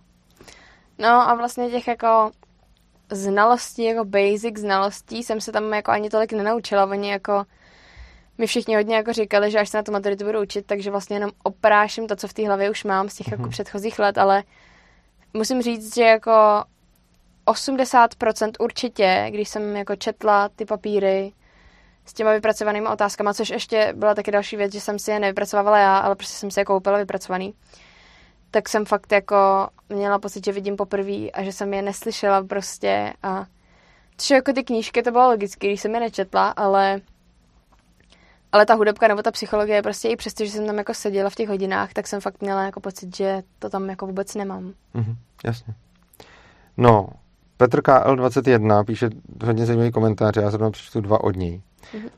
B: No a vlastně těch jako znalostí, jako basic znalostí jsem se tam jako ani tolik nenaučila. Oni jako mi všichni hodně jako říkali, že až se na tu maturitu budu učit, takže vlastně jenom opráším to, co v té hlavě už mám z těch jako mm-hmm. předchozích let, ale musím říct, že jako 80% určitě, když jsem jako četla ty papíry s těma vypracovanými otázkama, což ještě byla taky další věc, že jsem si je nevypracovala já, ale prostě jsem si je koupila vypracovaný, tak jsem fakt jako měla pocit, že vidím poprvé a že jsem je neslyšela prostě a což jako ty knížky, to bylo logické, když jsem je nečetla, ale ale ta hudebka nebo ta psychologie prostě i přesto, že jsem tam jako seděla v těch hodinách, tak jsem fakt měla jako pocit, že to tam jako vůbec nemám.
A: Mhm, jasně. No, Petr KL21 píše hodně zajímavý komentář, já zrovna přečtu dva od něj.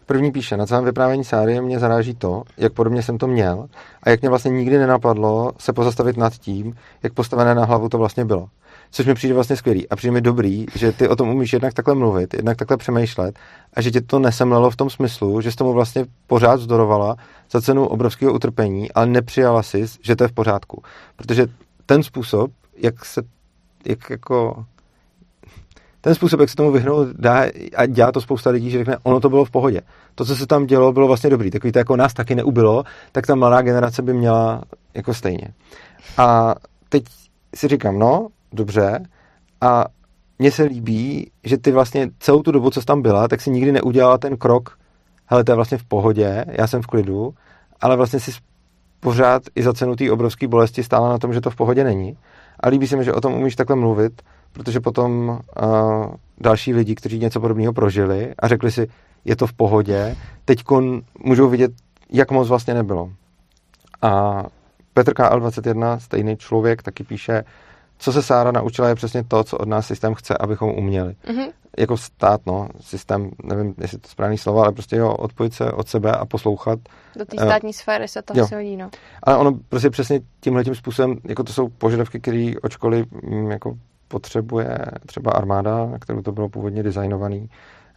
A: První píše, na celém vyprávění sárie mě zaráží to, jak podobně jsem to měl a jak mě vlastně nikdy nenapadlo se pozastavit nad tím, jak postavené na hlavu to vlastně bylo. Což mi přijde vlastně skvělý a přijde mi dobrý, že ty o tom umíš jednak takhle mluvit, jednak takhle přemýšlet a že tě to nesemlelo v tom smyslu, že jsi tomu vlastně pořád zdorovala za cenu obrovského utrpení, ale nepřijala si, že to je v pořádku. Protože ten způsob, jak se jak jako ten způsob, jak se tomu vyhnout, dá a dělá to spousta lidí, že řekne, ono to bylo v pohodě. To, co se tam dělo, bylo vlastně dobrý. Takový to jako nás taky neubylo, tak ta mladá generace by měla jako stejně. A teď si říkám, no, dobře, a mně se líbí, že ty vlastně celou tu dobu, co jsi tam byla, tak si nikdy neudělala ten krok, hele, to je vlastně v pohodě, já jsem v klidu, ale vlastně si pořád i za cenu té obrovské bolesti stála na tom, že to v pohodě není. A líbí se mi, že o tom umíš takhle mluvit, protože potom uh, další lidi, kteří něco podobného prožili a řekli si, je to v pohodě, teď můžou vidět, jak moc vlastně nebylo. A Petr KL21, stejný člověk, taky píše, co se Sára naučila, je přesně to, co od nás systém chce, abychom uměli. Mm-hmm. Jako stát, no, systém, nevím, jestli to správný slovo, ale prostě jo, odpojit se od sebe a poslouchat.
B: Do té státní uh, sféry se to asi hodí, no.
A: Ale ono prostě přesně tímhle tím způsobem, jako to jsou požadavky, které od školy mm, jako potřebuje třeba armáda, na kterou to bylo původně designovaný,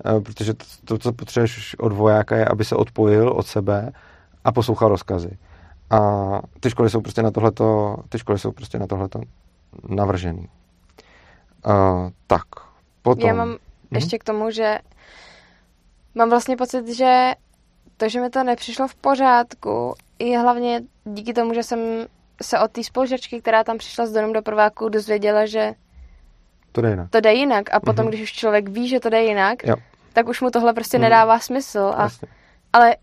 A: eh, protože to, to, co potřebuješ od vojáka, je, aby se odpojil od sebe a poslouchal rozkazy. A ty školy jsou prostě na tohleto, ty školy jsou prostě na tohleto navržený. Uh, tak, potom...
B: Já mám hm? ještě k tomu, že mám vlastně pocit, že to, že mi to nepřišlo v pořádku, je hlavně díky tomu, že jsem se od té spolužačky, která tam přišla s donem do prváku, dozvěděla, že
A: to jde jinak.
B: To jde jinak. A potom, mm-hmm. když už člověk ví, že to jde jinak, jo. tak už mu tohle prostě mm. nedává smysl. A, ale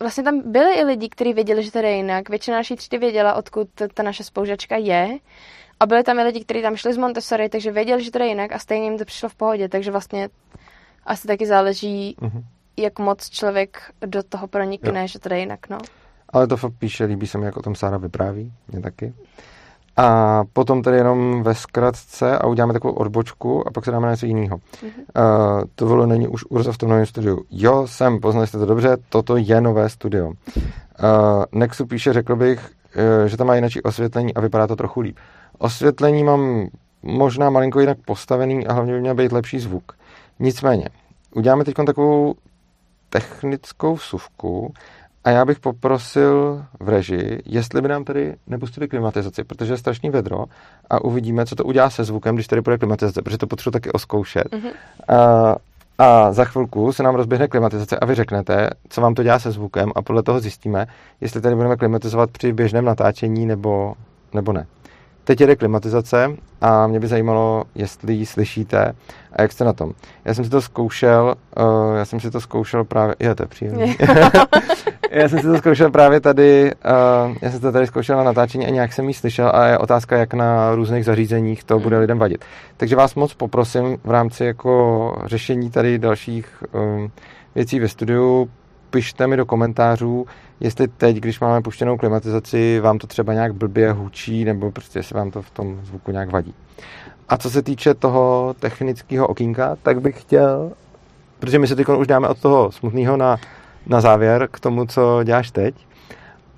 B: vlastně tam byli i lidi, kteří věděli, že to je jinak. Většina naší třídy věděla, odkud ta naše spoužačka je. A byli tam i lidi, kteří tam šli z Montessori, takže věděli, že to je jinak a stejně jim to přišlo v pohodě. Takže vlastně asi taky záleží, mm-hmm. jak moc člověk do toho pronikne, jo. že to je jinak, no.
A: Ale to fakt píše, líbí se mi, jak o tom Sára vypráví, mě taky. A potom tady jenom ve zkratce a uděláme takovou odbočku a pak se dáme na něco jiného. Mm-hmm. Uh, to volo není už Urza v tom novém studiu. Jo, jsem, poznali jste to dobře, toto je nové studio. Uh, Nexu píše, řekl bych, uh, že tam má jinak osvětlení a vypadá to trochu líp. Osvětlení mám možná malinko jinak postavený a hlavně by měl být lepší zvuk. Nicméně, uděláme teď takovou technickou vsuvku a já bych poprosil v režii, jestli by nám tady nepustili klimatizaci, protože je strašný vedro a uvidíme, co to udělá se zvukem, když tady bude klimatizace, protože to potřebuji taky oskoušet. Mm-hmm. A, a za chvilku se nám rozběhne klimatizace a vy řeknete, co vám to dělá se zvukem a podle toho zjistíme, jestli tady budeme klimatizovat při běžném natáčení nebo, nebo ne. Teď jede klimatizace a mě by zajímalo, jestli ji slyšíte a jak jste na tom. Já jsem si to zkoušel, uh, já jsem si to zkoušel právě, je to je příjemný. já jsem si to zkoušel právě tady, uh, já jsem to tady zkoušel na natáčení a nějak jsem ji slyšel a je otázka, jak na různých zařízeních to bude lidem vadit. Takže vás moc poprosím v rámci jako řešení tady dalších um, věcí ve studiu, pište mi do komentářů, jestli teď, když máme puštěnou klimatizaci, vám to třeba nějak blbě hučí, nebo prostě jestli vám to v tom zvuku nějak vadí. A co se týče toho technického okýnka, tak bych chtěl, protože my se teď už dáme od toho smutného na, na závěr k tomu, co děláš teď,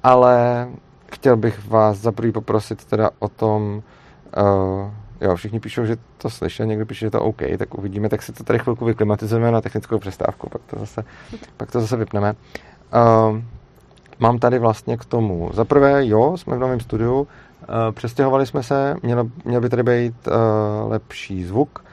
A: ale chtěl bych vás za prvý poprosit teda o tom, uh, jo, všichni píšou, že to slyší, někdo píše, že to OK, tak uvidíme, tak si to tady chvilku vyklimatizujeme na technickou přestávku, pak to zase, pak to zase vypneme. Uh, mám tady vlastně k tomu. Za prvé, jo, jsme v novém studiu, uh, přestěhovali jsme se, mělo, měl by tady být uh, lepší zvuk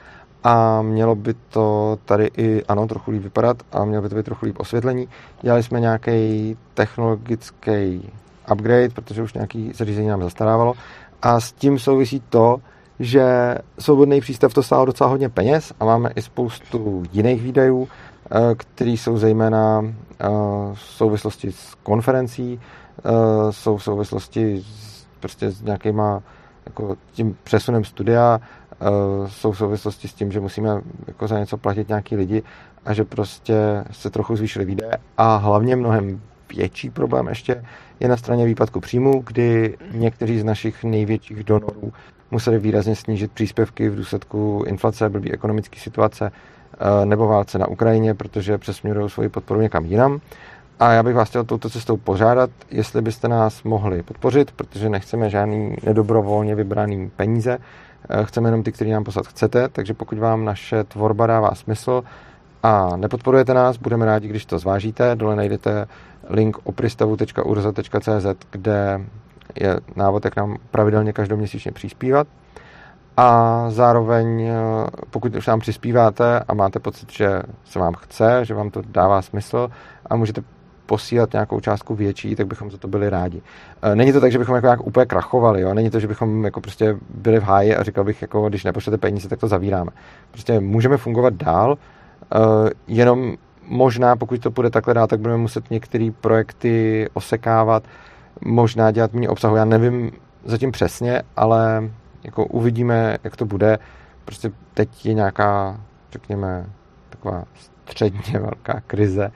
A: a mělo by to tady i, ano, trochu líp vypadat a mělo by to být trochu líp osvětlení. Dělali jsme nějaký technologický upgrade, protože už nějaký zařízení nám zastarávalo a s tím souvisí to, že svobodný přístav to stálo docela hodně peněz a máme i spoustu jiných výdajů, eh, které jsou zejména eh, v souvislosti s konferencí, eh, jsou v souvislosti s, prostě s nějakýma jako tím přesunem studia, jsou v souvislosti s tím, že musíme jako za něco platit nějaký lidi a že prostě se trochu zvýšily výdaje. A hlavně mnohem větší problém ještě je na straně výpadku příjmu, kdy někteří z našich největších donorů museli výrazně snížit příspěvky v důsledku inflace, blbý ekonomické situace eh, nebo válce na Ukrajině, protože přesměrují svoji podporu někam jinam. A já bych vás chtěl touto cestou požádat, jestli byste nás mohli podpořit, protože nechceme žádný nedobrovolně vybraný peníze, eh, chceme jenom ty, který nám poslat chcete, takže pokud vám naše tvorba dává smysl a nepodporujete nás, budeme rádi, když to zvážíte. Dole najdete link opristavu.urza.cz, kde je návod, jak nám pravidelně každoměsíčně přispívat. A zároveň, eh, pokud už nám přispíváte a máte pocit, že se vám chce, že vám to dává smysl a můžete posílat nějakou částku větší, tak bychom za to byli rádi. Eh, není to tak, že bychom jako nějak úplně krachovali, jo? není to, že bychom jako prostě byli v háji a říkal bych, jako, když nepošlete peníze, tak to zavíráme. Prostě můžeme fungovat dál, eh, jenom možná, pokud to bude takhle dál, tak budeme muset některé projekty osekávat, možná dělat méně obsahu. Já nevím zatím přesně, ale jako uvidíme, jak to bude. Prostě teď je nějaká, řekněme, taková středně velká krize,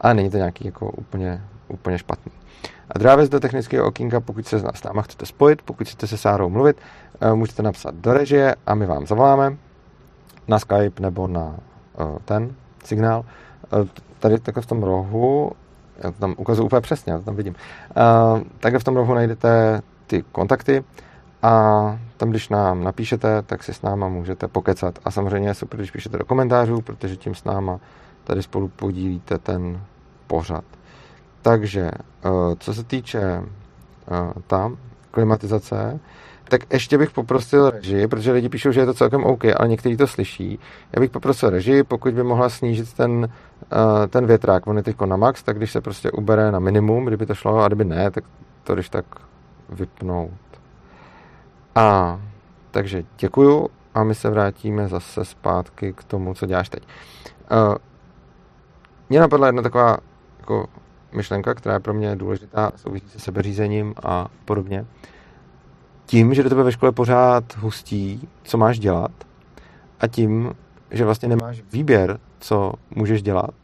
A: ale není to nějaký jako úplně, úplně špatný. A druhá věc do technického okýnka, pokud se s náma chcete spojit, pokud chcete se Sárou mluvit, eh, můžete napsat do režie a my vám zavoláme na Skype nebo na uh, ten signál. Uh, tady takhle v tom rohu já to tam ukazuju úplně přesně, já to tam vidím. Takhle v tom rohu najdete ty kontakty a tam, když nám napíšete, tak si s náma můžete pokecat. A samozřejmě je super, když píšete do komentářů, protože tím s náma tady spolu podílíte ten pořad. Takže, uh, co se týče uh, tam klimatizace, tak ještě bych poprosil režii, protože lidi píšou, že je to celkem OK, ale někteří to slyší. Já bych poprosil režii, pokud by mohla snížit ten, uh, ten větrák, on je na max, tak když se prostě ubere na minimum, kdyby to šlo, a kdyby ne, tak to když tak vypnout. A takže děkuju a my se vrátíme zase zpátky k tomu, co děláš teď. Uh, mě napadla jedna taková jako myšlenka, která je pro mě důležitá, souvisí se sebeřízením a podobně. Tím, že do tebe ve škole pořád hustí, co máš dělat, a tím, že vlastně nemáš výběr, co můžeš dělat,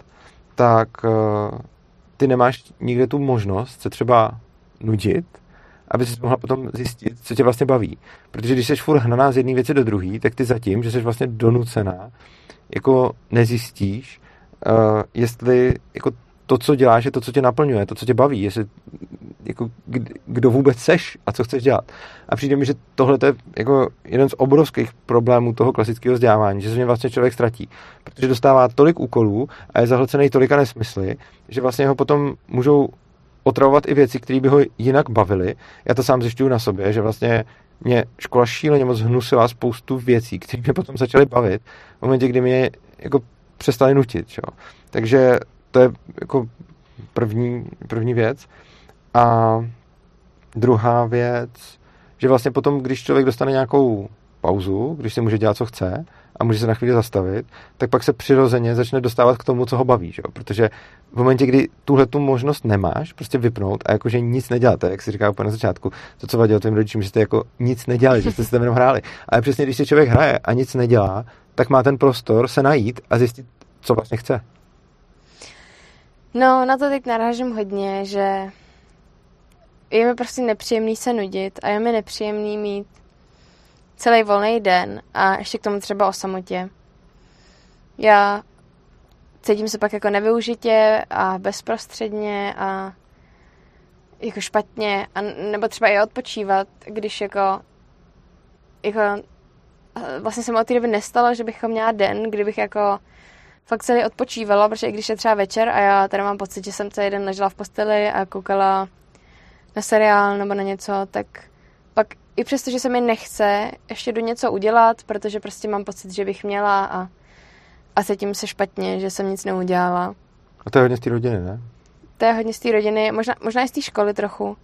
A: tak eh, ty nemáš nikde tu možnost se třeba nudit, aby si mohla potom zjistit, co tě vlastně baví. Protože když jsi furt hnaná z jedné věci do druhé, tak ty zatím, že jsi vlastně donucená, jako nezjistíš, uh, jestli jako to, co děláš, je to, co tě naplňuje, to, co tě baví, jestli jako, kdo vůbec seš a co chceš dělat. A přijde mi, že tohle je jako jeden z obrovských problémů toho klasického vzdělávání, že se mě vlastně člověk ztratí, protože dostává tolik úkolů a je zahlcený tolika nesmysly, že vlastně ho potom můžou otravovat i věci, které by ho jinak bavily. Já to sám zjišťuju na sobě, že vlastně mě škola šíleně moc hnusila spoustu věcí, které mě potom začaly bavit v momentě, kdy mě jako přestali nutit. Čo? Takže to je jako první, první věc. A druhá věc, že vlastně potom, když člověk dostane nějakou pauzu, když si může dělat, co chce a může se na chvíli zastavit, tak pak se přirozeně začne dostávat k tomu, co ho baví. Že? Protože v momentě, kdy tuhle tu možnost nemáš, prostě vypnout a jakože nic neděláte, jak si říká úplně na začátku, to, co vadilo tvým rodičům, že jste jako nic nedělali, že jste si tam jenom hráli. Ale přesně, když si člověk hraje a nic nedělá, tak má ten prostor se najít a zjistit, co vlastně chce.
B: No, na to teď narážím hodně, že je mi prostě nepříjemný se nudit a je mi nepříjemný mít celý volný den a ještě k tomu třeba o samotě. Já cítím se pak jako nevyužitě a bezprostředně a jako špatně, a nebo třeba i odpočívat, když jako, jako vlastně se mi od té doby nestalo, že bych měla den, kdybych jako fakt celý odpočívala, protože i když je třeba večer a já tady mám pocit, že jsem celý den ležela v posteli a koukala na seriál nebo na něco, tak pak i přesto, že se mi nechce, ještě jdu něco udělat, protože prostě mám pocit, že bych měla a, a cítím se špatně, že jsem nic neudělala.
A: A to je hodně z té rodiny, ne?
B: To je hodně z té rodiny, možná, možná i z té školy trochu.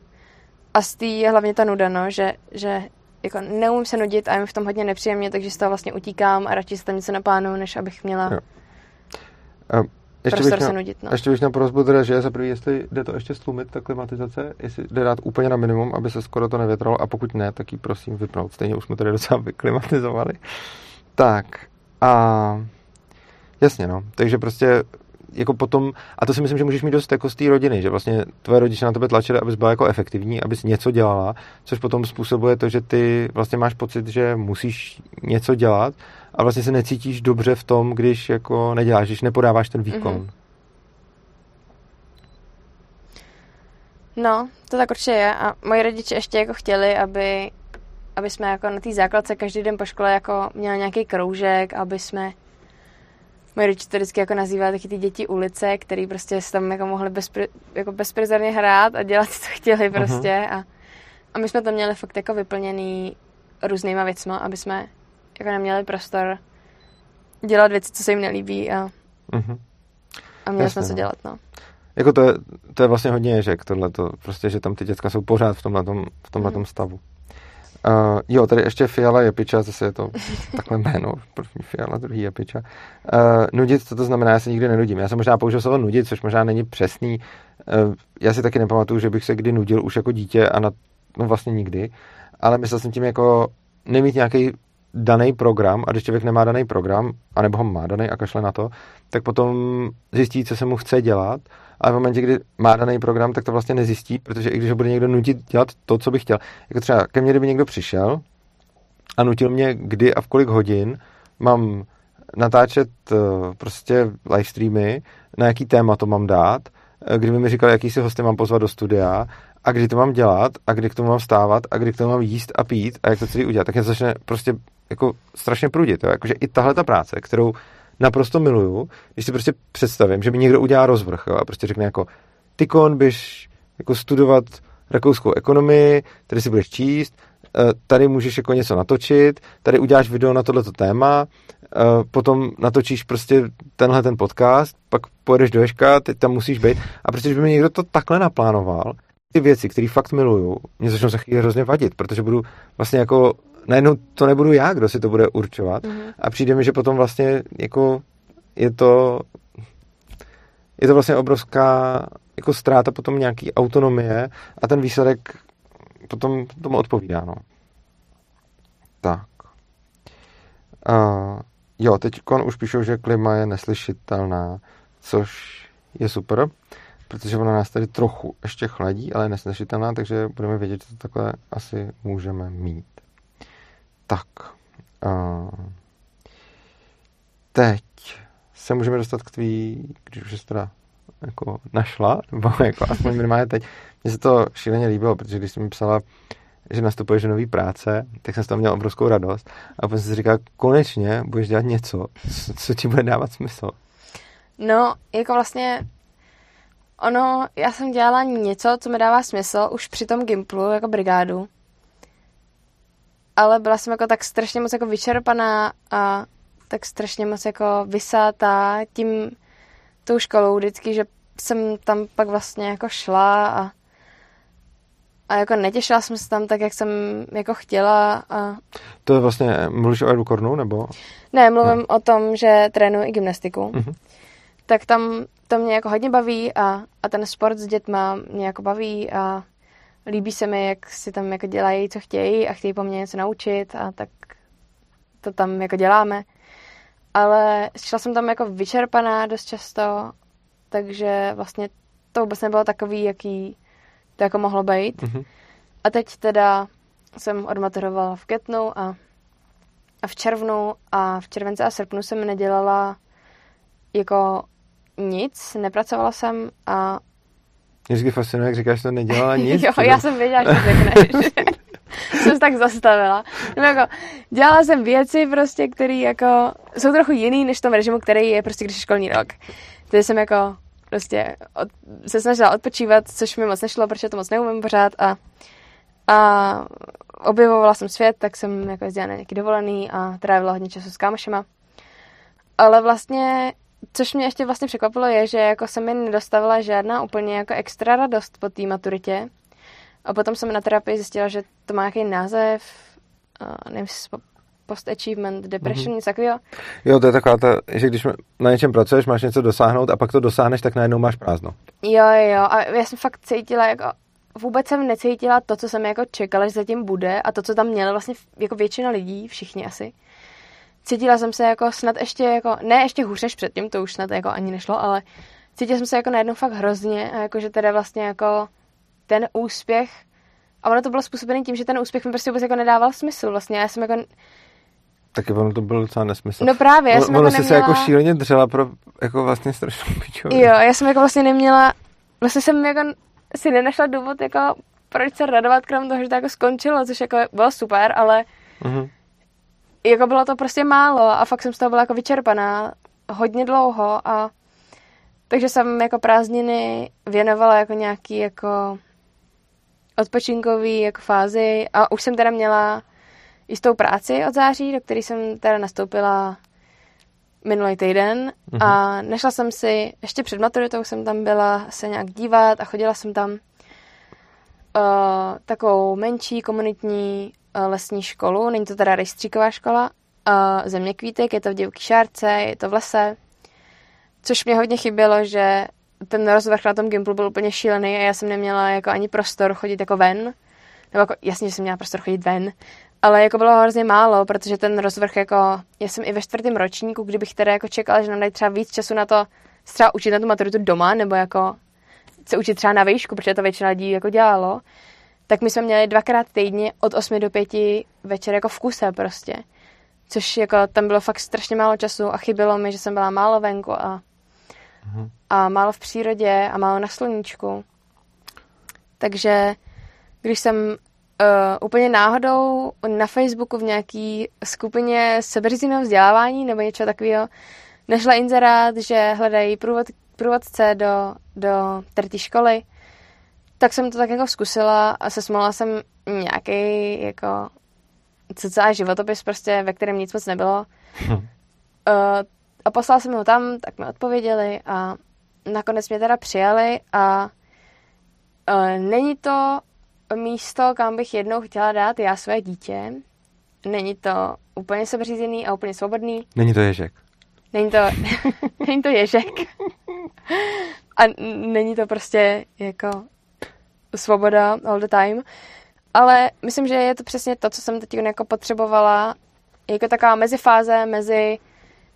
B: A z té je hlavně ta nuda, no, že, že jako neumím se nudit a je mi v tom hodně nepříjemně, takže z toho vlastně utíkám a radši se tam něco naplánu, než abych měla jo.
A: Ještě prostor bych se nudit. No. Ještě bych měl prozbu teda, že za prvý, jestli jde to ještě stlumit, ta klimatizace, jestli jde dát úplně na minimum, aby se skoro to nevětralo a pokud ne, tak ji prosím vypnout. Stejně už jsme tady docela vyklimatizovali. Tak a jasně no, takže prostě jako potom, a to si myslím, že můžeš mít dost jako z té rodiny, že vlastně tvoje rodiče na tebe tlačili, abys byla jako efektivní, abys něco dělala, což potom způsobuje to, že ty vlastně máš pocit, že musíš něco dělat a vlastně se necítíš dobře v tom, když jako neděláš, když nepodáváš ten výkon. Mm-hmm.
B: No, to tak určitě je. A moji rodiče ještě jako chtěli, aby, aby jsme jako na té základce každý den po škole jako měli nějaký kroužek, aby jsme Moje rodiče to vždycky jako nazývá taky ty děti ulice, který prostě se tam jako mohli bezpr, jako bezprizorně hrát a dělat, co chtěli prostě. Uh-huh. A, a my jsme to měli fakt jako vyplněný různýma věcma, aby jsme jako neměli prostor dělat věci, co se jim nelíbí a, uh-huh. a měli Jasně, jsme co no. dělat, no.
A: Jako to je, to je vlastně hodně ježek, tohle, prostě, že tam ty děcka jsou pořád v tomhle, v tomhle uh-huh. stavu. Uh, jo, tady ještě Fiala Jepiča, zase je to takhle jméno, první Fiala, druhý Jepiča. Uh, nudit, co to znamená, já se nikdy nenudím. Já jsem možná použil slovo nudit, což možná není přesný. Uh, já si taky nepamatuju, že bych se kdy nudil už jako dítě a na, no vlastně nikdy, ale myslel jsem tím jako nemít nějaký daný program a když člověk nemá daný program, anebo ho má daný a kašle na to, tak potom zjistí, co se mu chce dělat. Ale v momentě, kdy má daný program, tak to vlastně nezjistí, protože i když ho bude někdo nutit dělat to, co by chtěl, jako třeba ke mně, kdyby někdo přišel a nutil mě, kdy a v kolik hodin mám natáčet eh, prostě live streamy, na jaký téma to mám dát, eh, kdyby mi říkal, jaký si hosty mám pozvat do studia a kdy to mám dělat a kdy k tomu mám vstávat a kdy k tomu mám jíst a pít a jak to celý udělat, tak to začne prostě jako strašně prudit. Jo? Jakože i tahle ta práce, kterou naprosto miluju, když si prostě představím, že mi někdo udělá rozvrh jo, a prostě řekne jako ty kon běž jako studovat rakouskou ekonomii, tady si budeš číst, eh, tady můžeš jako něco natočit, tady uděláš video na tohleto téma, eh, potom natočíš prostě tenhle ten podcast, pak pojedeš do Ješka, teď tam musíš být a prostě, když by mi někdo to takhle naplánoval, ty věci, které fakt miluju, mě začnou za chvíli hrozně vadit, protože budu vlastně jako najednou to nebudu já, kdo si to bude určovat. Mm-hmm. A přijde mi, že potom vlastně jako je to je to vlastně obrovská jako ztráta potom nějaký autonomie a ten výsledek potom tomu odpovídá, no. Tak. Uh, jo, teď už píšou, že klima je neslyšitelná, což je super, protože ona nás tady trochu ještě chladí, ale je neslyšitelná, takže budeme vědět, že to takhle asi můžeme mít. Tak. Uh, teď se můžeme dostat k tvý, když už jsi teda jako našla, nebo jako aspoň minimálně teď. Mně se to šíleně líbilo, protože když jsi mi psala, že nastupuješ do nový práce, tak jsem z toho měl obrovskou radost. A potom jsem si říkal, konečně budeš dělat něco, co ti bude dávat smysl.
B: No, jako vlastně ono, já jsem dělala něco, co mi dává smysl už při tom Gimplu, jako brigádu. Ale byla jsem jako tak strašně moc jako vyčerpaná a tak strašně moc jako vysátá tím tou školou vždycky, že jsem tam pak vlastně jako šla a a jako netěšila jsem se tam tak, jak jsem jako chtěla. A...
A: To je vlastně, mluvíš o Edukornu, nebo?
B: Ne, mluvím no. o tom, že trénuji i gymnastiku. Mm-hmm. Tak tam to mě jako hodně baví a, a ten sport s dětma mě jako baví a líbí se mi, jak si tam jako dělají, co chtějí a chtějí po mně něco naučit a tak to tam jako děláme. Ale šla jsem tam jako vyčerpaná dost často, takže vlastně to vůbec nebylo takový, jaký to jako mohlo být. Mm-hmm. A teď teda jsem odmaturovala v květnu a, a v červnu a v červenci a srpnu jsem nedělala jako nic, nepracovala jsem a
A: mě vždycky fascinuje, jak říkáš, že to nedělala nic.
B: jo, já jsem věděla, že řekneš. jsem se tak zastavila. No jako, dělala jsem věci prostě, které jako jsou trochu jiný než v tom režimu, který je prostě, když je školní rok. Tedy jsem jako prostě od, se snažila odpočívat, což mi moc nešlo, protože to moc neumím pořád a, a objevovala jsem svět, tak jsem jako jezdila na nějaký dovolený a trávila hodně času s kámošema. Ale vlastně, což mě ještě vlastně překvapilo, je, že jako se mi nedostavila žádná úplně jako extra radost po té maturitě. A potom jsem na terapii zjistila, že to má nějaký název, uh, nevím, post-achievement depression, mm-hmm. něco takového.
A: Jo, to je taková ta, že když na něčem pracuješ, máš něco dosáhnout a pak to dosáhneš, tak najednou máš prázdno.
B: Jo, jo, a já jsem fakt cítila, jako vůbec jsem necítila to, co jsem jako čekala, že zatím bude a to, co tam měla vlastně jako většina lidí, všichni asi. Cítila jsem se jako snad ještě jako, ne ještě hůř než předtím, to už snad jako ani nešlo, ale cítila jsem se jako najednou fakt hrozně a jako, že teda vlastně jako ten úspěch a ono to bylo způsobené tím, že ten úspěch mi prostě vůbec jako nedával smysl. Vlastně já jsem jako
A: Taky ono to bylo docela nesmysl.
B: No právě, já jsem
A: ono
B: jako neměla...
A: se jako šíleně dřela pro jako vlastně strašnou pičovinu.
B: Jo, já jsem jako vlastně neměla, vlastně jsem jako si nenašla důvod jako proč se radovat, krom toho, že to jako skončilo, což jako bylo super, ale uh-huh. Jako bylo to prostě málo a fakt jsem z toho byla jako vyčerpaná hodně dlouho a takže jsem jako prázdniny věnovala jako nějaký jako odpočinkový jako fázi a už jsem teda měla jistou práci od září, do které jsem teda nastoupila minulý týden mm-hmm. a nešla jsem si, ještě před maturitou jsem tam byla se nějak dívat a chodila jsem tam uh, takovou menší komunitní lesní školu, není to teda rejstříková škola, uh, země kvítek, je to v divoký šárce, je to v lese, což mě hodně chybělo, že ten rozvrh na tom Gimplu byl úplně šílený a já jsem neměla jako ani prostor chodit jako ven, nebo jako, jasně, že jsem měla prostor chodit ven, ale jako bylo hrozně málo, protože ten rozvrh jako, já jsem i ve čtvrtém ročníku, kdybych teda jako čekala, že nám dají třeba víc času na to třeba učit na tu maturitu doma, nebo jako se učit třeba na výšku, protože to většina lidí jako dělalo, tak my jsme měli dvakrát týdně od 8 do 5 večer jako v kuse prostě. Což jako tam bylo fakt strašně málo času a chybělo mi, že jsem byla málo venku a, mhm. a málo v přírodě a málo na sluníčku. Takže když jsem uh, úplně náhodou na Facebooku v nějaký skupině sebeřízeného vzdělávání nebo něco takového našla inzerát, že hledají průvod, průvodce do, do té školy, tak jsem to tak jako zkusila a se smola jsem nějaký jako celá životopis prostě, ve kterém nic moc nebylo. Hm. Uh, a poslala jsem ho tam, tak mi odpověděli a nakonec mě teda přijali a uh, není to místo, kam bych jednou chtěla dát já své dítě. Není to úplně sebřízený a úplně svobodný.
A: Není to ježek.
B: Není to, není to ježek. a není to prostě jako svoboda all the time. Ale myslím, že je to přesně to, co jsem teď jako potřebovala, jako taková mezifáze mezi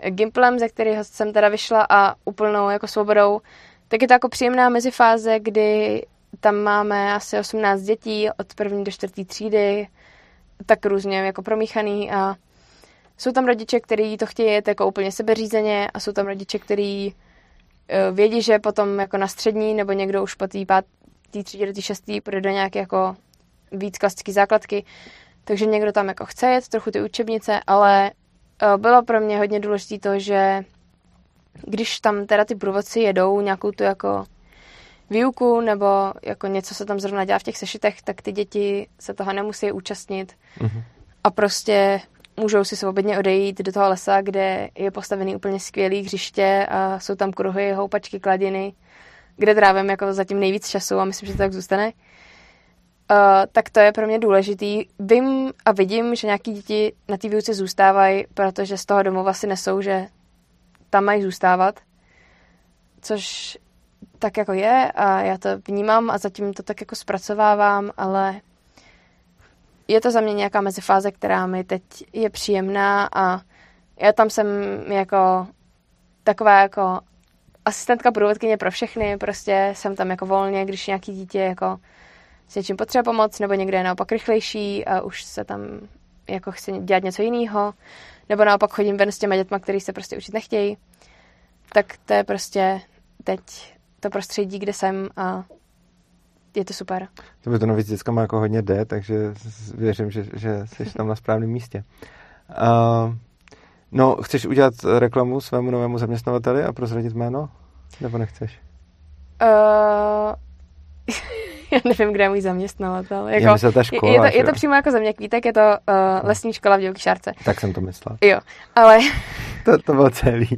B: Gimplem, ze kterého jsem teda vyšla a úplnou jako svobodou, tak je to jako příjemná mezifáze, kdy tam máme asi 18 dětí od první do čtvrtý třídy, tak různě jako promíchaný. A jsou tam rodiče, kteří to chtějí jet jako úplně sebeřízeně a jsou tam rodiče, kteří eh, vědí, že potom jako na střední nebo někdo už po té pátý třídě do té šestý půjde do nějaké jako víc klasické základky, takže někdo tam jako chce jet trochu ty učebnice, ale eh, bylo pro mě hodně důležité to, že když tam teda ty průvodci jedou nějakou tu jako výuku nebo jako něco se tam zrovna dělá v těch sešitech, tak ty děti se toho nemusí účastnit. Mm-hmm. a prostě můžou si svobodně odejít do toho lesa, kde je postavený úplně skvělý hřiště a jsou tam kruhy, houpačky, kladiny, kde trávím jako zatím nejvíc času a myslím, že to tak zůstane. Uh, tak to je pro mě důležitý. Vím a vidím, že nějaký děti na té výuce zůstávají, protože z toho domova si nesou, že tam mají zůstávat, což tak jako je a já to vnímám a zatím to tak jako zpracovávám, ale je to za mě nějaká mezifáze, která mi teď je příjemná a já tam jsem jako taková jako asistentka průvodkyně pro všechny, prostě jsem tam jako volně, když nějaký dítě jako s něčím potřebuje pomoc, nebo někde je naopak rychlejší a už se tam jako chce dělat něco jiného, nebo naopak chodím ven s těma dětma, který se prostě učit nechtějí, tak to je prostě teď to prostředí, kde jsem a je to super.
A: To by to navíc má jako hodně jde, takže věřím, že, že jsi tam na správném místě. Uh, no, chceš udělat reklamu svému novému zaměstnavateli a prozradit jméno? Nebo nechceš? Uh,
B: já nevím, kde je můj zaměstnavatel.
A: Jako, je, ta škola,
B: je, to, je to přímo jako země kvítek, je to uh, lesní škola v Divoký šárce.
A: Tak jsem to myslel.
B: Jo, ale...
A: to, to bylo celý.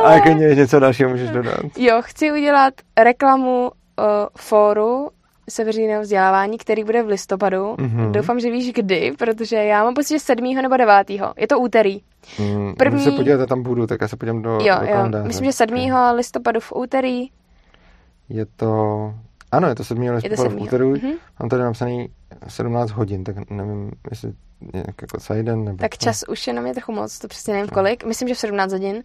A: ale... A jako něco dalšího můžeš dodat.
B: Jo, chci udělat reklamu uh, fóru seveřejného vzdělávání, který bude v listopadu. Mm-hmm. Doufám, že víš kdy, protože já mám pocit, že 7. nebo 9. Je to úterý.
A: Mm, První... Když se podívat, tam budu, tak já se podívám do,
B: jo, do kalendáře. Jo. Myslím, že 7. Okay. listopadu v úterý.
A: Je to ano, je to 7. listopadu v úterý. Mm-hmm. Mám tady napsaný 17 hodin, tak nevím, jestli nějak jako celý den nebo...
B: Tak čas už je na mě trochu moc, to přesně nevím kolik. Myslím, že v 17 hodin.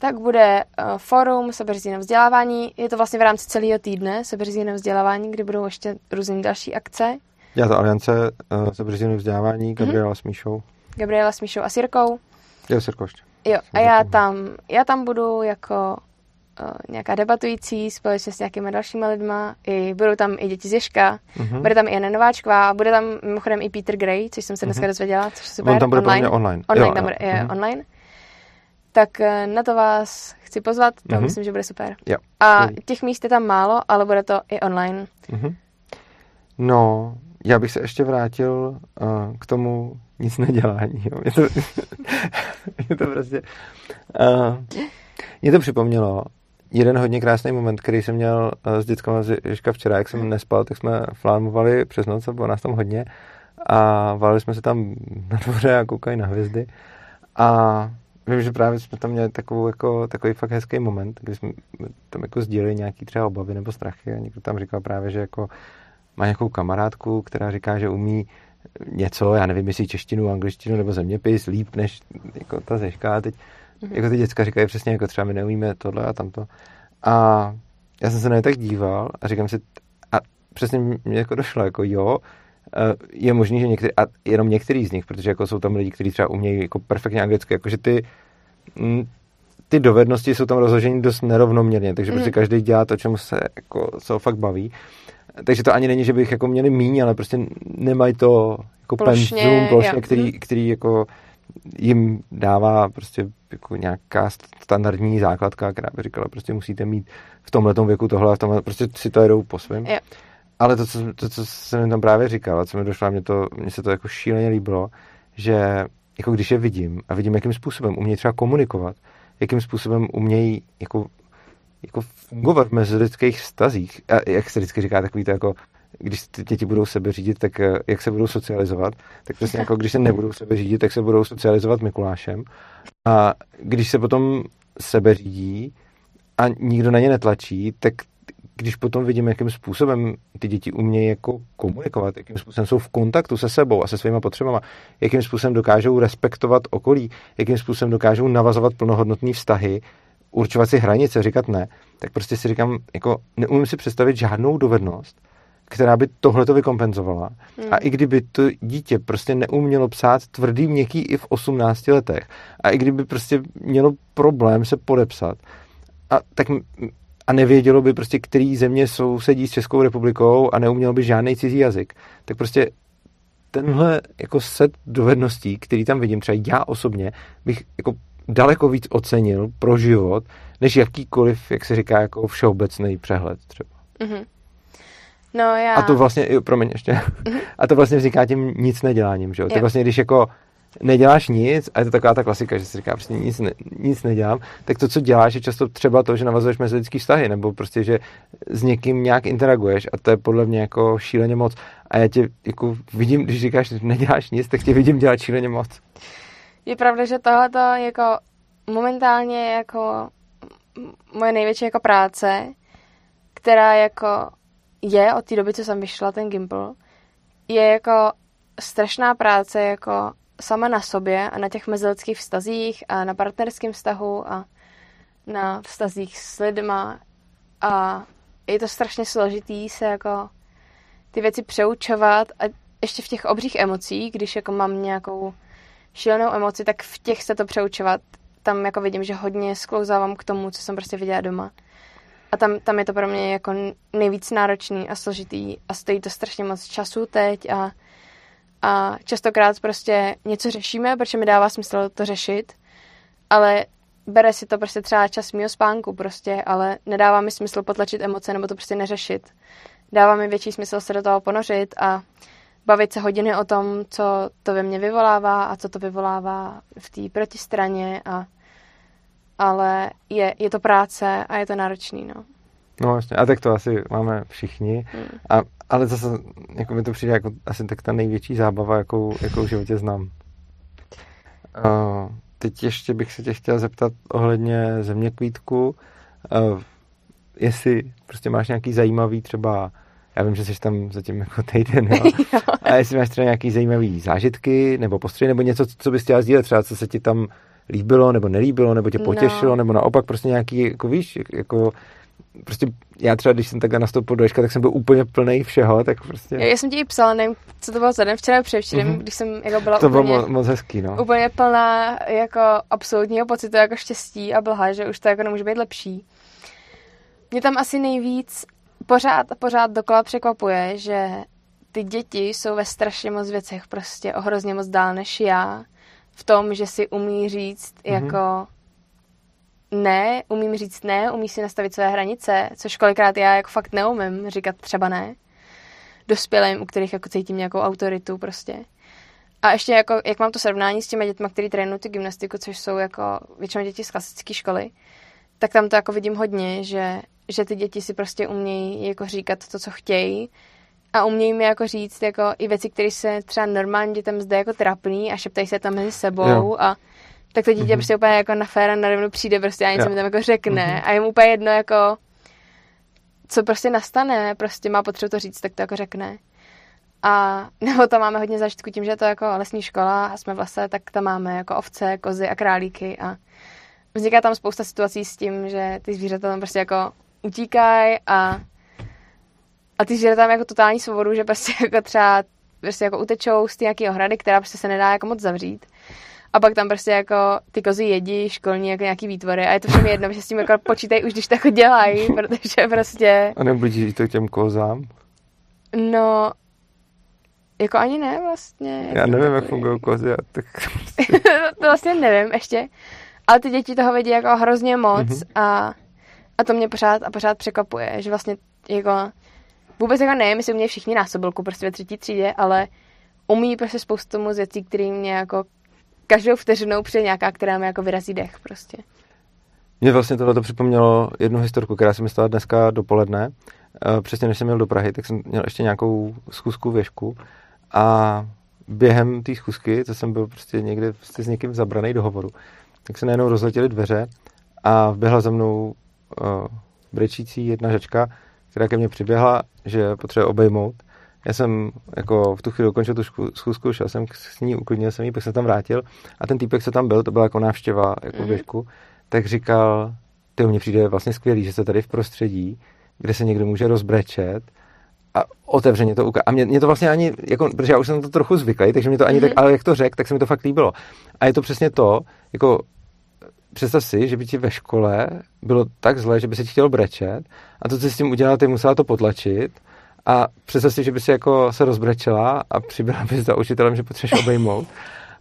B: Tak bude uh, forum sebeřízeného vzdělávání. Je to vlastně v rámci celého týdne sebeřízeného vzdělávání, kde budou ještě různé další akce.
A: Já to Aliance uh, sebeřízeného vzdělávání, mhm. Gabriela mm-hmm. s Míšou.
B: Gabriela s Míšou a Sirkou.
A: Jo, Sirkou ještě.
B: Jo, a já tam, já tam budu jako nějaká debatující společně s nějakými dalšíma lidma. I, budou tam i děti z Ježka, uh-huh. bude tam i Jana Nováčková, bude tam mimochodem i Peter Gray, což jsem se dneska uh-huh. dozvěděla, což super.
A: On tam bude online. online.
B: Online, jo, tam bude, je uh-huh. online. Tak eh, na to vás chci pozvat, to uh-huh. myslím, že bude super.
A: Jo.
B: A těch míst je tam málo, ale bude to i online.
A: Uh-huh. No, já bych se ještě vrátil uh, k tomu nic nedělání. Jo. Mě to, mě to prostě... Uh, mě to připomnělo jeden hodně krásný moment, který jsem měl eh, s dětskama z Ježka včera, jak jsem nespal, tak jsme flámovali přes noc a bylo nás tam hodně a valili jsme se tam na dvoře a koukali na hvězdy a vím, že právě jsme tam měli takovou, jako, takový fakt hezký moment, kdy jsme tam jako sdíleli nějaký třeba obavy nebo strachy a někdo tam říkal právě, že jako má nějakou kamarádku, která říká, že umí něco, já nevím, jestli češtinu, angličtinu nebo zeměpis líp než jako ta zeška. A teď Mm-hmm. Jako ty děcka říkají přesně, jako třeba my neumíme tohle a tamto. A já jsem se na ně tak díval a říkám si, a přesně mě jako došlo, jako jo, eh, je možný, že některý, a jenom některý z nich, protože jako jsou tam lidi, kteří třeba umějí jako perfektně anglicky, jakože ty, ty dovednosti jsou tam rozloženy dost nerovnoměrně, takže mm. prostě každý dělá to, čemu se, jako, se ho fakt baví. Takže to ani není, že bych jako měli míň, ale prostě nemají to jako plošně, penzum plošně, který, mhm. který jako jim dává prostě jako nějaká standardní základka, která by říkala, prostě musíte mít v tomhle věku tohle a v tomhle, prostě si to jedou po svém.
B: Yeah.
A: Ale to co, to, co jsem tam právě říkal, a co mi došlo, mě, to, mně se to jako šíleně líbilo, že jako když je vidím a vidím, jakým způsobem umějí třeba komunikovat, jakým způsobem umějí jako, jako fungovat v mezilidských stazích, a jak se vždycky říká, takový to jako když ty děti budou sebe řídit, tak eh, jak se budou socializovat, tak přesně jako když se nebudou sebe řídit, tak se budou socializovat Mikulášem. A když se potom sebe řídí a nikdo na ně netlačí, tak když potom vidím, jakým způsobem ty děti umějí jako komunikovat, jakým způsobem jsou v kontaktu se sebou a se svýma potřebama, jakým způsobem dokážou respektovat okolí, jakým způsobem dokážou navazovat plnohodnotné vztahy, určovat si hranice, říkat ne, tak prostě si říkám, jako neumím si představit žádnou dovednost, která by tohle to vykompenzovala. Hmm. A i kdyby to dítě prostě neumělo psát tvrdý, měkký i v 18 letech, a i kdyby prostě mělo problém se podepsat, a tak a nevědělo by prostě, který země sousedí s Českou republikou a neumělo by žádný cizí jazyk, tak prostě tenhle jako set dovedností, který tam vidím, třeba já osobně, bych jako daleko víc ocenil pro život, než jakýkoliv, jak se říká, jako všeobecný přehled třeba. Mm-hmm.
B: No já...
A: A to vlastně, promiň ještě, mm-hmm. a to vlastně vzniká tím nic neděláním, že jo? Ty vlastně, když jako neděláš nic, a je to taková ta klasika, že si říká, prostě nic, ne, nic nedělám, tak to, co děláš, je často třeba to, že navazuješ mezilidský vztahy, nebo prostě, že s někým nějak interaguješ a to je podle mě jako šíleně moc. A já tě jako vidím, když říkáš, že neděláš nic, tak tě vidím dělat šíleně moc.
B: Je pravda, že tohle jako momentálně jako moje největší jako práce, která jako je od té doby, co jsem vyšla ten Gimple, je jako strašná práce jako sama na sobě a na těch mezilidských vztazích a na partnerském vztahu a na vztazích s lidma a je to strašně složitý se jako ty věci přeučovat a ještě v těch obřích emocích, když jako mám nějakou šílenou emoci, tak v těch se to přeučovat. Tam jako vidím, že hodně sklouzávám k tomu, co jsem prostě viděla doma. A tam, tam je to pro mě jako nejvíc náročný a složitý a stojí to strašně moc času teď a a častokrát prostě něco řešíme, protože mi dává smysl to řešit, ale bere si to prostě třeba čas mýho spánku prostě, ale nedává mi smysl potlačit emoce nebo to prostě neřešit. Dává mi větší smysl se do toho ponořit a bavit se hodiny o tom, co to ve mně vyvolává a co to vyvolává v té protistraně a ale je, je to práce a je to náročný, no.
A: No vlastně, a tak to asi máme všichni. Hmm. A, ale zase, jako mi to přijde jako asi tak ta největší zábava, jakou, jakou v životě znám. Uh, teď ještě bych se tě chtěl zeptat ohledně země kvítku. Uh, jestli prostě máš nějaký zajímavý třeba já vím, že jsi tam zatím jako týden, jo. A jestli máš třeba nějaký zajímavý zážitky nebo postřehy, nebo něco, co bys chtěla sdílet, třeba co se ti tam líbilo nebo nelíbilo, nebo tě no. potěšilo, no. nebo naopak prostě nějaký, jako víš, jako prostě já třeba, když jsem takhle nastoupil do Ješka, tak jsem byl úplně plný všeho, tak prostě...
B: Já, já jsem ti i psala, nevím, co to bylo za den, včera předevčírem, mm-hmm. když jsem jako byla
A: to
B: úplně...
A: bylo moc hezký, no.
B: Úplně plná jako absolutního pocitu jako štěstí a blaha, že už to jako nemůže být lepší. Mě tam asi nejvíc pořád pořád dokola překvapuje, že ty děti jsou ve strašně moc věcech prostě o hrozně moc dál než já. V tom, že si umí říct mm-hmm. jako ne, umím říct ne, umí si nastavit své hranice, což kolikrát já jako fakt neumím říkat třeba ne. Dospělým, u kterých jako cítím nějakou autoritu prostě. A ještě jako, jak mám to srovnání s těmi dětmi, kteří trénují tu gymnastiku, což jsou jako většinou děti z klasické školy, tak tam to jako vidím hodně, že, že ty děti si prostě umějí jako říkat to, co chtějí a umějí mi jako říct jako i věci, které se třeba normálně dětem zde jako trapný a šeptají se tam mezi sebou jo. a tak to dítě mm-hmm. prostě úplně jako na féra na přijde prostě a něco mi tam jako řekne mm-hmm. a je mu úplně jedno jako co prostě nastane, prostě má potřebu to říct, tak to jako řekne. A nebo tam máme hodně zažitku tím, že je to jako lesní škola a jsme v lese, tak tam máme jako ovce, kozy a králíky a vzniká tam spousta situací s tím, že ty zvířata tam prostě jako utíkají a, a ty zvířata tam jako totální svobodu, že prostě jako třeba prostě jako utečou z té nějaké ohrady, která prostě se nedá jako moc zavřít. A pak tam prostě jako ty kozy jedí školní jako nějaký výtvory a je to všem jedno, že s tím jako počítají už, když to jako dělají, protože prostě...
A: A neblíží to těm kozám?
B: No, jako ani ne vlastně.
A: Já nevím, jak fungují kozy. Tak...
B: to vlastně nevím ještě. Ale ty děti toho vidí jako hrozně moc mm-hmm. a, a to mě pořád a pořád překvapuje, že vlastně jako vůbec jako nevím, jestli umějí všichni násobilku prostě ve třetí třídě, ale umí prostě spoustu tomu věcí, které mě jako každou vteřinou přijde nějaká, která mi jako vyrazí dech prostě.
A: Mě vlastně tohle to připomnělo jednu historku, která se mi stala dneska dopoledne. Eh, přesně než jsem měl do Prahy, tak jsem měl ještě nějakou schůzku věšku a během té schůzky, co jsem byl prostě někde prostě s někým zabraný do hovoru, tak se najednou rozletěly dveře a vběhla za mnou uh, brečící jedna žačka, která ke mně přiběhla, že potřebuje obejmout. Já jsem jako v tu chvíli ukončil tu schůzku, šel jsem s ní, uklidnil jsem jí, pak jsem tam vrátil a ten týpek, co tam byl, to byla jako návštěva jako mm. běžku, tak říkal, ty mně přijde vlastně skvělý, že se tady v prostředí, kde se někdo může rozbrečet a otevřeně to ukáže. A mě, mě, to vlastně ani, jako, protože já už jsem na to trochu zvyklý, takže mě to ani mm-hmm. tak, ale jak to řekl, tak se mi to fakt líbilo. A je to přesně to, jako představ si, že by ti ve škole bylo tak zlé, že by se ti chtěl brečet a to, co s tím udělala, ty musela to potlačit a představ si, že by si jako se rozbrečela a přibyla bys za učitelem, že potřebuješ obejmout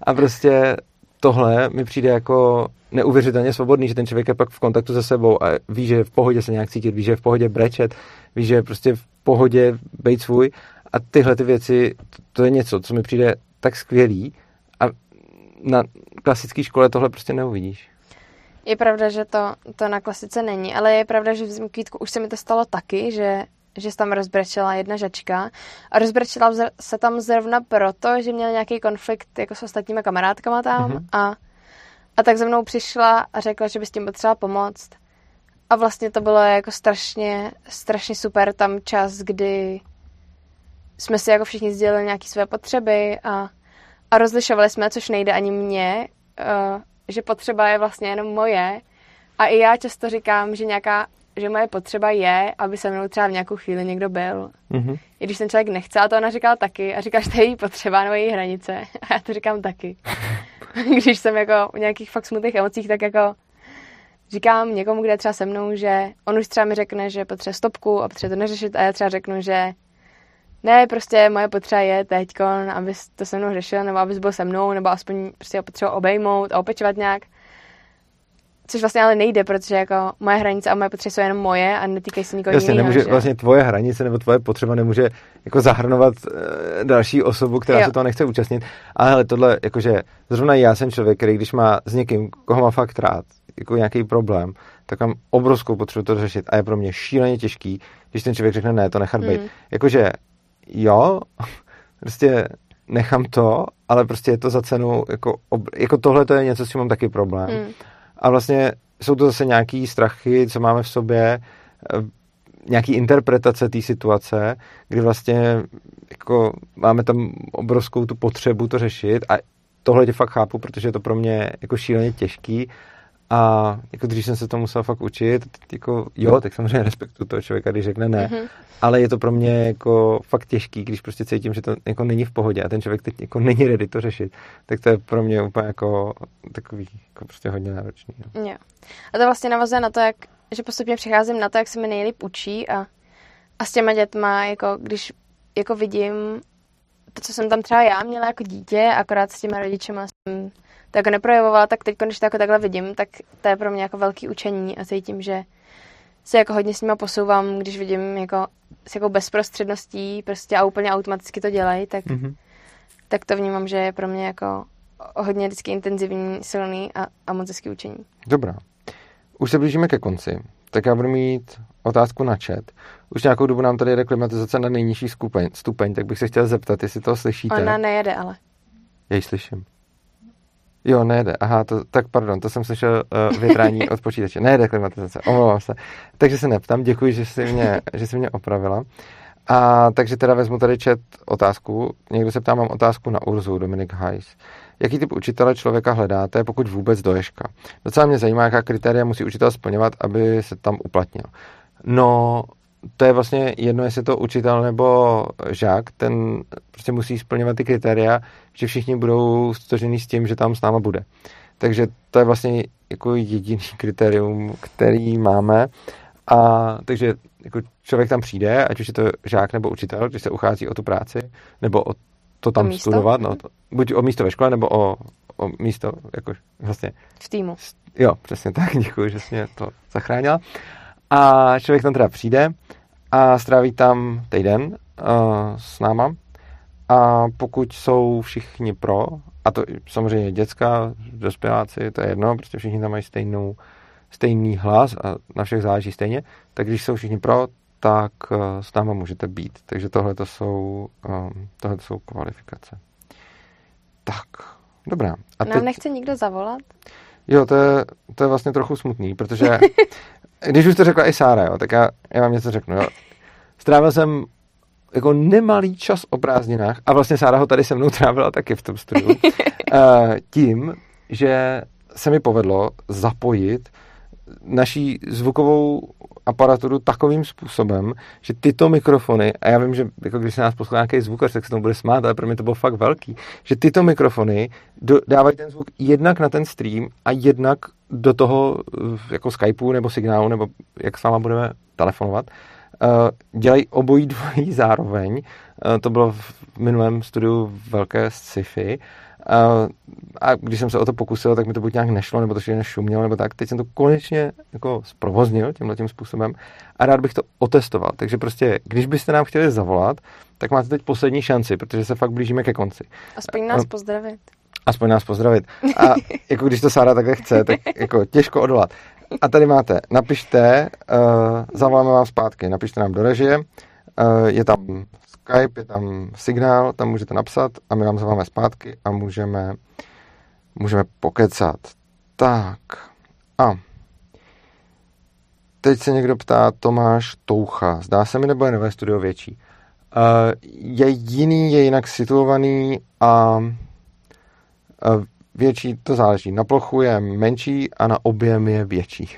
A: a prostě tohle mi přijde jako neuvěřitelně svobodný, že ten člověk je pak v kontaktu se sebou a ví, že je v pohodě se nějak cítit, ví, že je v pohodě brečet, ví, že je prostě v pohodě být svůj a tyhle ty věci, to je něco, co mi přijde tak skvělý a na klasické škole tohle prostě neuvidíš.
B: Je pravda, že to, to na klasice není, ale je pravda, že v Zimkvítku už se mi to stalo taky, že, že se tam rozbrečela jedna žačka a rozbrečela se tam zrovna proto, že měl nějaký konflikt jako s ostatníma kamarádkama tam mm-hmm. a, a tak ze mnou přišla a řekla, že by s tím potřeba pomoct. A vlastně to bylo jako strašně, strašně super tam čas, kdy jsme si jako všichni sdělili nějaké své potřeby a, a rozlišovali jsme, což nejde ani mě, uh, že potřeba je vlastně jenom moje. A i já často říkám, že nějaká že moje potřeba je, aby se mnou třeba v nějakou chvíli někdo byl. Mm-hmm. I když ten člověk nechce, a to ona říkala taky. A říkáš, to je její potřeba nebo její hranice. A já to říkám taky. když jsem jako v nějakých fakt smutných emocích, tak jako říkám někomu, kde je třeba se mnou, že on už třeba mi řekne, že potřebuje stopku a potřebuje to neřešit a já třeba řeknu, že ne, prostě moje potřeba je teď, abys to se mnou řešil, nebo abys byl se mnou, nebo aspoň prostě potřeba obejmout a opečovat nějak. Což vlastně ale nejde, protože jako moje hranice a moje potřeby jsou jenom moje a netýkají se nikoho
A: Jasně,
B: jiného.
A: nemůže,
B: že?
A: vlastně tvoje hranice nebo tvoje potřeba nemůže jako zahrnovat e, další osobu, která jo. se toho nechce účastnit. Ale hele, tohle, jakože zrovna já jsem člověk, který když má s někým, koho má fakt rád, jako nějaký problém, tak mám obrovskou potřebu to řešit a je pro mě šíleně těžký, když ten člověk řekne ne, to nechat být. Mm. Jakože jo, prostě nechám to, ale prostě je to za cenu, jako, jako tohle to je něco, s čím mám taky problém. Mm. A vlastně jsou to zase nějaký strachy, co máme v sobě, eh, nějaký interpretace té situace, kdy vlastně jako máme tam obrovskou tu potřebu to řešit. A tohle tě fakt chápu, protože je to pro mě jako šíleně těžký a jako když jsem se to musel fakt učit, jako jo, tak samozřejmě respektuju toho člověka, když řekne ne, mm-hmm. ale je to pro mě jako fakt těžký, když prostě cítím, že to jako není v pohodě a ten člověk teď jako není ready to řešit, tak to je pro mě úplně jako takový jako prostě hodně náročný.
B: No. Jo. A to vlastně navazuje na to, jak, že postupně přicházím na to, jak se mi nejlíp učí a, a s těma dětma, jako když jako vidím to, co jsem tam třeba já měla jako dítě, akorát s těma rodičema jsem to jako neprojevovala, tak teď, když to jako takhle vidím, tak to je pro mě jako velký učení a cítím, že se jako hodně s nima posouvám, když vidím jako s jakou bezprostředností prostě a úplně automaticky to dělají, tak, mm-hmm. tak to vnímám, že je pro mě jako hodně vždycky intenzivní, silný a, a moc hezký učení.
A: Dobrá. Už se blížíme ke konci, tak já budu mít otázku na chat. Už nějakou dobu nám tady jede klimatizace na nejnižší stupeň, stupeň tak bych se chtěl zeptat, jestli to slyšíte.
B: Ona nejede, ale.
A: Já ji slyším. Jo, nejde. Aha, to, tak pardon, to jsem slyšel uh, větrání od počítače. Nejde klimatizace, omlouvám se. Takže se neptám, děkuji, že jsi mě, že jsi mě opravila. A takže teda vezmu tady čet otázku. Někdo se ptá, mám otázku na Urzu, Dominik Heiss. Jaký typ učitele člověka hledáte, pokud vůbec do Ješka? Docela mě zajímá, jaká kritéria musí učitel splňovat, aby se tam uplatnil. No, to je vlastně jedno, jestli to učitel nebo žák, ten prostě musí splňovat ty kritéria, že všichni budou stožený s tím, že tam s náma bude. Takže to je vlastně jako jediný kritérium, který máme. A takže jako člověk tam přijde, ať už je to žák nebo učitel, když se uchází o tu práci, nebo o to tam
B: to
A: studovat, no, to, buď o místo ve škole, nebo o, o místo jako vlastně...
B: V týmu.
A: Jo, přesně tak, děkuji, že jsi mě to zachránila. A člověk tam teda přijde a stráví tam týden uh, s náma. A pokud jsou všichni pro, a to samozřejmě děcka, dospěláci, to je jedno, prostě všichni tam mají stejnou, stejný hlas a na všech záleží stejně, tak když jsou všichni pro, tak uh, s náma můžete být. Takže tohle to jsou, um, tohle to jsou kvalifikace. Tak, dobrá.
B: A Nám teď... nechce nikdo zavolat?
A: Jo, to je, to je vlastně trochu smutný, protože když už to řekla i Sára, jo, tak já, já vám něco řeknu. Jo. Strávil jsem jako nemalý čas o prázdninách a vlastně Sára ho tady se mnou trávila taky v tom studiu. tím, že se mi povedlo zapojit naší zvukovou aparaturu takovým způsobem, že tyto mikrofony, a já vím, že jako když se nás poslouchá nějaký zvukař, tak se tomu bude smát, ale pro mě to bylo fakt velký, že tyto mikrofony do, dávají ten zvuk jednak na ten stream a jednak do toho jako Skypeu nebo signálu, nebo jak s váma budeme telefonovat, uh, dělají obojí dvojí zároveň. Uh, to bylo v minulém studiu velké sci-fi a když jsem se o to pokusil, tak mi to buď nějak nešlo, nebo to všechno šumělo, nebo tak. Teď jsem to konečně jako zprovoznil tímhle tím způsobem a rád bych to otestoval. Takže prostě, když byste nám chtěli zavolat, tak máte teď poslední šanci, protože se fakt blížíme ke konci.
B: Aspoň nás pozdravit.
A: Aspoň nás pozdravit. A jako když to Sára takhle chce, tak jako těžko odolat. A tady máte, napište, uh, zavoláme vám zpátky, napište nám do režie, uh, je tam Skype, je tam signál, tam můžete napsat a my vám zavoláme zpátky a můžeme, můžeme pokecat. Tak. A teď se někdo ptá Tomáš Toucha. Zdá se mi, nebo je nové studio větší? Uh, je jiný, je jinak situovaný a uh, větší, to záleží. Na plochu je menší a na objem je větší.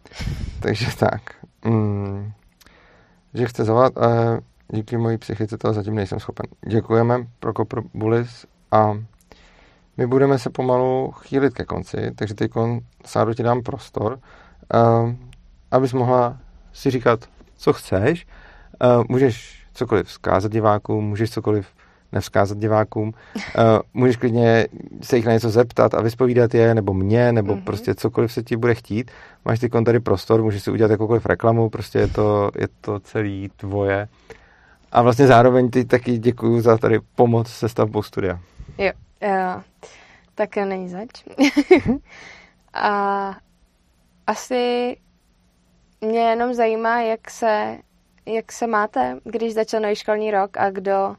A: Takže tak. Mm. Že chce zavolat, uh, díky mojí psychice toho zatím nejsem schopen. Děkujeme pro Bulis a my budeme se pomalu chýlit ke konci, takže teď Sáru ti dám prostor, uh, abys mohla si říkat, co chceš. Uh, můžeš cokoliv vzkázat divákům, můžeš cokoliv nevzkázat divákům. Uh, můžeš klidně se jich na něco zeptat a vyspovídat je, nebo mě, nebo mm-hmm. prostě cokoliv se ti bude chtít. Máš ty tady prostor, můžeš si udělat jakoukoliv reklamu, prostě je to, je to celý tvoje. A vlastně zároveň ty taky děkuju za tady pomoc se stavbou studia.
B: Jo, uh, tak není zač. a asi mě jenom zajímá, jak se, jak se máte, když začal nový školní rok a kdo,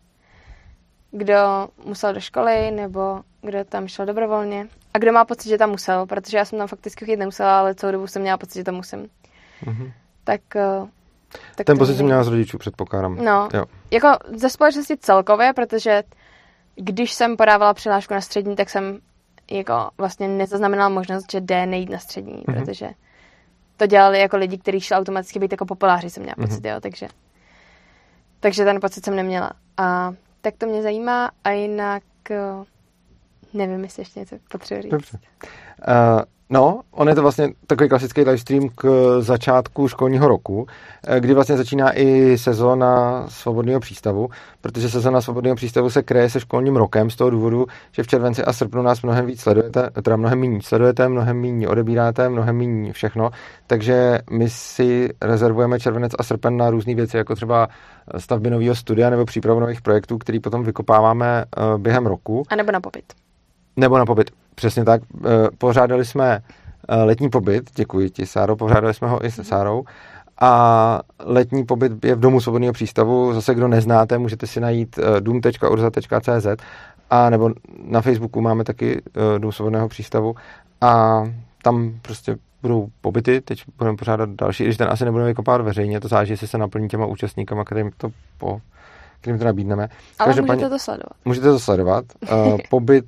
B: kdo musel do školy nebo kdo tam šel dobrovolně a kdo má pocit, že tam musel, protože já jsem tam fakticky chodit nemusela, ale celou dobu jsem měla pocit, že tam musím. Mm-hmm. Tak uh,
A: tak Ten pocit jsem měla z rodičů, předpokládám.
B: No, jo. jako ze společnosti celkově, protože když jsem podávala přihlášku na střední, tak jsem jako vlastně nezaznamenala možnost, že jde nejít na střední, mm-hmm. protože to dělali jako lidi, kteří šli automaticky být jako populáři, jsem měla pocit, mm-hmm. jo, takže takže ten pocit jsem neměla. A tak to mě zajímá a jinak nevím, jestli ještě něco potřebuji říct. Dobře.
A: Uh, No, on je to vlastně takový klasický livestream k začátku školního roku, eh, kdy vlastně začíná i sezóna svobodného přístavu, protože sezóna svobodného přístavu se kreje se školním rokem z toho důvodu, že v červenci a srpnu nás mnohem víc sledujete, teda mnohem méně sledujete, mnohem méně odebíráte, mnohem méně všechno, takže my si rezervujeme červenec a srpen na různé věci, jako třeba stavby nového studia nebo přípravu nových projektů, který potom vykopáváme eh, během roku.
B: A nebo na pobyt.
A: Nebo na pobyt. Přesně tak. Eh, pořádali jsme eh, letní pobyt, děkuji ti, Sáro, pořádali jsme ho i se Sárou. A letní pobyt je v Domu svobodného přístavu. Zase, kdo neznáte, můžete si najít eh, dům.urza.cz a nebo na Facebooku máme taky Dům svobodného přístavu a tam prostě budou pobyty, teď budeme pořádat další, když ten asi nebudeme vykopávat veřejně, to záleží, jestli se naplní těma účastníkama, kterým to po kterým to nabídneme.
B: Ale můžete to sledovat.
A: Můžete to sledovat. Uh, pobyt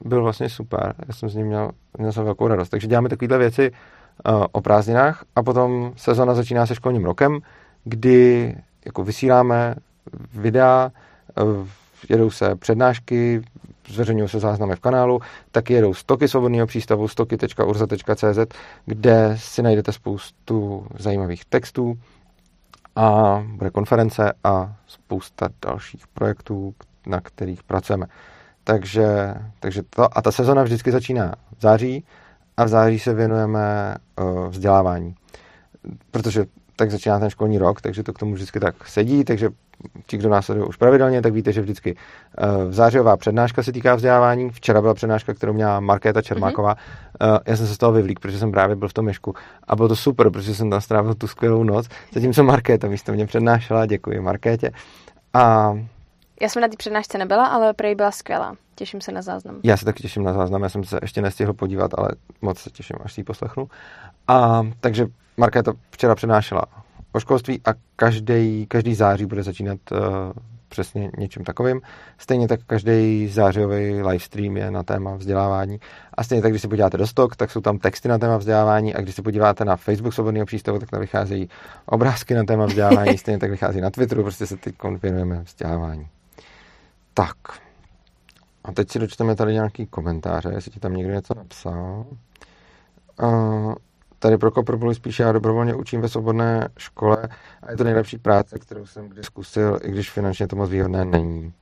A: byl vlastně super. Já jsem z něj měl, měl jsem velkou radost. Takže děláme takovéhle věci uh, o prázdninách a potom sezona začíná se školním rokem, kdy jako vysíláme videa, uh, jedou se přednášky, zveřejňují se záznamy v kanálu, taky jedou stoky svobodného přístavu, stoky.urza.cz, kde si najdete spoustu zajímavých textů a bude konference a spousta dalších projektů, na kterých pracujeme. Takže, takže to, a ta sezona vždycky začíná v září a v září se věnujeme uh, vzdělávání. Protože tak začíná ten školní rok, takže to k tomu vždycky tak sedí, takže ti, kdo nás už pravidelně, tak víte, že vždycky uh, zářijová přednáška se týká vzdělávání. Včera byla přednáška, kterou měla Markéta Čermáková. Mm-hmm. Uh, já jsem se z toho vyvlík, protože jsem právě byl v tom ješku. A bylo to super, protože jsem tam strávil tu skvělou noc. Zatímco Markéta místo mě přednášela, děkuji Markétě. A
B: já jsem na té přednášce nebyla, ale prej byla skvělá. Těším se na záznam.
A: Já se taky těším na záznam, já jsem se ještě nestihl podívat, ale moc se těším, až si ji poslechnu. A takže Markéta včera přednášela o školství a každý, každý září bude začínat uh, přesně něčím takovým. Stejně tak každý zářijový livestream je na téma vzdělávání. A stejně tak, když se podíváte do stok, tak jsou tam texty na téma vzdělávání a když se podíváte na Facebook Svobodného přístavu, tak tam vycházejí obrázky na téma vzdělávání, stejně tak vychází na Twitteru, prostě se teď věnujeme vzdělávání. Tak. A teď si dočteme tady nějaký komentáře, jestli ti tam někdo něco napsal. Uh, tady pro Kopropolis spíše já dobrovolně učím ve svobodné škole a je to nejlepší práce, kterou jsem kdy zkusil, i když finančně to moc výhodné není.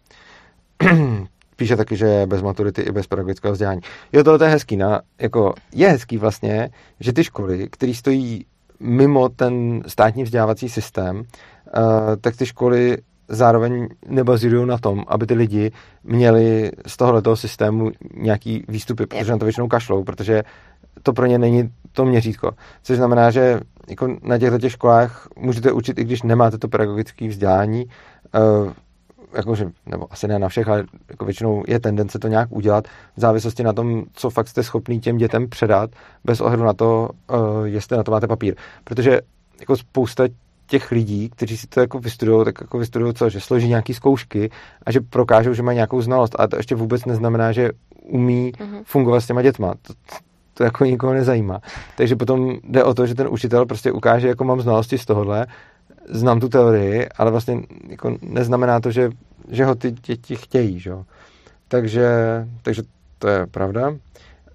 A: Píše taky, že bez maturity i bez pedagogického vzdělání. Jo, tohle je hezký. Na, jako, je hezký vlastně, že ty školy, které stojí mimo ten státní vzdělávací systém, uh, tak ty školy zároveň nebazirují na tom, aby ty lidi měli z tohoto systému nějaký výstupy, protože na to většinou kašlou, protože to pro ně není to měřítko. Což znamená, že jako na těchto těch školách můžete učit, i když nemáte to pedagogické vzdělání, uh, jakože, nebo asi ne na všech, ale jako většinou je tendence to nějak udělat v závislosti na tom, co fakt jste schopný těm dětem předat, bez ohledu na to, uh, jestli na to máte papír. Protože jako spousta těch lidí, kteří si to jako vystudují, tak jako vystudují co, že složí nějaké zkoušky a že prokážou, že mají nějakou znalost, ale to ještě vůbec neznamená, že umí mm-hmm. fungovat s těma dětma. To, to jako nikoho nezajímá. Takže potom jde o to, že ten učitel prostě ukáže, jako mám znalosti z tohohle, znám tu teorii, ale vlastně jako neznamená to, že, že ho ty děti chtějí, že? Takže, takže to je pravda.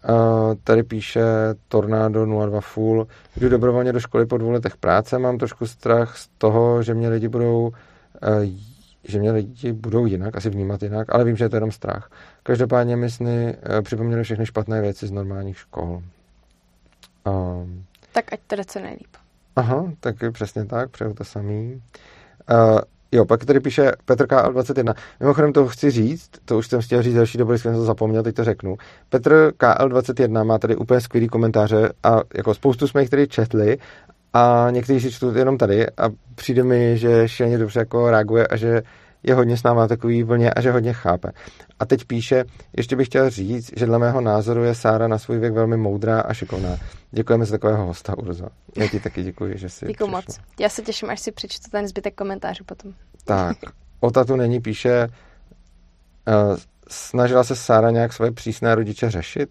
A: Uh, tady píše Tornado 02 Full. Jdu dobrovolně do školy po dvou letech práce, mám trošku strach z toho, že mě lidi budou uh, že mě lidi budou jinak, asi vnímat jinak, ale vím, že je to jenom strach. Každopádně mi sny uh, připomněly všechny špatné věci z normálních škol.
B: Um, tak ať teda co nejlíp.
A: Aha, tak přesně tak, přeju to samý. Uh, jo, pak tady píše Petr KL21. Mimochodem to chci říct, to už jsem chtěl říct další dobu, jsem to zapomněl, teď to řeknu. Petr KL21 má tady úplně skvělý komentáře a jako spoustu jsme jich tady četli a někteří si čtou jenom tady a přijde mi, že šíleně dobře jako reaguje a že je hodně s náma takový vlně a že hodně chápe. A teď píše, ještě bych chtěl říct, že dle mého názoru je Sára na svůj věk velmi moudrá a šikovná. Děkujeme za takového hosta, Urzo. Já ti taky děkuji, že jsi
B: Děkuji moc. Já se těším, až si přečtu ten zbytek komentářů potom.
A: Tak, o tatu není píše, uh, snažila se Sára nějak svoje přísné rodiče řešit?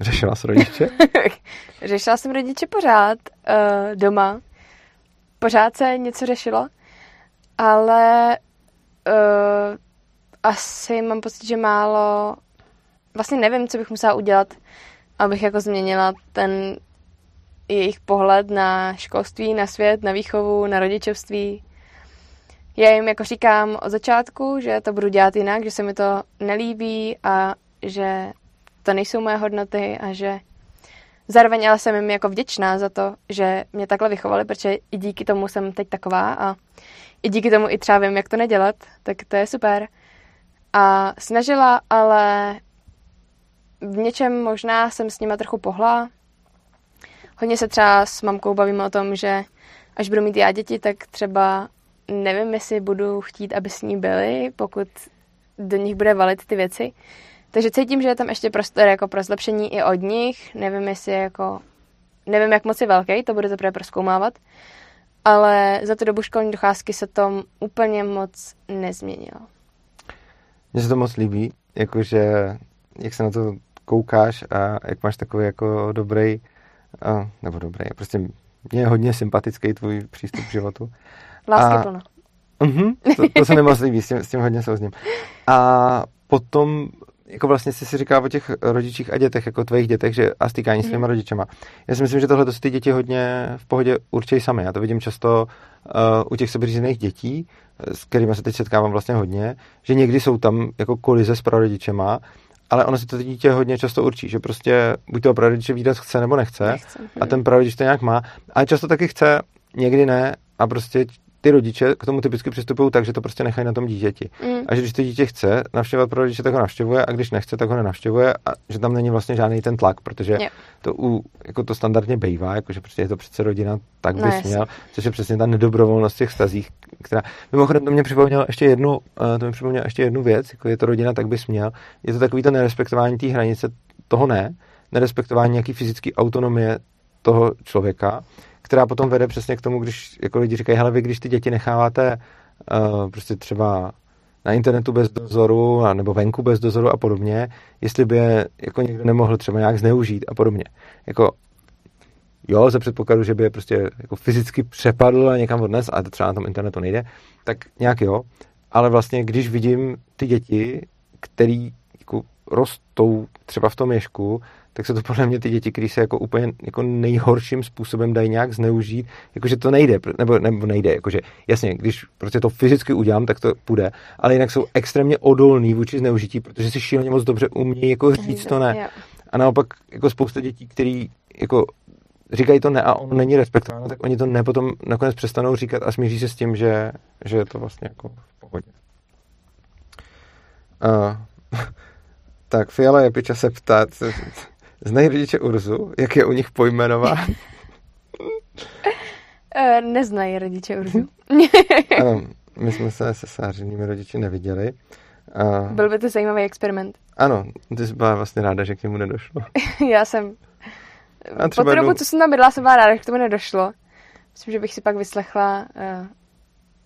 A: Řešila s rodiče?
B: Řešila jsem rodiče pořád uh, doma. Pořád se něco řešilo, ale uh, asi mám pocit, že málo... Vlastně nevím, co bych musela udělat, abych jako změnila ten jejich pohled na školství, na svět, na výchovu, na rodičovství. Já jim jako říkám od začátku, že to budu dělat jinak, že se mi to nelíbí a že to nejsou moje hodnoty a že zároveň ale jsem jim jako vděčná za to, že mě takhle vychovali, protože i díky tomu jsem teď taková a i díky tomu i třeba vím, jak to nedělat, tak to je super. A snažila, ale v něčem možná jsem s nima trochu pohla. Hodně se třeba s mamkou bavíme o tom, že až budu mít já děti, tak třeba nevím, jestli budu chtít, aby s ní byli, pokud do nich bude valit ty věci. Takže cítím, že je tam ještě prostor jako pro zlepšení i od nich. Nevím, jestli jako... Nevím, jak moc je velký, to bude teprve proskoumávat. Ale za tu dobu školní docházky se to úplně moc nezměnilo.
A: Mně se to moc líbí, jakože jak se na to koukáš a jak máš takový jako dobrý, a, nebo dobrý, prostě mě je hodně sympatický tvůj přístup k životu.
B: Lásky plno.
A: Uh-huh, to, to se mi moc líbí, s tím, s tím hodně souzním. A potom jako vlastně jsi si říká o těch rodičích a dětech, jako tvých dětech, že a stýkání s těma mhm. rodičema. Já si myslím, že tohle to ty děti hodně v pohodě určitě sami. Já to vidím často uh, u těch sebeřízených dětí, s kterými se teď setkávám vlastně hodně, že někdy jsou tam jako kolize s prarodičema, ale ono si to dítě hodně často určí, že prostě buď to prarodiče výdat chce nebo nechce, nechce. a ten prarodič to nějak má, ale často taky chce, někdy ne a prostě ty rodiče k tomu typicky přistupují tak, že to prostě nechají na tom dítěti. Mm. A že když to dítě chce navštěvovat pro rodiče, tak ho navštěvuje a když nechce, tak ho nenavštěvuje a že tam není vlastně žádný ten tlak, protože yeah. to u, jako to standardně bývá, jako že prostě je to přece rodina, tak no, bys měl, což je přesně ta nedobrovolnost těch stazích, která, mimochodem to mě připomnělo ještě jednu, eh, to mě připomnělo ještě jednu věc, jako je to rodina, tak bys měl, je to takový to nerespektování té hranice, toho ne, nerespektování nějaký fyzické autonomie toho člověka, která potom vede přesně k tomu, když jako lidi říkají, hele, vy když ty děti necháváte uh, prostě třeba na internetu bez dozoru, nebo venku bez dozoru a podobně, jestli by je jako někdo nemohl třeba nějak zneužít a podobně. Jako, jo, za předpokladu, že by je prostě jako fyzicky přepadl a někam odnes, a to třeba na tom internetu nejde, tak nějak jo, ale vlastně když vidím ty děti, který jako rostou třeba v tom ježku, tak se to podle mě ty děti, které se jako úplně jako nejhorším způsobem dají nějak zneužít, jakože to nejde, nebo, nebo nejde, jakože jasně, když prostě to fyzicky udělám, tak to půjde, ale jinak jsou extrémně odolní vůči zneužití, protože si šíleně moc dobře umějí jako říct to ne. A naopak jako spousta dětí, který jako říkají to ne a on není respektováno, tak oni to ne potom nakonec přestanou říkat a smíří se s tím, že, že je to vlastně jako v pohodě. Uh, tak Fiala Jepiča se ptá, znají rodiče Urzu, jak je u nich pojmenován?
B: Uh, neznají rodiče Urzu.
A: ano, my jsme se se sářenými rodiči neviděli.
B: Uh, Byl by to zajímavý experiment.
A: Ano, ty jsi byla vlastně ráda, že k němu nedošlo.
B: Já jsem a po tu dobu, co jsem tam bydla, jsem byla ráda, že k tomu nedošlo. Myslím, že bych si pak vyslechla uh,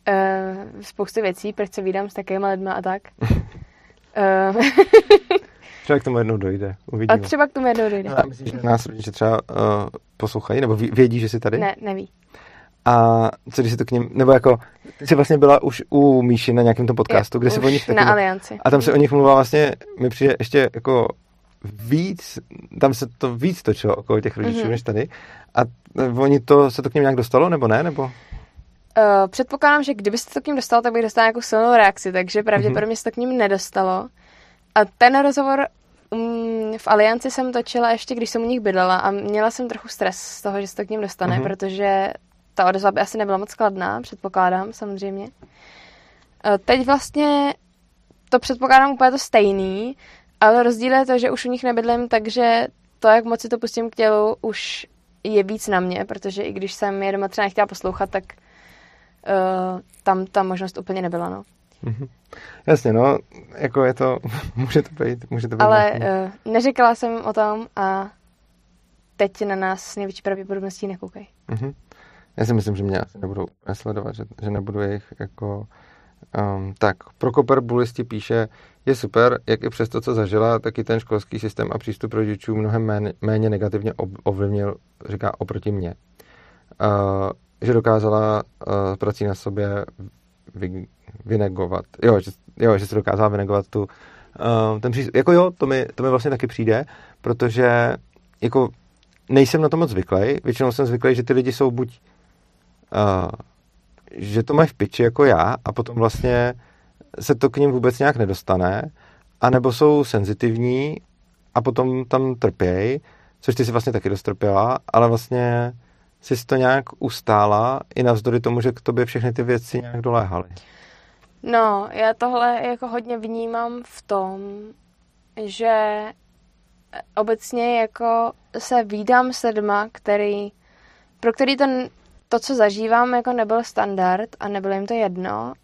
B: uh, spoustu věcí, proč se vídám s takovými lidmi a tak.
A: uh, třeba k tomu jednou dojde. Uvidíme.
B: A třeba k tomu jednou dojde.
A: Ale myslím, že nás rodiče třeba uh, poslouchají, nebo vědí, že jsi tady?
B: Ne, neví.
A: A co když si to k ním, nebo jako, ty jsi vlastně byla už u Míši na nějakém tom podcastu, je, kde se o nich
B: taky... na Alianci.
A: A tam se o nich mluvila vlastně, mi přijde ještě jako víc, tam se to víc točilo okolo těch rodičů mm-hmm. než tady. A oni to, se to k ním nějak dostalo, nebo ne? Nebo...
B: Uh, předpokládám, že kdyby se to k ním dostalo, tak bych dostala nějakou silnou reakci, takže pravděpodobně mm-hmm. se to k ním nedostalo. A ten rozhovor um, v Alianci jsem točila ještě, když jsem u nich bydlela a měla jsem trochu stres z toho, že se to k ním dostane, mm-hmm. protože ta odezva by asi nebyla moc kladná, předpokládám samozřejmě. Uh, teď vlastně to předpokládám úplně to stejný, ale rozdíl je to, že už u nich nebydlím, takže to, jak moc si to pustím k tělu, už je víc na mě, protože i když jsem je doma třeba nechtěla poslouchat, tak uh, tam ta možnost úplně nebyla, no.
A: Mm-hmm. Jasně, no, jako je to, může to být, může to být.
B: Ale uh, neříkala jsem o tom a teď na nás s největší pravděpodobností nekoukají.
A: Mm-hmm. Já si myslím, že mě asi nebudou sledovat, že, že nebudu jejich jako... Um, tak, Prokoper Bulisti píše, je super, jak i přes to, co zažila, tak i ten školský systém a přístup rodičů mnohem méně, méně negativně ovlivnil, říká, oproti mně. Uh, že dokázala uh, prací na sobě vy, vynegovat, jo že, jo, že se dokázala vynegovat tu, uh, ten přístup. Jako jo, to mi, to mi vlastně taky přijde, protože jako nejsem na to moc zvyklý. Většinou jsem zvyklý, že ty lidi jsou buď uh, že to mají v piči jako já a potom vlastně se to k ním vůbec nějak nedostane, anebo jsou senzitivní a potom tam trpějí, což ty si vlastně taky dostrpěla, ale vlastně jsi to nějak ustála i navzdory tomu, že k tobě všechny ty věci nějak doléhaly.
B: No, já tohle jako hodně vnímám v tom, že obecně jako se výdám s lidma, který, pro který ten, to, co zažívám, jako nebyl standard a nebylo jim to jedno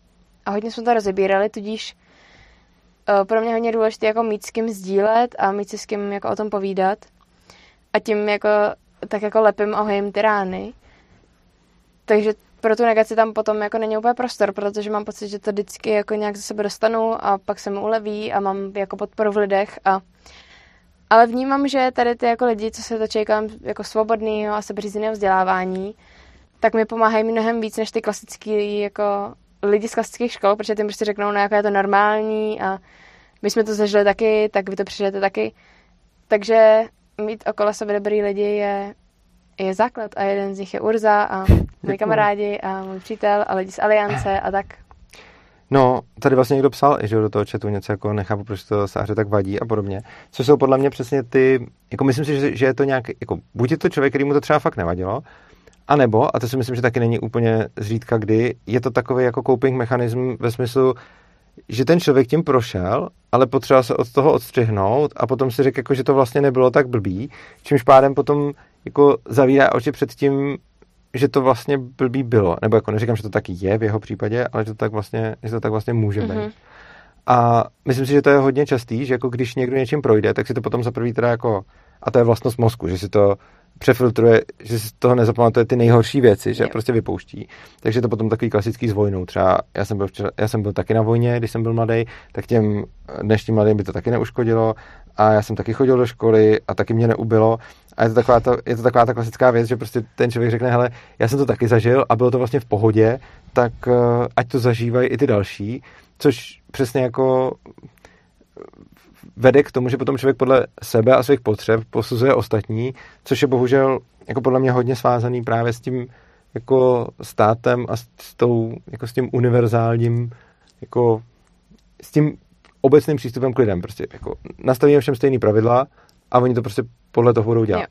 B: a hodně jsme to rozebírali, tudíž uh, pro mě hodně důležité jako mít s kým sdílet a mít si s kým jako o tom povídat a tím jako tak jako lepím a hojím ty rány. Takže pro tu negaci tam potom jako není úplně prostor, protože mám pocit, že to vždycky jako nějak ze sebe dostanu a pak se mi uleví a mám jako podporu v lidech a ale vnímám, že tady ty jako lidi, co se to čekám jako svobodného a sebeřízeného vzdělávání, tak mi pomáhají mnohem víc než ty klasický jako lidi z klasických škol, protože ty prostě řeknou, no jako je to normální a my jsme to zažili taky, tak vy to přežijete taky. Takže mít okolo sebe dobrý lidi je, je základ a jeden z nich je Urza a moji kamarádi a můj přítel a lidi z Aliance a tak.
A: No, tady vlastně někdo psal, že do toho chatu něco jako nechápu, proč to sáře tak vadí a podobně. Co jsou podle mě přesně ty, jako myslím si, že, že je to nějak, jako buď je to člověk, který mu to třeba fakt nevadilo, a nebo, a to si myslím, že taky není úplně zřídka kdy, je to takový jako coping mechanism ve smyslu, že ten člověk tím prošel, ale potřeba se od toho odstřihnout a potom si řekl, jako, že to vlastně nebylo tak blbý, čímž pádem potom jako zavírá oči před tím, že to vlastně blbý bylo. Nebo jako neříkám, že to taky je v jeho případě, ale že to tak vlastně, že to tak vlastně může být. Mm-hmm. A myslím si, že to je hodně častý, že jako když někdo něčím projde, tak si to potom za prvý teda jako A to je vlastnost mozku, že si to přefiltruje, že si z toho nezapamatuje ty nejhorší věci, že je prostě vypouští. Takže to potom takový klasický s vojnou. Třeba já jsem byl, včera, já jsem byl taky na vojně, když jsem byl mladý, tak těm dnešním mladým by to taky neuškodilo. A já jsem taky chodil do školy a taky mě neubilo. A je to taková ta, je to taková ta klasická věc, že prostě ten člověk řekne, hele, já jsem to taky zažil a bylo to vlastně v pohodě, tak uh, ať to zažívají i ty další, což přesně jako vede k tomu, že potom člověk podle sebe a svých potřeb posuzuje ostatní, což je bohužel jako podle mě hodně svázaný právě s tím jako státem a s, tou, jako s tím univerzálním, jako s tím obecným přístupem k lidem. Prostě jako nastavíme všem stejný pravidla a oni to prostě podle toho budou dělat. Yeah.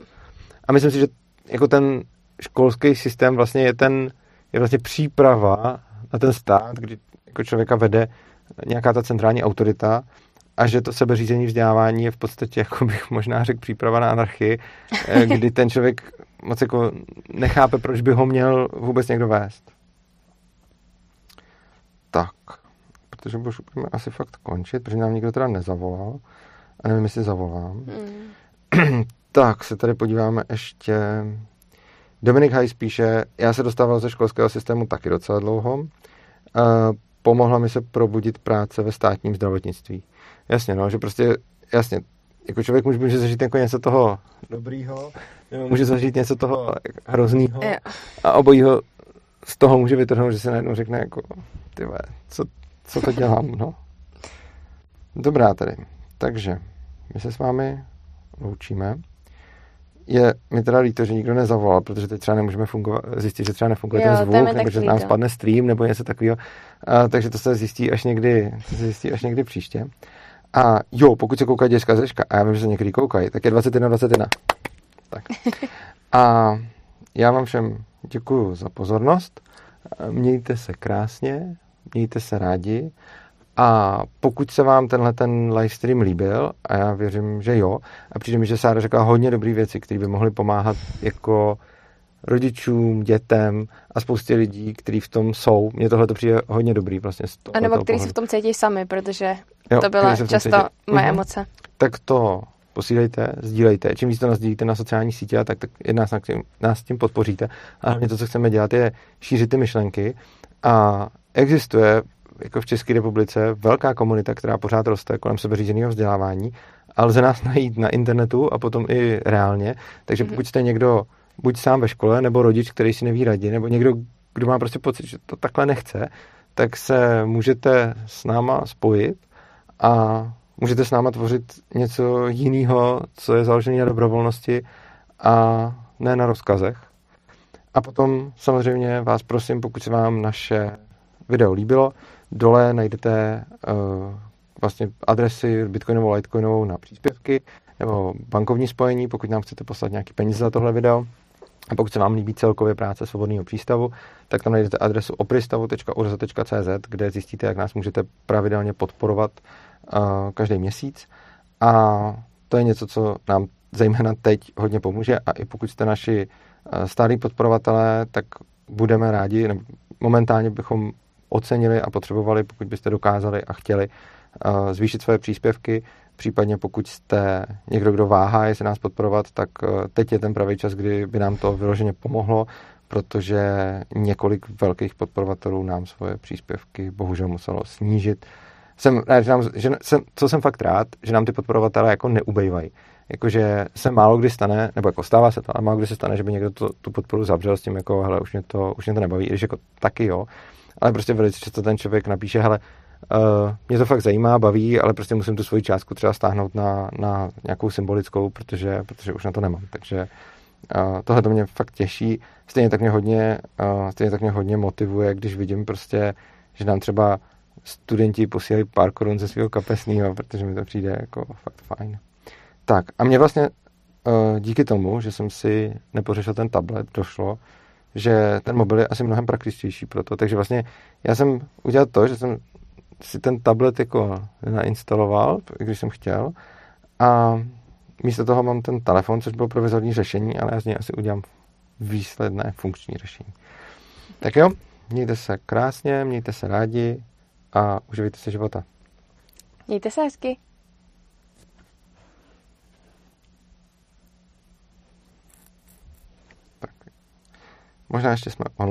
A: A myslím si, že jako ten školský systém vlastně je ten, je vlastně příprava na ten stát, kdy jako člověka vede nějaká ta centrální autorita a že to sebeřízení vzdělávání je v podstatě, jako bych možná řekl, příprava na anarchii, eh, kdy ten člověk moc jako nechápe, proč by ho měl vůbec někdo vést. Tak, protože už budeme asi fakt končit, protože nám nikdo teda nezavolal a nevím, jestli zavolám. Mm. tak, se tady podíváme ještě. Dominik Hajs píše, já se dostával ze školského systému taky docela dlouho. Eh, pomohla mi se probudit práce ve státním zdravotnictví. Jasně, no, že prostě, jasně, jako člověk může, může zažít jako něco toho dobrýho, nebo může zažít něco toho hroznýho a obojího z toho může vytrhnout, že se najednou řekne jako, ty co, co to dělám, no. Dobrá tady. Takže my se s vámi loučíme. Je mi teda líto, že nikdo nezavolal, protože teď třeba nemůžeme fungovat, zjistit, že třeba nefunguje jo, ten zvuk, nebo že nám spadne stream, nebo něco takového. takže to se zjistí až někdy, se zjistí až někdy příště. A jo, pokud se koukají děcka zeška, a já vím, že se někdy koukají, tak je 21 21. Tak. A já vám všem děkuji za pozornost. Mějte se krásně, mějte se rádi a pokud se vám tenhle ten livestream líbil, a já věřím, že jo, a přijde mi, že Sára řekla hodně dobré věci, které by mohly pomáhat jako rodičům, dětem a spoustě lidí, kteří v tom jsou. Mně tohle to přijde hodně dobrý vlastně. Z
B: a nebo kteří se v tom cítí sami, protože jo, to byla často cítí. moje uh-huh. emoce.
A: Tak to posílejte, sdílejte. Čím víc to nazdílíte na sociální sítě, tak, tak nás, tím, nás tím podpoříte. A hlavně to, co chceme dělat, je šířit ty myšlenky. A existuje jako v České republice velká komunita, která pořád roste kolem sebeřízeného vzdělávání a lze nás najít na internetu a potom i reálně. Takže mhm. pokud jste někdo buď sám ve škole, nebo rodič, který si neví radit, nebo někdo, kdo má prostě pocit, že to takhle nechce, tak se můžete s náma spojit a můžete s náma tvořit něco jiného, co je založené na dobrovolnosti a ne na rozkazech. A potom samozřejmě vás prosím, pokud se vám naše video líbilo, dole najdete uh, vlastně adresy bitcoinovou, litecoinovou na příspěvky nebo bankovní spojení, pokud nám chcete poslat nějaký peníze za tohle video. A pokud se vám líbí celkově práce svobodného přístavu, tak tam najdete adresu opristavu.urza.cz, kde zjistíte, jak nás můžete pravidelně podporovat uh, každý měsíc. A to je něco, co nám zejména teď hodně pomůže a i pokud jste naši uh, stálí podporovatelé, tak budeme rádi, momentálně bychom ocenili a potřebovali, pokud byste dokázali a chtěli zvýšit své příspěvky, Případně pokud jste někdo, kdo váhá, jestli nás podporovat, tak eh, teď je ten pravý čas, kdy by nám to vyloženě pomohlo, protože několik velkých podporovatelů nám svoje příspěvky bohužel muselo snížit. Jsem rád, že, nám, že jsem, co jsem fakt rád, že nám ty podporovatelé jako neubejvají. Jakože se málo kdy stane, nebo jako stává se to, ale málo kdy se stane, že by někdo to, tu podporu zavřel s tím, jako hele, už mě to, už mě to nebaví, i když jako taky jo, ale prostě velice často ten člověk napíše, hele, Uh, mě to fakt zajímá, baví, ale prostě musím tu svoji částku třeba stáhnout na, na nějakou symbolickou, protože, protože už na to nemám. Takže uh, tohle to mě fakt těší. Stejně tak mě hodně, uh, stejně tak mě hodně motivuje, když vidím prostě, že nám třeba studenti posílají pár korun ze svého kapesného, protože mi to přijde jako fakt fajn. Tak a mě vlastně díky tomu, že jsem si nepořešil ten tablet, došlo, že ten mobil je asi mnohem praktičtější pro to. Takže vlastně já jsem udělal to, že jsem si ten tablet jako nainstaloval, když jsem chtěl, a místo toho mám ten telefon, což bylo provizorní řešení, ale já z něj asi udělám výsledné funkční řešení. Tak jo, mějte se krásně, mějte se rádi a uživejte se života.
B: Mějte se hezky. Tak.
A: Možná ještě jsme online.